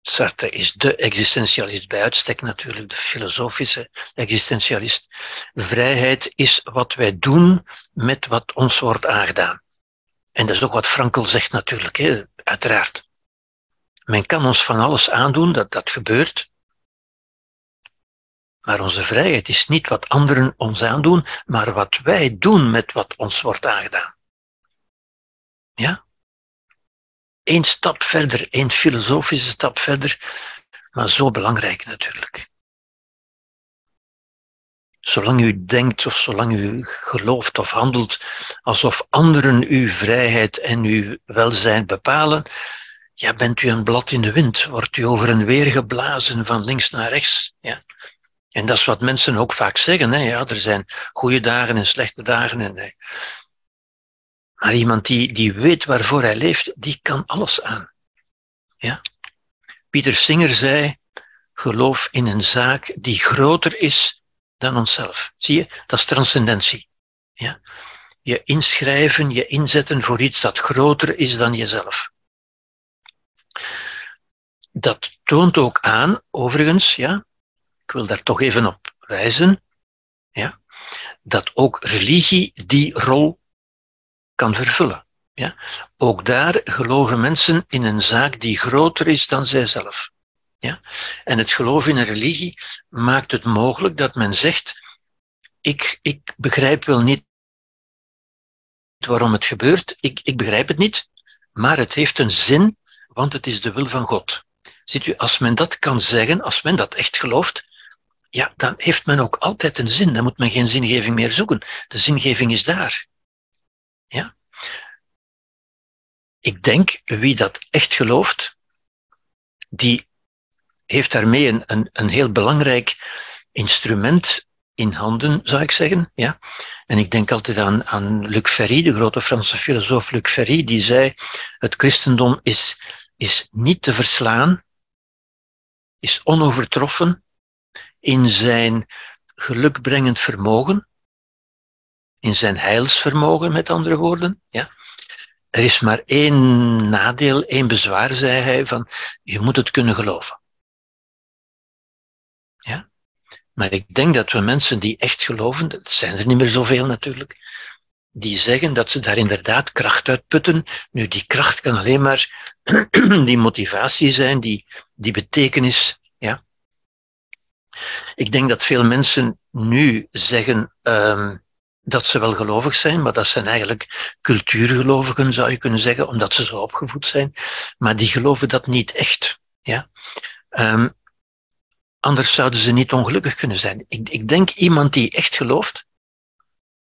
Sartre is de existentialist bij uitstek natuurlijk, de filosofische existentialist. Vrijheid is wat wij doen met wat ons wordt aangedaan. En dat is ook wat Frankel zegt natuurlijk, hè? uiteraard. Men kan ons van alles aandoen, dat, dat gebeurt. Maar onze vrijheid is niet wat anderen ons aandoen, maar wat wij doen met wat ons wordt aangedaan. Ja? Eén stap verder, één filosofische stap verder, maar zo belangrijk natuurlijk. Zolang u denkt of zolang u gelooft of handelt alsof anderen uw vrijheid en uw welzijn bepalen, ja, bent u een blad in de wind, wordt u over en weer geblazen van links naar rechts. Ja. En dat is wat mensen ook vaak zeggen. Hè. Ja, er zijn goede dagen en slechte dagen. En, maar iemand die, die weet waarvoor hij leeft, die kan alles aan. Ja? Pieter Singer zei, geloof in een zaak die groter is dan onszelf. Zie je, dat is transcendentie. Ja? Je inschrijven, je inzetten voor iets dat groter is dan jezelf. Dat toont ook aan, overigens, ja, ik wil daar toch even op wijzen, ja, dat ook religie die rol kan vervullen. Ja. Ook daar geloven mensen in een zaak die groter is dan zijzelf. Ja. En het geloof in een religie maakt het mogelijk dat men zegt, ik, ik begrijp wel niet waarom het gebeurt, ik, ik begrijp het niet, maar het heeft een zin want het is de wil van God. Ziet u, als men dat kan zeggen, als men dat echt gelooft, ja, dan heeft men ook altijd een zin. Dan moet men geen zingeving meer zoeken. De zingeving is daar. Ja? Ik denk, wie dat echt gelooft, die heeft daarmee een, een, een heel belangrijk instrument in handen, zou ik zeggen. Ja? En ik denk altijd aan, aan Luc Ferry, de grote Franse filosoof Luc Ferry, die zei, het christendom is is niet te verslaan, is onovertroffen in zijn gelukbrengend vermogen, in zijn heilsvermogen, met andere woorden. Ja. Er is maar één nadeel, één bezwaar, zei hij, van je moet het kunnen geloven. Ja? Maar ik denk dat we mensen die echt geloven, dat zijn er niet meer zoveel natuurlijk, die zeggen dat ze daar inderdaad kracht uit putten. Nu, die kracht kan alleen maar die motivatie zijn, die, die betekenis. Ik denk dat veel mensen nu zeggen, um, dat ze wel gelovig zijn, maar dat zijn eigenlijk cultuurgelovigen, zou je kunnen zeggen, omdat ze zo opgevoed zijn. Maar die geloven dat niet echt. Ja? Um, anders zouden ze niet ongelukkig kunnen zijn. Ik, ik denk iemand die echt gelooft,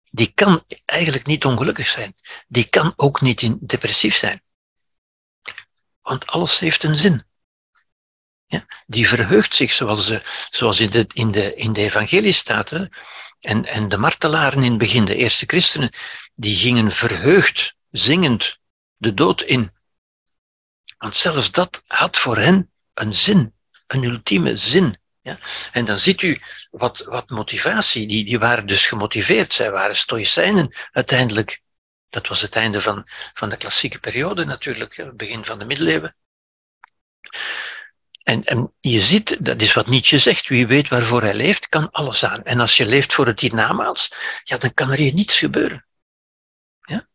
die kan eigenlijk niet ongelukkig zijn. Die kan ook niet depressief zijn. Want alles heeft een zin. Ja, die verheugt zich, zoals, de, zoals in, de, in, de, in de evangelie staat. Hè. En, en de martelaren in het begin, de eerste christenen, die gingen verheugd, zingend, de dood in. Want zelfs dat had voor hen een zin, een ultieme zin. Ja? En dan ziet u wat, wat motivatie, die, die waren dus gemotiveerd, zij waren stoïcijnen uiteindelijk. Dat was het einde van, van de klassieke periode natuurlijk, het begin van de middeleeuwen. En, en je ziet, dat is wat Nietzsche zegt, wie weet waarvoor hij leeft, kan alles aan. En als je leeft voor het hiernamaals, ja, dan kan er hier niets gebeuren. Ja?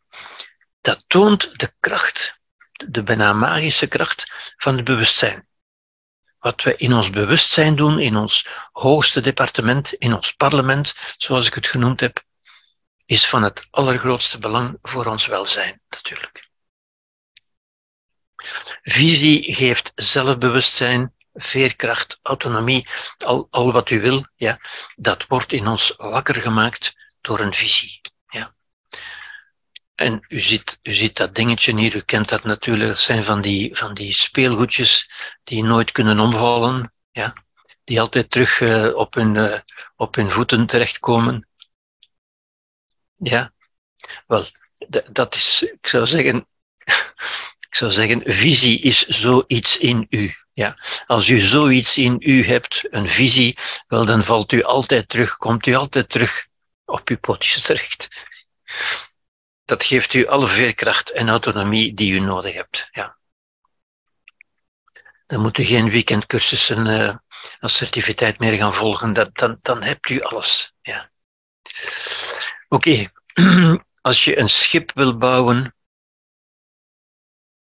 Dat toont de kracht, de bijna magische kracht van het bewustzijn. Wat we in ons bewustzijn doen, in ons hoogste departement, in ons parlement, zoals ik het genoemd heb, is van het allergrootste belang voor ons welzijn, natuurlijk. Visie geeft zelfbewustzijn, veerkracht, autonomie, al, al wat u wil, ja, dat wordt in ons wakker gemaakt door een visie. Ja. En u ziet, u ziet dat dingetje hier, u kent dat natuurlijk, dat zijn van die, van die speelgoedjes die nooit kunnen omvallen, ja, die altijd terug uh, op, hun, uh, op hun voeten terechtkomen. Ja, wel, dat is, ik zou zeggen, ik zou zeggen, visie is zoiets in u. Ja, als u zoiets in u hebt, een visie, wel, dan valt u altijd terug, komt u altijd terug op uw potjes terecht. Dat geeft u alle veerkracht en autonomie die u nodig hebt. Ja. Dan moet u geen weekendcursussen uh, als meer gaan volgen. Dat, dan, dan hebt u alles. Ja. Oké, als je een schip wil bouwen,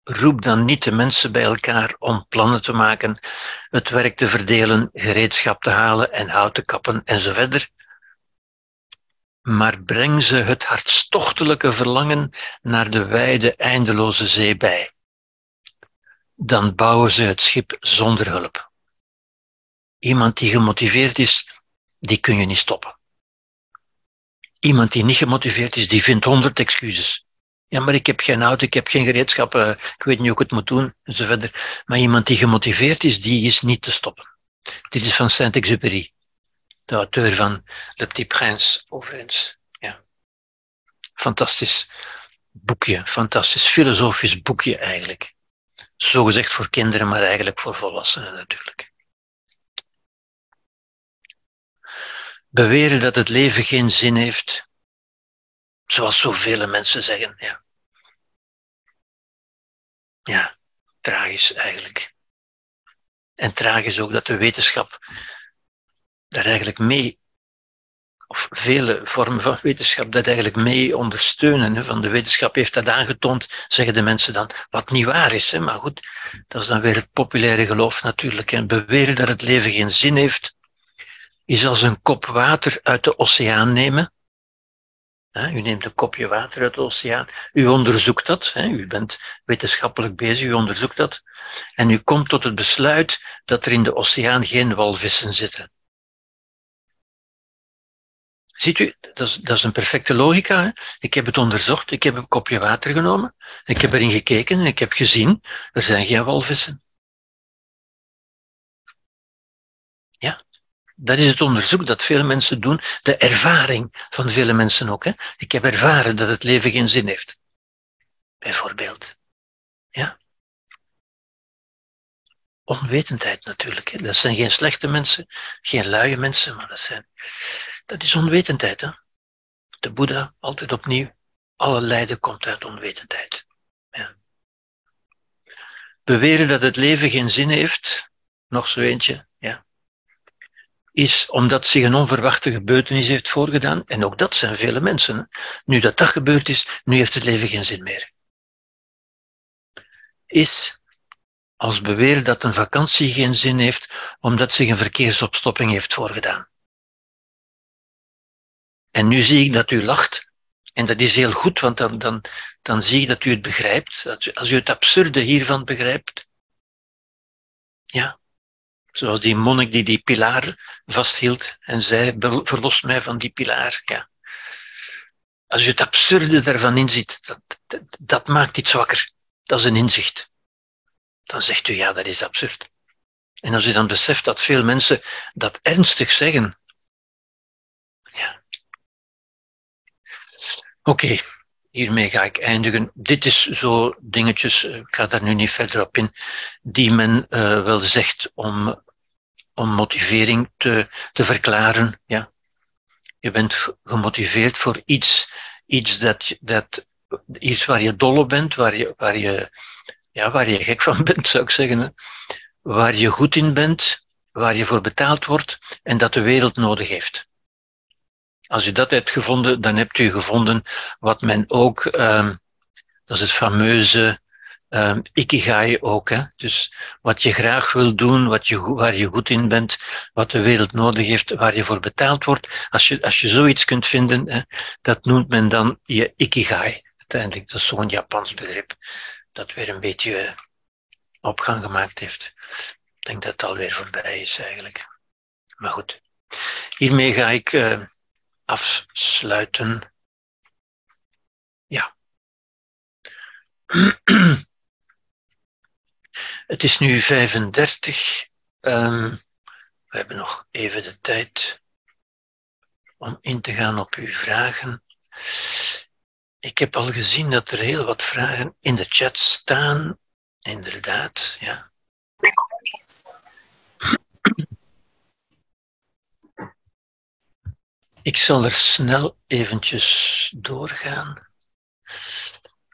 roep dan niet de mensen bij elkaar om plannen te maken, het werk te verdelen, gereedschap te halen en hout te kappen en zo verder. Maar breng ze het hartstochtelijke verlangen naar de wijde, eindeloze zee bij. Dan bouwen ze het schip zonder hulp. Iemand die gemotiveerd is, die kun je niet stoppen. Iemand die niet gemotiveerd is, die vindt honderd excuses. Ja, maar ik heb geen auto, ik heb geen gereedschap, uh, ik weet niet hoe ik het moet doen, en zo verder. Maar iemand die gemotiveerd is, die is niet te stoppen. Dit is van Saint-Exupéry, de auteur van Le Petit Prince, overigens. Ja. Fantastisch boekje, fantastisch filosofisch boekje eigenlijk. Zo gezegd voor kinderen, maar eigenlijk voor volwassenen natuurlijk. Beweren dat het leven geen zin heeft, Zoals zoveel mensen zeggen, ja. Ja, tragisch eigenlijk. En tragisch ook dat de wetenschap daar eigenlijk mee, of vele vormen van wetenschap, dat eigenlijk mee ondersteunen. Van de wetenschap heeft dat aangetoond, zeggen de mensen dan, wat niet waar is. Hè? Maar goed, dat is dan weer het populaire geloof natuurlijk. En beweren dat het leven geen zin heeft, is als een kop water uit de oceaan nemen u neemt een kopje water uit de oceaan, u onderzoekt dat, u bent wetenschappelijk bezig, u onderzoekt dat, en u komt tot het besluit dat er in de oceaan geen walvissen zitten. Ziet u, dat is, dat is een perfecte logica. Hè? Ik heb het onderzocht, ik heb een kopje water genomen, ik heb erin gekeken en ik heb gezien, er zijn geen walvissen. Dat is het onderzoek dat veel mensen doen, de ervaring van vele mensen ook. Hè? Ik heb ervaren dat het leven geen zin heeft. Bijvoorbeeld. Ja. Onwetendheid natuurlijk. Hè? Dat zijn geen slechte mensen, geen luie mensen, maar dat, zijn, dat is onwetendheid. Hè? De Boeddha, altijd opnieuw, alle lijden komt uit onwetendheid. Ja. Beweren dat het leven geen zin heeft, nog zo eentje, is omdat zich een onverwachte gebeurtenis heeft voorgedaan. En ook dat zijn vele mensen. Nu dat dat gebeurd is, nu heeft het leven geen zin meer. Is als beweren dat een vakantie geen zin heeft, omdat zich een verkeersopstopping heeft voorgedaan. En nu zie ik dat u lacht. En dat is heel goed, want dan, dan, dan zie ik dat u het begrijpt. Als u het absurde hiervan begrijpt. Ja. Zoals die monnik die die pilaar vasthield en zei, verlos mij van die pilaar. Ja. Als u het absurde daarvan inziet, dat, dat, dat maakt iets wakker. Dat is een inzicht. Dan zegt u, ja, dat is absurd. En als u dan beseft dat veel mensen dat ernstig zeggen, ja. Oké, hiermee ga ik eindigen. Dit is zo dingetjes, ik ga daar nu niet verder op in, die men uh, wel zegt om, om motivering te, te verklaren. Ja. Je bent gemotiveerd voor iets, iets, dat, dat, iets waar je dol op bent, waar je, waar, je, ja, waar je gek van bent, zou ik zeggen. Waar je goed in bent, waar je voor betaald wordt en dat de wereld nodig heeft. Als u dat hebt gevonden, dan hebt u gevonden wat men ook, um, dat is het fameuze um, ikigai ook. Hè? Dus wat je graag wil doen, wat je, waar je goed in bent, wat de wereld nodig heeft, waar je voor betaald wordt. Als je, als je zoiets kunt vinden, hè, dat noemt men dan je ikigai. Uiteindelijk, dat is zo'n Japans begrip dat weer een beetje opgang gemaakt heeft. Ik denk dat het alweer voorbij is eigenlijk. Maar goed, hiermee ga ik uh, afsluiten. Ja. Het is nu 35. Um, ehm, we hebben nog even de tijd om in te gaan op uw vragen. Ik heb al gezien dat er heel wat vragen in de chat staan. Inderdaad, ja. Ik zal er snel eventjes doorgaan.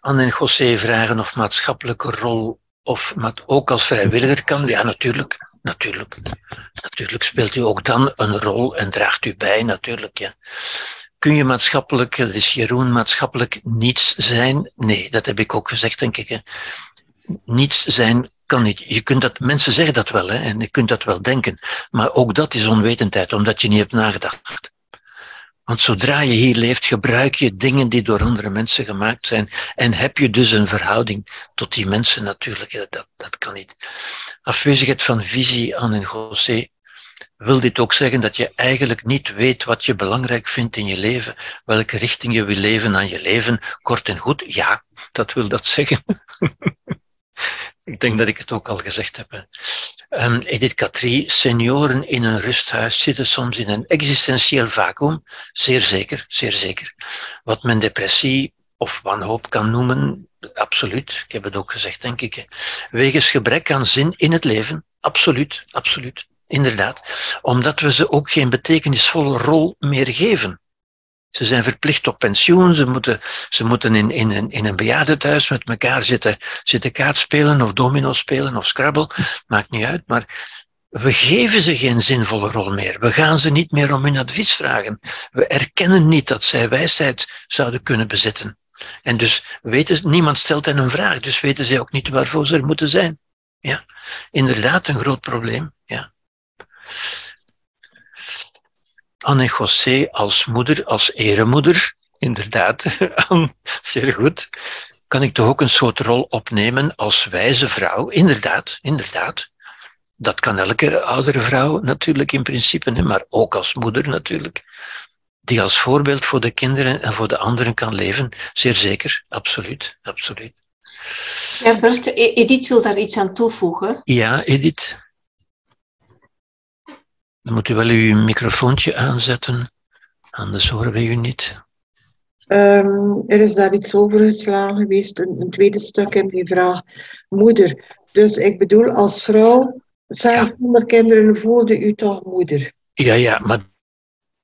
Anne en José vragen of maatschappelijke rol of ook als vrijwilliger kan. Ja, natuurlijk. Natuurlijk. Natuurlijk speelt u ook dan een rol en draagt u bij, natuurlijk. Ja. Kun je maatschappelijk, dat is Jeroen, maatschappelijk niets zijn? Nee, dat heb ik ook gezegd, denk ik. Hè. Niets zijn kan niet. Je kunt dat, mensen zeggen dat wel, hè, en je kunt dat wel denken. Maar ook dat is onwetendheid, omdat je niet hebt nagedacht. Want zodra je hier leeft, gebruik je dingen die door andere mensen gemaakt zijn. En heb je dus een verhouding tot die mensen natuurlijk. Dat, dat kan niet. Afwezigheid van visie aan een José wil dit ook zeggen dat je eigenlijk niet weet wat je belangrijk vindt in je leven, welke richting je wil leven aan je leven, kort en goed? Ja, dat wil dat zeggen. ik denk dat ik het ook al gezegd heb. Um, Edith Catrie, senioren in een rusthuis zitten soms in een existentieel vacuüm. Zeer zeker, zeer zeker. Wat men depressie of wanhoop kan noemen, absoluut. Ik heb het ook gezegd, denk ik. Wegens gebrek aan zin in het leven, absoluut, absoluut. Inderdaad, omdat we ze ook geen betekenisvolle rol meer geven. Ze zijn verplicht op pensioen, ze moeten, ze moeten in, in, in een bejaardentehuis met elkaar zitten, zitten kaart spelen of domino spelen of scrabble, maakt niet uit, maar we geven ze geen zinvolle rol meer. We gaan ze niet meer om hun advies vragen. We erkennen niet dat zij wijsheid zouden kunnen bezitten. En dus weten, niemand stelt hen een vraag, dus weten zij ook niet waarvoor ze er moeten zijn. Ja, inderdaad een groot probleem. Ja. Anne José als moeder, als eremoeder, inderdaad, zeer goed. Kan ik toch ook een soort rol opnemen als wijze vrouw? Inderdaad, inderdaad. Dat kan elke oudere vrouw natuurlijk in principe, maar ook als moeder natuurlijk. Die als voorbeeld voor de kinderen en voor de anderen kan leven. Zeer zeker, absoluut, absoluut. Ja, Bert, e- Edith wil daar iets aan toevoegen. Ja, Edith. Dan moet u wel uw microfoontje aanzetten, anders horen we u niet. Um, er is daar iets over geslagen geweest, een, een, tweede stuk in die vraag. Moeder. Dus ik bedoel, als vrouw, zelfs ja. zonder kinderen, voelde u toch moeder? Ja, ja, maar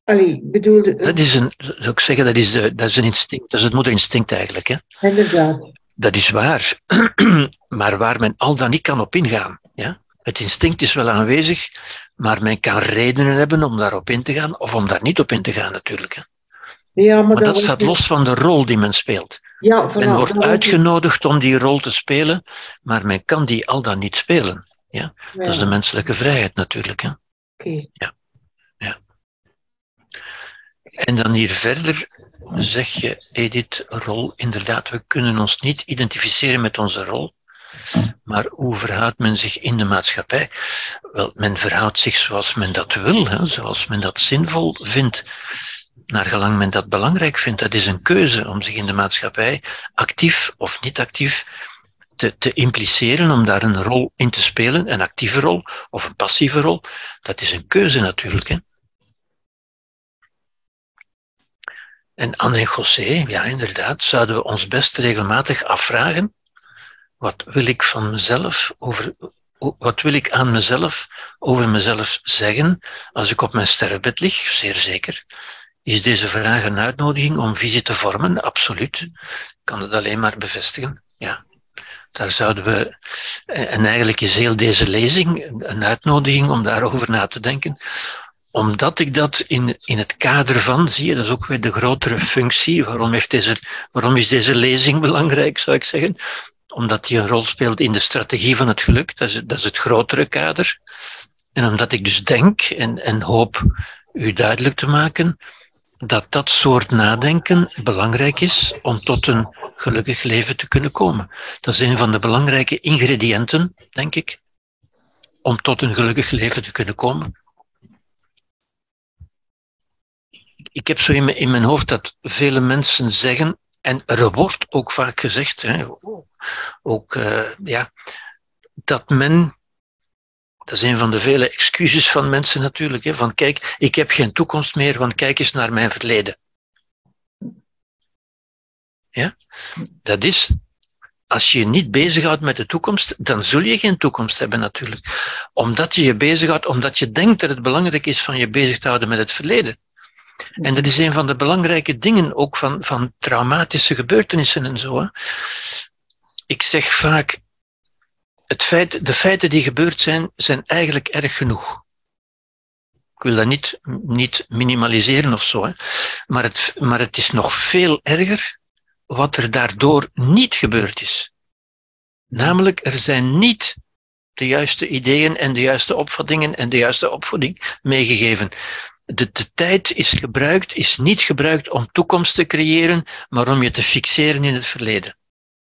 Allee, bedoelde... Dat is een, zou ik zeggen, dat is, eh, dat is een instinct. Dat is het moederinstinct eigenlijk. Hè? Inderdaad. Dat is waar. maar waar men al dan niet kan op ingaan. Ja? Het instinct is wel aanwezig, maar men kan redenen hebben om daarop in te gaan of om daar niet op in te gaan natuurlijk. Ja, maar, maar dat staat los van de rol die men speelt. Ja, men wordt uitgenodigd om die rol te spelen, maar men kan die al dan niet spelen. Ja? ja. Dat is de menselijke vrijheid natuurlijk. Oké. Okay. Ja. ja. En dan hier verder zeg je, Edith, rol, inderdaad, we kunnen ons niet identificeren met onze rol, maar hoe verhoudt men zich in de maatschappij? Wel, men verhoudt zich zoals men dat wil, hè, zoals men dat zinvol vindt, naar gelang men dat belangrijk vindt. Dat is een keuze om zich in de maatschappij actief of niet actief te, te impliceren, om daar een rol in te spelen, een actieve rol of een passieve rol. Dat is een keuze natuurlijk. Hè. En Anne en José, ja inderdaad, zouden we ons best regelmatig afvragen, wat wil ik van mezelf over, wat wil ik aan mezelf over mezelf zeggen als ik op mijn sterrenbed lig? Zeer zeker. Is deze vraag een uitnodiging om visie te vormen? Absoluut. Ik kan het alleen maar bevestigen. Ja. Daar zouden we, en eigenlijk is heel deze lezing een uitnodiging om daarover na te denken, omdat ik dat in, in het kader van zie, dat is ook weer de grotere functie. Waarom, heeft deze, waarom is deze lezing belangrijk, zou ik zeggen? Omdat die een rol speelt in de strategie van het geluk, dat is, dat is het grotere kader. En omdat ik dus denk en, en hoop u duidelijk te maken dat dat soort nadenken belangrijk is om tot een gelukkig leven te kunnen komen. Dat is een van de belangrijke ingrediënten, denk ik, om tot een gelukkig leven te kunnen komen. ik heb zo in mijn, in mijn hoofd dat vele mensen zeggen, en er wordt ook vaak gezegd, hè, ook, uh, ja, dat men, dat is een van de vele excuses van mensen natuurlijk, hè, van kijk, ik heb geen toekomst meer, want kijk eens naar mijn verleden. Ja, dat is, als je je niet bezighoudt met de toekomst, dan zul je geen toekomst hebben natuurlijk. Omdat je je bezighoudt, omdat je denkt dat het belangrijk is van je bezig te houden met het verleden. En dat is een van de belangrijke dingen ook van, van traumatische gebeurtenissen en zo. Hè. Ik zeg vaak, het feit, de feiten die gebeurd zijn, zijn eigenlijk erg genoeg. Ik wil dat niet, niet minimaliseren of zo, hè. Maar, het, maar het is nog veel erger wat er daardoor niet gebeurd is. Namelijk, er zijn niet de juiste ideeën en de juiste opvattingen en de juiste opvoeding meegegeven de, de tijd is gebruikt, is niet gebruikt om toekomst te creëren, maar om je te fixeren in het verleden.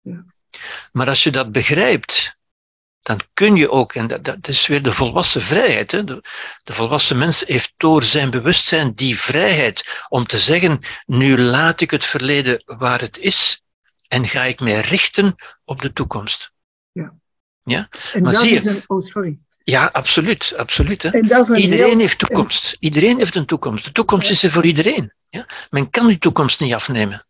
Ja. Maar als je dat begrijpt, dan kun je ook, en dat, dat is weer de volwassen vrijheid. Hè? De, de, volwassen mens heeft door zijn bewustzijn die vrijheid om te zeggen, nu laat ik het verleden waar het is en ga ik mij richten op de toekomst. Ja. ja? En maar dat zie je, is een, oh sorry. Ja, absoluut. absoluut hè. Iedereen heeft toekomst. Iedereen heeft een toekomst. De toekomst is er voor iedereen. Ja? Men kan die toekomst niet afnemen.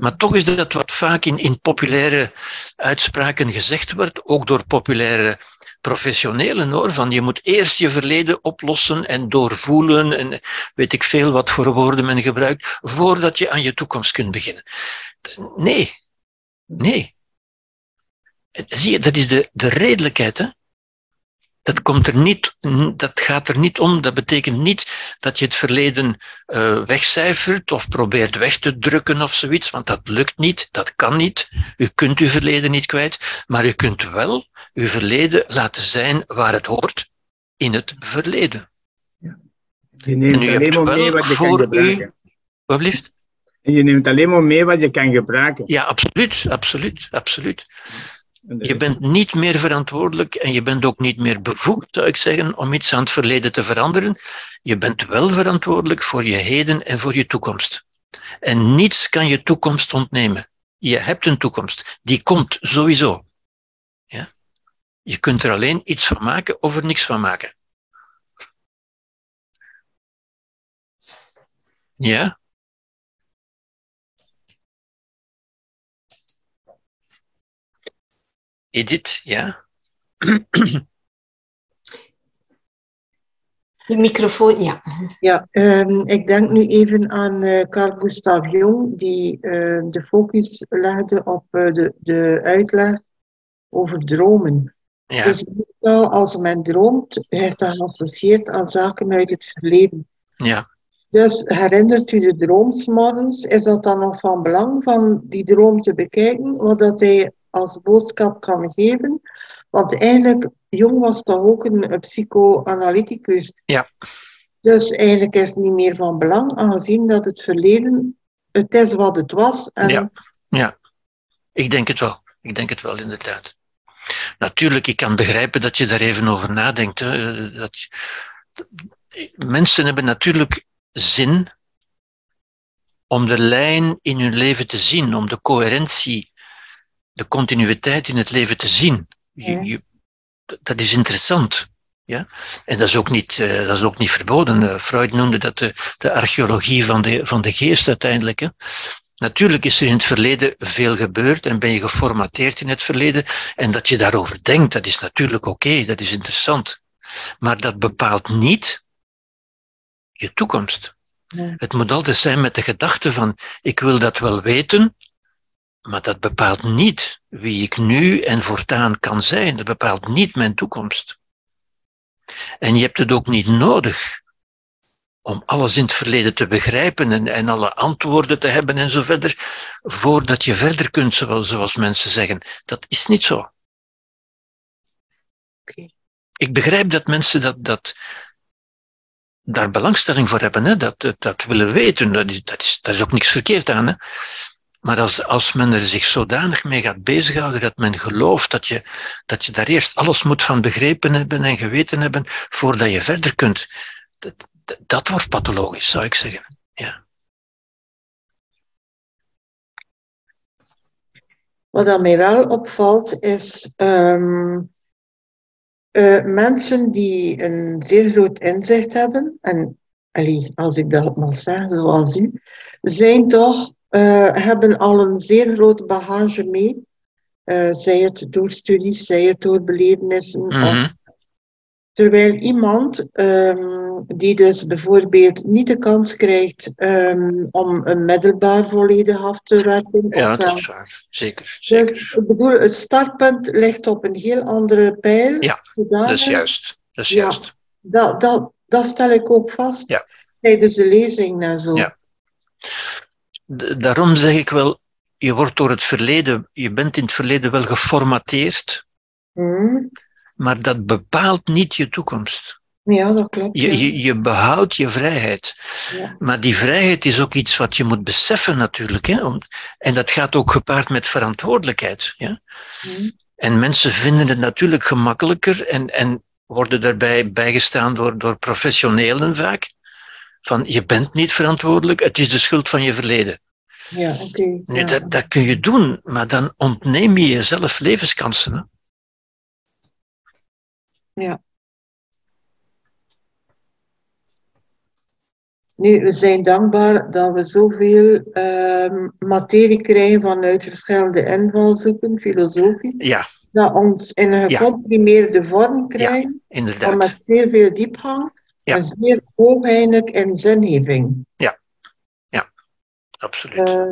Maar toch is dat wat vaak in, in populaire uitspraken gezegd wordt, ook door populaire professionelen hoor, van je moet eerst je verleden oplossen en doorvoelen en weet ik veel wat voor woorden men gebruikt, voordat je aan je toekomst kunt beginnen. Nee, nee. Zie je, dat is de, de redelijkheid. Hè? Dat, komt er niet, dat gaat er niet om. Dat betekent niet dat je het verleden uh, wegcijfert of probeert weg te drukken of zoiets, want dat lukt niet, dat kan niet. U kunt uw verleden niet kwijt, maar u kunt wel uw verleden laten zijn waar het hoort, in het verleden. Ja. Je neemt alleen maar mee wat je kan gebruiken. wat blieft? je neemt alleen maar mee wat je kan gebruiken. Ja, absoluut, absoluut, absoluut. Je bent niet meer verantwoordelijk en je bent ook niet meer bevoegd, zou ik zeggen, om iets aan het verleden te veranderen. Je bent wel verantwoordelijk voor je heden en voor je toekomst. En niets kan je toekomst ontnemen. Je hebt een toekomst. Die komt sowieso. Ja? Je kunt er alleen iets van maken of er niks van maken. Ja? Edith, ja? De microfoon, ja. Ja, um, ik denk nu even aan uh, Carl Gustav Jung, die uh, de focus legde op uh, de, de uitleg over dromen. Ja. Dus als men droomt, is dat geassocieerd aan zaken uit het verleden. Ja. Dus herinnert u de droomsmorgens? Is dat dan nog van belang van die droom te bekijken, wat dat hij als boodschap kan geven. Want eigenlijk, Jong was toch ook een, psychoanalyticus. Ja. Dus eigenlijk is het niet meer van belang, aangezien dat het verleden, het is wat het was. En Ja. Ja, ik denk het wel. Ik denk het wel, inderdaad. Natuurlijk, ik kan begrijpen dat je daar even over nadenkt. Hè. Dat je- mensen hebben natuurlijk zin om de lijn in hun leven te zien, om de coherentie, de continuïteit in het leven te zien. Je- je- dat is interessant. Ja? En dat is ook niet, eh, dat is ook niet verboden. Eh, Freud noemde dat de, de archeologie van de, van de geest uiteindelijk. Hè? Natuurlijk is er in het verleden veel gebeurd en ben je geformateerd in het verleden. En dat je daarover denkt, dat is natuurlijk oké, dat is interessant. Maar dat bepaalt niet je toekomst. Het moet altijd zijn met de gedachte van, ik wil dat wel weten, maar dat bepaalt niet wie ik nu en voortaan kan zijn. Dat bepaalt niet mijn toekomst. En je hebt het ook niet nodig om alles in het verleden te begrijpen en, en alle antwoorden te hebben en zo verder, voordat je verder kunt, zoals, zoals mensen zeggen. Dat is niet zo. Ik begrijp dat mensen dat, dat, daar belangstelling voor hebben, hè? Dat, dat, dat willen weten. Dat is, dat, is, daar is ook niks verkeerd aan. Hè? Maar als, als men er zich zodanig mee gaat bezighouden dat men gelooft dat je, dat je daar eerst alles moet van begrepen hebben en geweten hebben voordat je verder kunt, dat, dat, wordt pathologisch, zou ik zeggen. Ja. Wat dat mij wel opvalt is ehm, eh, mensen die een zeer groot inzicht hebben, en allee, als ik dat mag zeggen zoals u, zijn toch, eh, hebben al een zeer groot bagage mee. Eh, zij het door studies, zij het door belevenissen. of Mhm. Terwijl iemand ehm, die dus bijvoorbeeld niet de kans krijgt ehm, om een middelbaar volledig af te werken. Ja, of dat is waar. Zeker. dus zeker. ik bedoel, het startpunt ligt op een heel andere pijl. Ja, Dat is juist. Dat is Ja. juist. Dat, dat, dat stel ik ook vast Ja. tijdens de lezing en zo. Ja. Daarom zeg ik wel, je wordt door het verleden, je bent in het verleden wel geformateerd, Hm? maar dat bepaalt niet je toekomst. Ja, dat klopt. Je, je, je behoudt je vrijheid. Ja. Maar die vrijheid is ook iets wat je moet beseffen natuurlijk. Hè? En dat gaat ook gepaard met verantwoordelijkheid. Ja? Hm. En mensen vinden het natuurlijk gemakkelijker en, en worden daarbij bijgestaan door, door professionelen vaak. Van je bent niet verantwoordelijk, het is de schuld van je verleden. Ja, oké. Nu, ja. dat, dat kun je doen, maar dan ontneem je jezelf levenskansen. Hè? Nu, we zijn dankbaar dat we zoveel ehm, materie krijgen vanuit verschillende invalshoeken, filosofisch, Ja, dat ons in een Ja. gecomprimeerde vorm krijgen, maar inderdaad. met zeer veel diepgang Ja. en zeer hoogeinig in zingeving. Absoluut. Eh,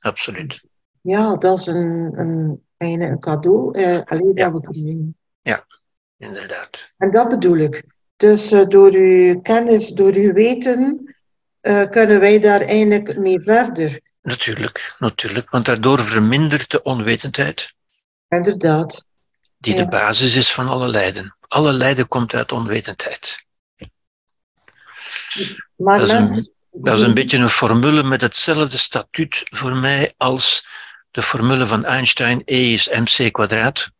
Absoluut. ja, dat is een, een, een cadeau. eh alleen Ja. dat we kunnen. Inderdaad. En dat bedoel ik. Dus eh, door uw kennis, door uw weten, kunnen wij daar eigenlijk mee verder. Natuurlijk, natuurlijk. Want daardoor vermindert de onwetendheid, Inderdaad. die Ja. de basis is van alle lijden. Alle lijden komt uit onwetendheid. Maar Dat is een- Dat is een beetje een formule met hetzelfde statuut voor mij als de formule van Einstein, E is mc kwadraat.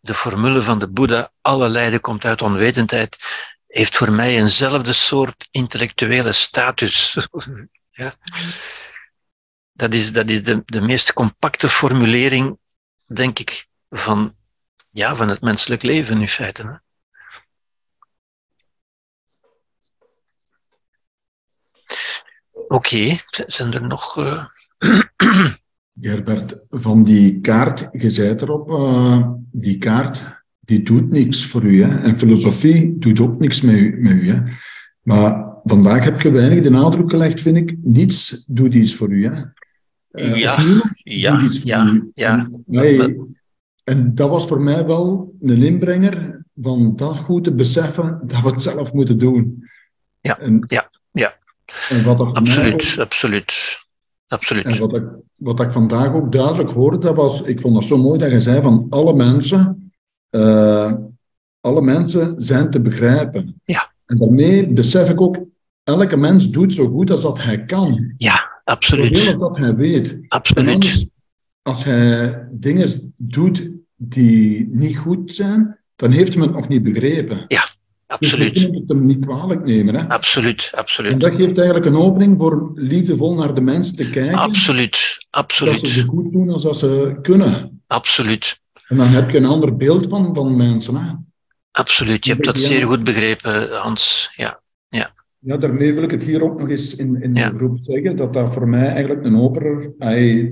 De formule van de Boeddha, alle lijden komt uit onwetendheid, heeft voor mij eenzelfde soort intellectuele status. ja. Dat is, dat is de, de meest compacte formulering, denk ik, van, ja, van het menselijk leven in feite. Hè. Oké, zijn er nog. eh, Gerbert, van die kaart, je zei erop, eh, die kaart, die doet niks voor u. Hè? En filosofie doet ook niks met u. Met u hè? Maar vandaag heb je weinig de nadruk gelegd, vind ik. Niets doet iets voor u. Hè? Eh, Ja, ja, doet iets voor ja, u. ja. En, en dat was voor mij wel een inbrenger van dat goed te beseffen dat we het zelf moeten doen. Ja, en, ja, ja. En wat Absoluut, ook- absoluut. en Absoluut. wat ik, wat ik vandaag ook duidelijk hoorde, dat was, ik vond dat zo mooi dat je zei van alle mensen, eh, alle mensen zijn te begrijpen. Ja. En daarmee besef ik ook, elke mens doet zo goed als dat hij kan. Ja, Zoveel absoluut. als dat hij weet. Absoluut. anders, als hij dingen doet die niet goed zijn, dan heeft men het nog niet begrepen. We Absoluut. het hem niet kwalijk nemen. Hè? Absoluut. En Absoluut. dat geeft eigenlijk een opening voor liefdevol naar de mensen te kijken. Absoluut. Dat ze Absoluut. zo goed doen als dat ze kunnen. Absoluut. En dan heb je een ander beeld van, van mensen. Hè? Absoluut. Je hebt dat zeer goed begrepen, Hans. Ja. Ja, daarmee wil ik het hier ook nog eens in, in Ja. de groep zeggen, dat dat voor mij eigenlijk een opener,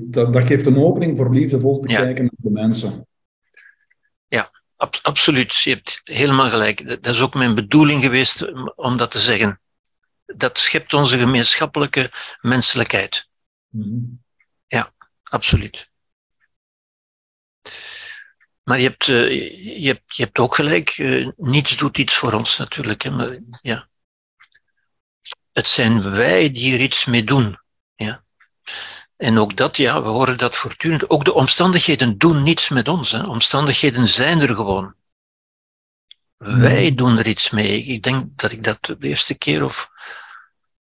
dat, dat geeft een opening voor liefdevol te Ja. kijken naar de mensen. Ab- absoluut. Je hebt helemaal gelijk. Dat dat is ook mijn bedoeling geweest om- dat te zeggen. Dat schept onze gemeenschappelijke menselijkheid. Mhm. Absoluut. Maar je hebt, eh, je hebt, je hebt ook gelijk, eh, niets doet iets voor ons natuurlijk. Hè, maar, ja. Het zijn wij die er iets mee doen. Ja. En ook dat, ja, we horen dat voortdurend. Ook de omstandigheden doen niets met ons. Hè. Omstandigheden zijn er gewoon. Wij doen er iets mee. Ik denk dat ik dat de eerste keer of.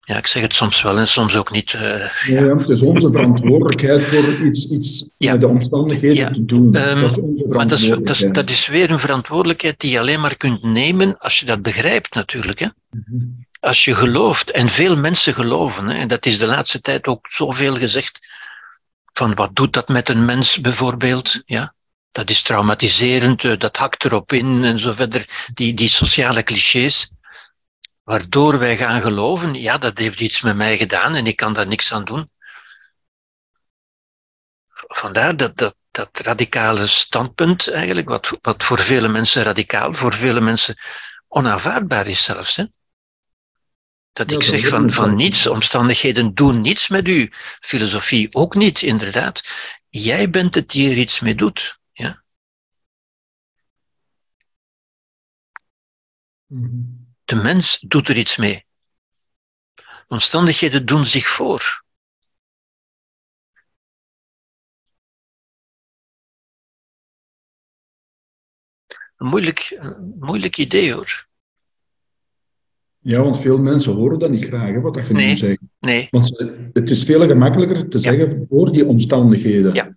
Ja, ik zeg het soms wel en soms ook niet. eh, Ja, ja, het is onze verantwoordelijkheid voor iets, iets Ja. met de omstandigheden Ja. te doen. Ehm, dat is onze Maar dat is, dat, is, dat is weer een verantwoordelijkheid die je alleen maar kunt nemen als je dat begrijpt, natuurlijk. Hè? Mhm. Als je gelooft, en veel mensen geloven, en dat is de laatste tijd ook zoveel gezegd, van wat doet dat met een mens bijvoorbeeld? Ja? Dat is traumatiserend, eh, dat hakt erop in en zo verder, die, die sociale clichés. Waardoor wij gaan geloven, ja, dat heeft iets met mij gedaan en ik kan daar niks aan doen. Vandaar dat, dat, dat radicale standpunt eigenlijk, wat, wat voor vele mensen radicaal, voor vele mensen onaanvaardbaar is zelfs. Hè? Dat ik zeg van, van niets, omstandigheden doen niets met u, filosofie ook niet, inderdaad. Jij bent het die er iets mee doet. Ja? Mhm. De mens doet er iets mee. Omstandigheden doen zich voor. Een moeilijk, een moeilijk idee hoor. Ja, want veel mensen horen dat niet graag, hè, wat dat je Nee. nu zegt. Nee, Want het is veel gemakkelijker te Ja. zeggen voor die omstandigheden. Ja.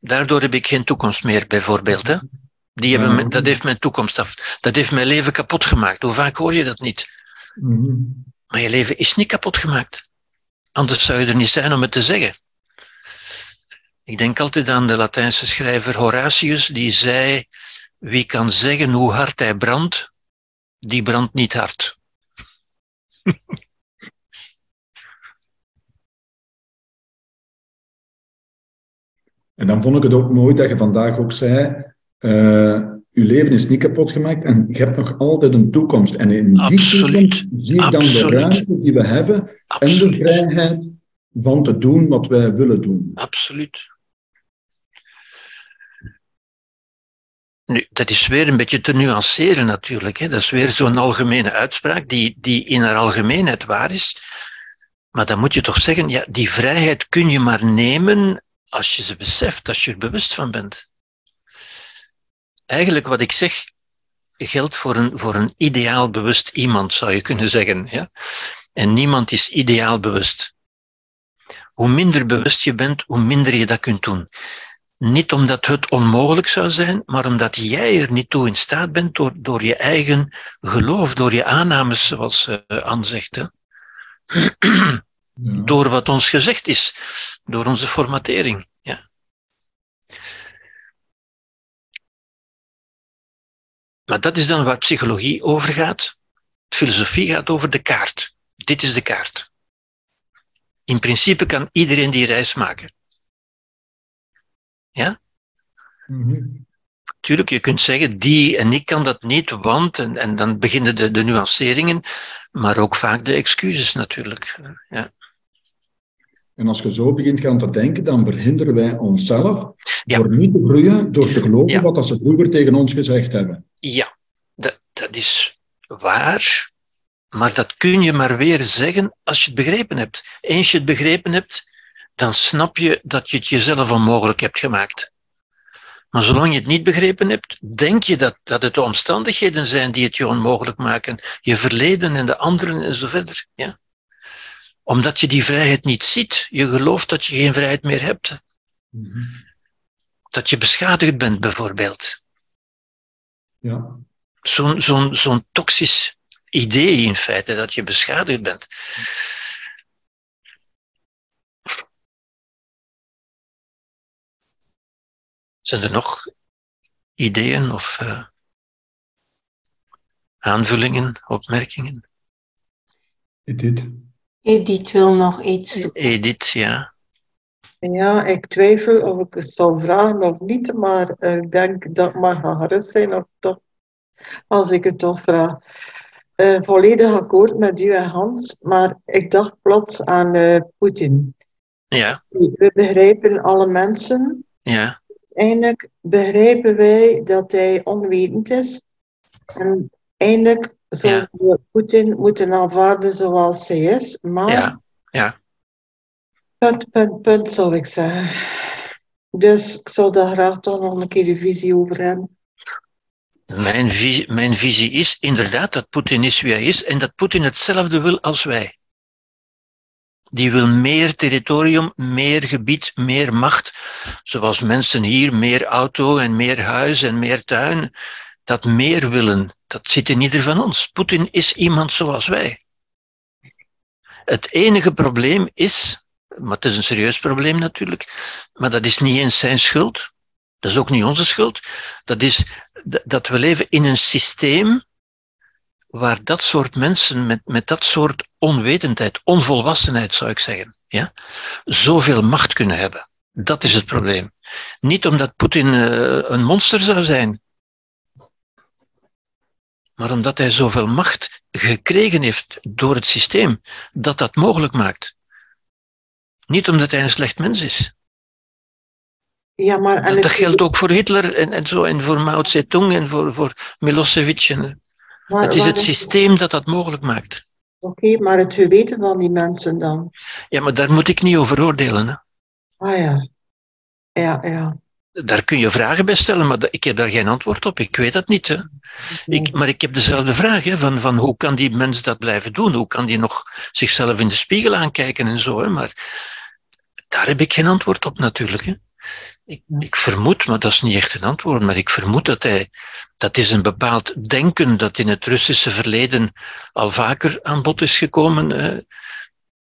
daardoor heb ik geen toekomst meer, bijvoorbeeld. Hè? Die hebben Ja. dat heeft mijn toekomst af. Dat heeft mijn leven kapot gemaakt. Hoe vaak hoor je dat niet? Mhm. Maar je leven is niet kapot gemaakt. Anders zou je er niet zijn om het te zeggen. Ik denk altijd aan de Latijnse schrijver Horatius, die zei: Wie kan zeggen hoe hard hij brandt, die brandt niet hard. En dan vond ik het ook mooi dat je vandaag ook zei, eh je leven is niet kapot gemaakt en je hebt nog altijd een toekomst. En in die toekomst zie ik dan de ruimte die we hebben en de vrijheid van te doen wat wij willen doen. Absoluut. Nu, dat is weer een beetje te nuanceren natuurlijk. Hè. Dat is weer zo'n algemene uitspraak die, die in haar algemeenheid waar is. Maar dan moet je toch zeggen, ja, die vrijheid kun je maar nemen als je ze beseft, als je er bewust van bent. Eigenlijk wat ik zeg geldt voor een, voor een ideaal bewust iemand, zou je kunnen zeggen. Ja? En niemand is ideaal bewust. Hoe minder bewust je bent, hoe minder je dat kunt doen. Niet omdat het onmogelijk zou zijn, maar omdat jij er niet toe in staat bent door, door je eigen geloof, door je aannames, zoals uh, Anne zegt. Hè? Ja. Door wat ons gezegd is, door onze formatering. Ja. Maar dat is dan waar psychologie over gaat. Filosofie gaat over de kaart. Dit is de kaart. In principe kan iedereen die reis maken. Ja? Mm-hmm. Tuurlijk, je kunt zeggen, die en ik kan dat niet, want, en, en dan beginnen de, de nuanceringen, maar ook vaak de excuses natuurlijk. Ja. En als je zo begint gaan te denken, dan verhinderen wij onszelf Ja. door niet te groeien, door te geloven Ja. wat ze vroeger tegen ons gezegd hebben. Ja, dat, dat is waar, maar dat kun je maar weer zeggen als je het begrepen hebt. Eens je het begrepen hebt, dan snap je dat je het jezelf onmogelijk hebt gemaakt. Maar zolang je het niet begrepen hebt, denk je dat, dat het de omstandigheden zijn die het je onmogelijk maken. Je verleden en de anderen en zo verder. Ja? Omdat je die vrijheid niet ziet. Je gelooft dat je geen vrijheid meer hebt. Dat je beschadigd bent, bijvoorbeeld. Ja. Zo'n zo'n zo'n toxisch idee in feite, dat je beschadigd bent. Zijn er nog ideeën of uh, aanvullingen, opmerkingen? Edith. Edith wil nog iets doen. Edith, ja. Ja, ik twijfel of ik het zal vragen of niet, maar uh, ik denk dat het mag gerust zijn of toch, als ik het toch vraag. Uh, volledig akkoord met u en Hans, maar ik dacht plots aan uh, Poetin. Ja. We begrijpen alle mensen. Ja. Eindelijk begrijpen wij dat hij onwetend is. En eindelijk zullen Ja. we Poetin moeten aanvaarden zoals hij is. Maar Ja. Ja. punt, punt, punt zou ik zeggen. Dus ik zou daar graag toch nog een keer een visie over hebben. Mijn, visie, mijn visie is inderdaad dat Poetin is wie hij is en dat Poetin hetzelfde wil als wij. Die wil meer territorium, meer gebied, meer macht. Zoals mensen hier meer auto en meer huis en meer tuin. Dat meer willen, dat zit in ieder van ons. Poetin is iemand zoals wij. Het enige probleem is, maar het is een serieus probleem natuurlijk, maar dat is niet eens zijn schuld. Dat is ook niet onze schuld. Dat is dat we leven in een systeem waar dat soort mensen met, met dat soort onwetendheid, onvolwassenheid zou ik zeggen, ja, zoveel macht kunnen hebben. Dat is het probleem. Niet omdat Poetin eh, een monster zou zijn, maar omdat hij zoveel macht gekregen heeft door het systeem dat dat mogelijk maakt. Niet omdat hij een slecht mens is. Ja, maar en Dat, dat geldt ook voor Hitler en, en zo, en voor Mao Zedong en voor, voor Milosevic. En, maar het is het systeem dat dat mogelijk maakt. Oké, maar het geweten van die mensen dan. Ja, maar daar moet ik niet over oordelen. Hè. Ah ja. Ja, ja. Daar kun je vragen bij stellen, maar ik heb daar geen antwoord op. Ik weet dat niet. Hè. Ik, maar ik heb dezelfde vraag, hè, van, van hoe kan die mens dat blijven doen? Hoe kan die nog zichzelf in de spiegel aankijken en zo? Hè? Maar daar heb ik geen antwoord op natuurlijk. Hè. Ik, ik vermoed, maar dat is niet echt een antwoord, maar ik vermoed dat hij, dat is een bepaald denken dat in het Russische verleden al vaker aan bod is gekomen. hè.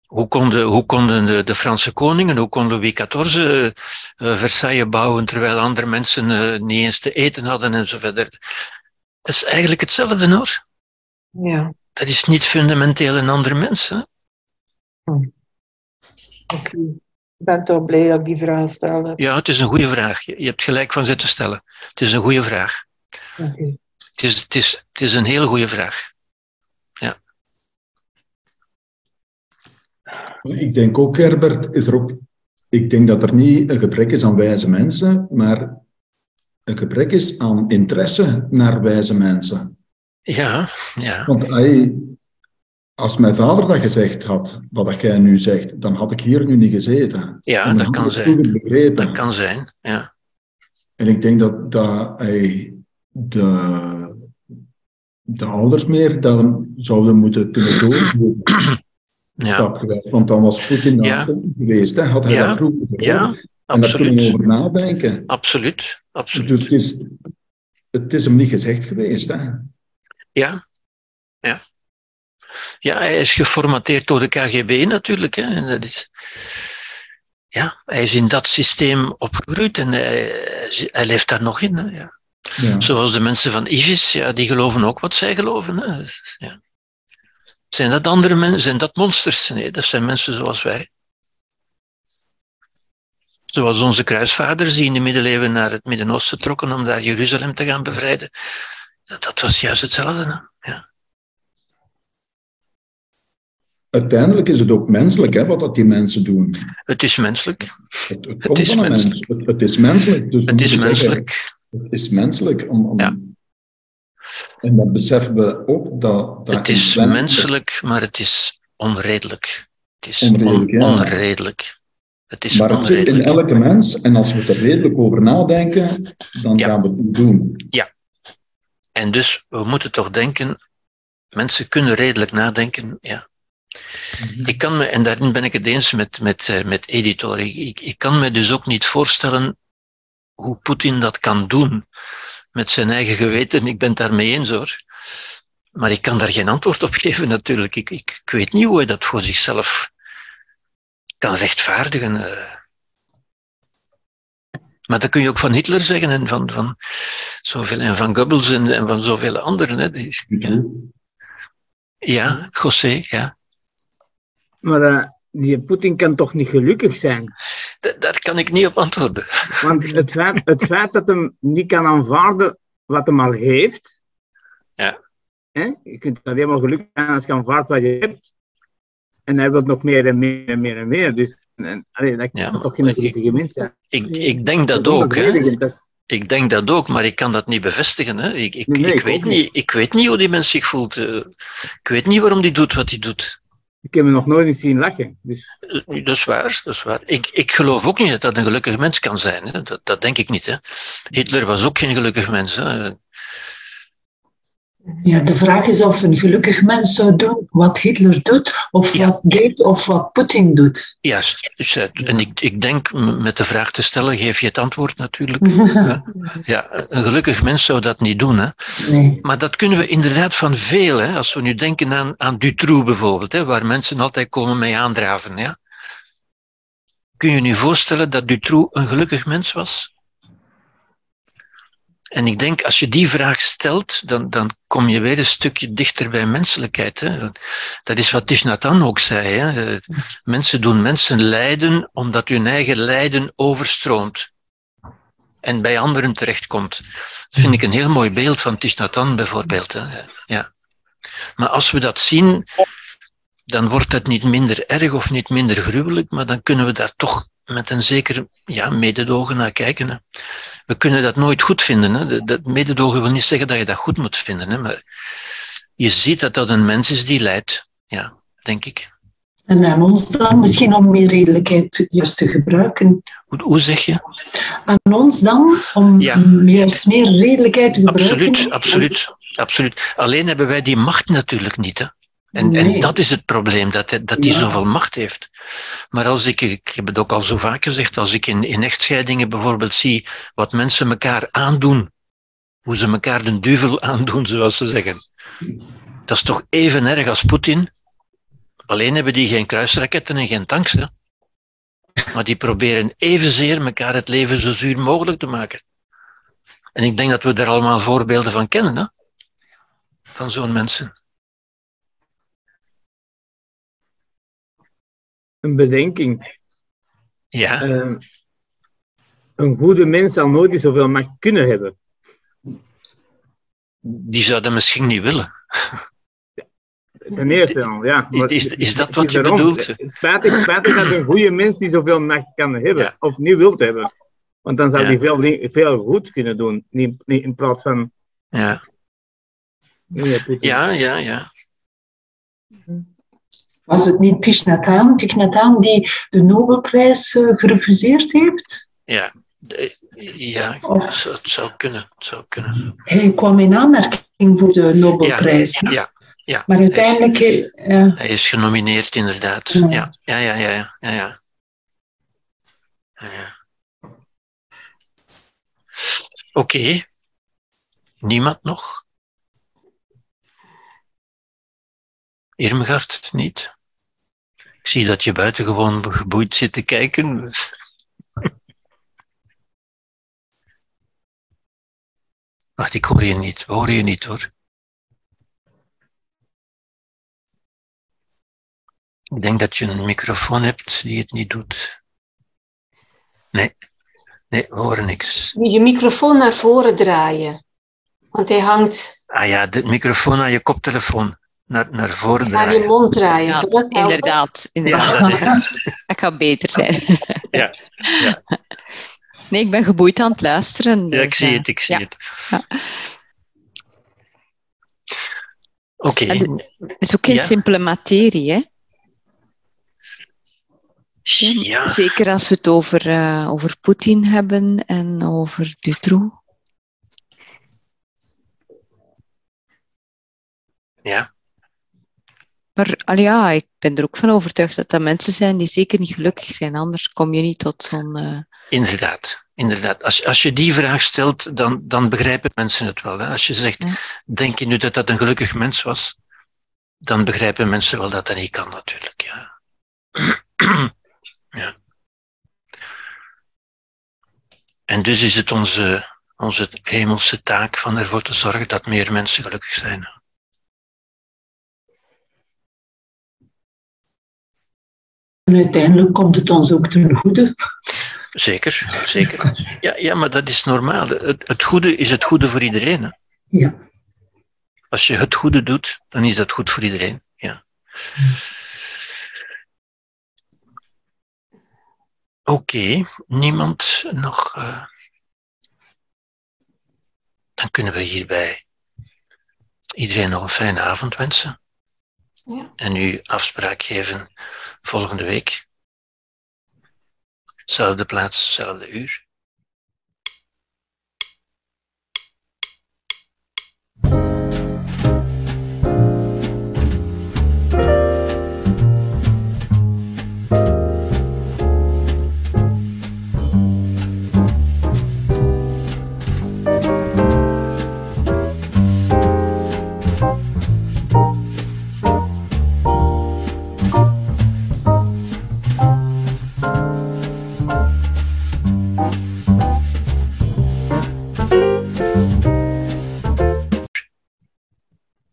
Hoe konden, hoe konden de, de Franse koningen, hoe kon Louis XIV eh, eh, Versailles bouwen terwijl andere mensen eh, niet eens te eten hadden en zo verder. Dat is eigenlijk hetzelfde hoor. Ja, Dat is niet fundamenteel een ander mens. Hè? oké. Ik ben toch blij dat ik die vraag stelde. Ja, het is een goede vraag. Je hebt gelijk van ze te stellen. Het is een goede vraag. Het is, het is, het is een hele goede vraag. Ik denk ook, Herbert, is er ook, ik denk dat er niet een gebrek is aan wijze mensen, maar een gebrek is aan interesse naar wijze mensen. Ja, ja. Want hij, als mijn vader dat gezegd had, wat jij nu zegt, dan had ik hier nu niet gezeten. Ja, dat kan zijn. begrepen. Dat kan zijn. Ja. En ik denk dat, dat hij de, de ouders meer dan zouden moeten kunnen doorvoeren. Ja, Stapgewijs. Want dan was Poetin Ja. geweest. Hè? Had hij Ja. dat vroeger gehoord. ja en daar kunnen we absoluut. over nadenken. Absoluut. absoluut. Dus het is, het is hem niet gezegd geweest. Hè? Ja. Ja. Ja, hij is geformateerd door de KGB natuurlijk. Hè. En dat is, ja, hij is in dat systeem opgegroeid en hij, hij leeft daar nog in. Hè. Ja. Ja. Zoals de mensen van ISIS, ja, die geloven ook wat zij geloven. Hè. Ja. Zijn dat andere mensen? Zijn dat monsters? Nee, dat zijn mensen zoals wij. Zoals onze kruisvaders die in de middeleeuwen naar het Midden-Oosten trokken om daar Jeruzalem te gaan bevrijden. Dat, dat was juist hetzelfde. Hè? Ja. Uiteindelijk is het ook menselijk hè, wat dat die mensen doen. Het is menselijk. Het, het Het is een mens. menselijk. Het, het is menselijk. Dus Het is zeggen, menselijk. het is menselijk. Om, om- Ja. En dat beseffen we ook. Dat, dat Het is menselijk, maar het is onredelijk. Het is Onredelijk, on- ja. onredelijk. Het is Maar het zit in elke mens en als we er redelijk over nadenken, dan Ja. gaan we het doen. En dus, we moeten toch denken, mensen kunnen redelijk nadenken, ja. Ik kan me, en daarin ben ik het eens met, met, eh, met Editor, ik, ik, kan me dus ook niet voorstellen hoe Poetin dat kan doen met zijn eigen geweten. Ik ben het daarmee eens hoor. Maar ik kan daar geen antwoord op geven natuurlijk. Ik, ik, ik weet niet hoe hij dat voor zichzelf kan rechtvaardigen. eh. Maar dat kun je ook van Hitler zeggen en van, van zoveel, en van Goebbels en, en van zoveel anderen. Hè. Die- ja. ja, José, ja. Maar eh, die Poetin kan toch niet gelukkig zijn? Da- daar kan ik niet op antwoorden. Want het feit, het feit dat hem niet kan aanvaarden wat hem al heeft. Ja. Hè? Je kunt alleen maar gelukkig zijn als je aanvaardt wat je hebt. En hij wil nog meer en meer en meer en meer. Dus en, allee, dat kan Ja, toch geen gelukkige mens zijn. Ik, ik denk dat ook. Hè. dat Ik denk dat ook, maar ik kan dat niet bevestigen. Hè. Ik, ik, Nee, nee, ik, weet niet, ik weet niet hoe die mens zich voelt. eh. Ik weet niet waarom die doet wat hij doet. Ik heb hem nog nooit eens zien lachen. Dus Dat is waar, dat is waar. Ik, ik geloof ook niet dat dat een gelukkig mens kan zijn. Hè. Dat, dat denk ik niet. Hè. Hitler was ook geen gelukkig mens. Hè. Ja, de vraag is of een gelukkig mens zou doen wat Hitler doet, of Ja. wat deed, of wat Poetin doet. Juist. Dus, eh, En ik, ik denk, met de vraag te stellen, geef je het antwoord natuurlijk. Ja. Een gelukkig mens zou dat niet doen. Hè. Nee. Maar dat kunnen we inderdaad van veel. Hè? Als we nu denken aan, aan Dutroux bijvoorbeeld, hè, waar mensen altijd komen mee aandraven. Ja? Kun je je voorstellen dat Dutroux een gelukkig mens was? En ik denk, als je die vraag stelt, dan, dan kom je weer een stukje dichter bij menselijkheid. Hè? Dat is wat Hanh ook zei. Hè? Mensen doen mensen lijden omdat hun eigen lijden overstroomt en bij anderen terechtkomt. Dat vind ik een heel mooi beeld van Hanh bijvoorbeeld. Hè. Ja. Maar als we dat zien, dan wordt het niet minder erg of niet minder gruwelijk, maar dan kunnen we daar toch met een zeker ja, mededogen naar kijken. Hè. We kunnen dat nooit goed vinden. Hè. Dat- mededogen wil niet zeggen dat je dat goed moet vinden, hè, maar je ziet dat dat een mens is die lijdt. Ja, denk ik. En aan ons dan misschien om meer redelijkheid juist te gebruiken. Hoe, zeg je? Aan ons dan om Ja. juist meer redelijkheid te gebruiken. Absoluut, absoluut, absoluut. Alleen hebben wij die macht natuurlijk niet. Hè? En, Nee. en dat is het probleem, dat hij, dat hij Ja. zoveel macht heeft. Maar als ik, ik heb het ook al zo vaak gezegd, als ik in, in echtscheidingen bijvoorbeeld zie wat mensen elkaar aandoen, hoe ze elkaar de duvel aandoen, zoals ze zeggen. Dat is toch even erg als Poetin. Alleen hebben die geen kruisraketten en geen tanks. Hè? Maar die proberen evenzeer elkaar het leven zo zuur mogelijk te maken. En ik denk dat we daar allemaal voorbeelden van kennen, hè? van zo'n mensen. Een bedenking. Ja, Eh, een goede mens zal nooit zoveel macht kunnen hebben. die zouden misschien niet willen. Ten eerste al, ja. Is- Maar is- is dat wat je bedoelt? Het spijtig, spijtig dat een goede mens die zoveel macht kan hebben, Ja. of niet wilt hebben. Want dan zou Ja. hij veel, veel goed kunnen doen, niet, niet in plaats van... Ja, Nee, ja, ja. ja. Was het niet Thich Nhat Hanh, Thich Nhat Hanh die de Nobelprijs eh, gerefuseerd heeft? Ja, De- ja Of- het zou, kunnen. Het zou kunnen. Hij kwam in aanmerking voor de Nobelprijs. Ja, ja. Maar uiteindelijk... eh, eh, Hij is genomineerd, inderdaad. Ja. Ja, ja, ja, ja. ja, ja, ja. Ja, ja. Oké. Niemand nog? Irmgard, niet? Ik zie dat je buitengewoon geboeid zit te kijken. Wacht, ik hoor je niet. We horen je niet hoor. Ik denk dat je een microfoon hebt die het niet doet. Nee, nee, we horen niks. Je microfoon naar voren draaien. Want hij hangt Ah ja, de microfoon aan je koptelefoon. Naar, naar voren je draaien. mond draaien. Ja, Zou dat helpen? inderdaad. Ja, inderdaad. dat gaat beter zijn. Ja, ja. Nee, ik ben geboeid aan het luisteren. Ja, ik dus, zie eh, het, ik zie ja. het. Ja. Oké, Het is ook geen Ja. simpele materie, hè? Ja, Zeker als we het over, eh, over Poetin hebben en over Dutroux. ja, Maar al ja, ik ben er ook van overtuigd dat dat mensen zijn die zeker niet gelukkig zijn. Anders kom je niet tot zo'n... eh, inderdaad. inderdaad. Als, als je die vraag stelt, dan, dan begrijpen mensen het wel. Hè? Als je zegt, Ja. denk je nu dat dat een gelukkig mens was? Dan begrijpen mensen wel dat dat niet kan natuurlijk. Ja. ja. En dus is het onze, onze hemelse taak van ervoor te zorgen dat meer mensen gelukkig zijn. En uiteindelijk komt het ons ook ten goede. Zeker, zeker. Ja, ja maar dat is normaal. Het, het goede is het goede voor iedereen. Hè? Ja. Als je het goede doet, dan is dat goed voor iedereen. Ja. Oké, niemand nog. eh, Dan kunnen we hierbij iedereen nog een fijne avond wensen. Ja. En u afspraak geven volgende week. Zelfde plaats, zelfde uur.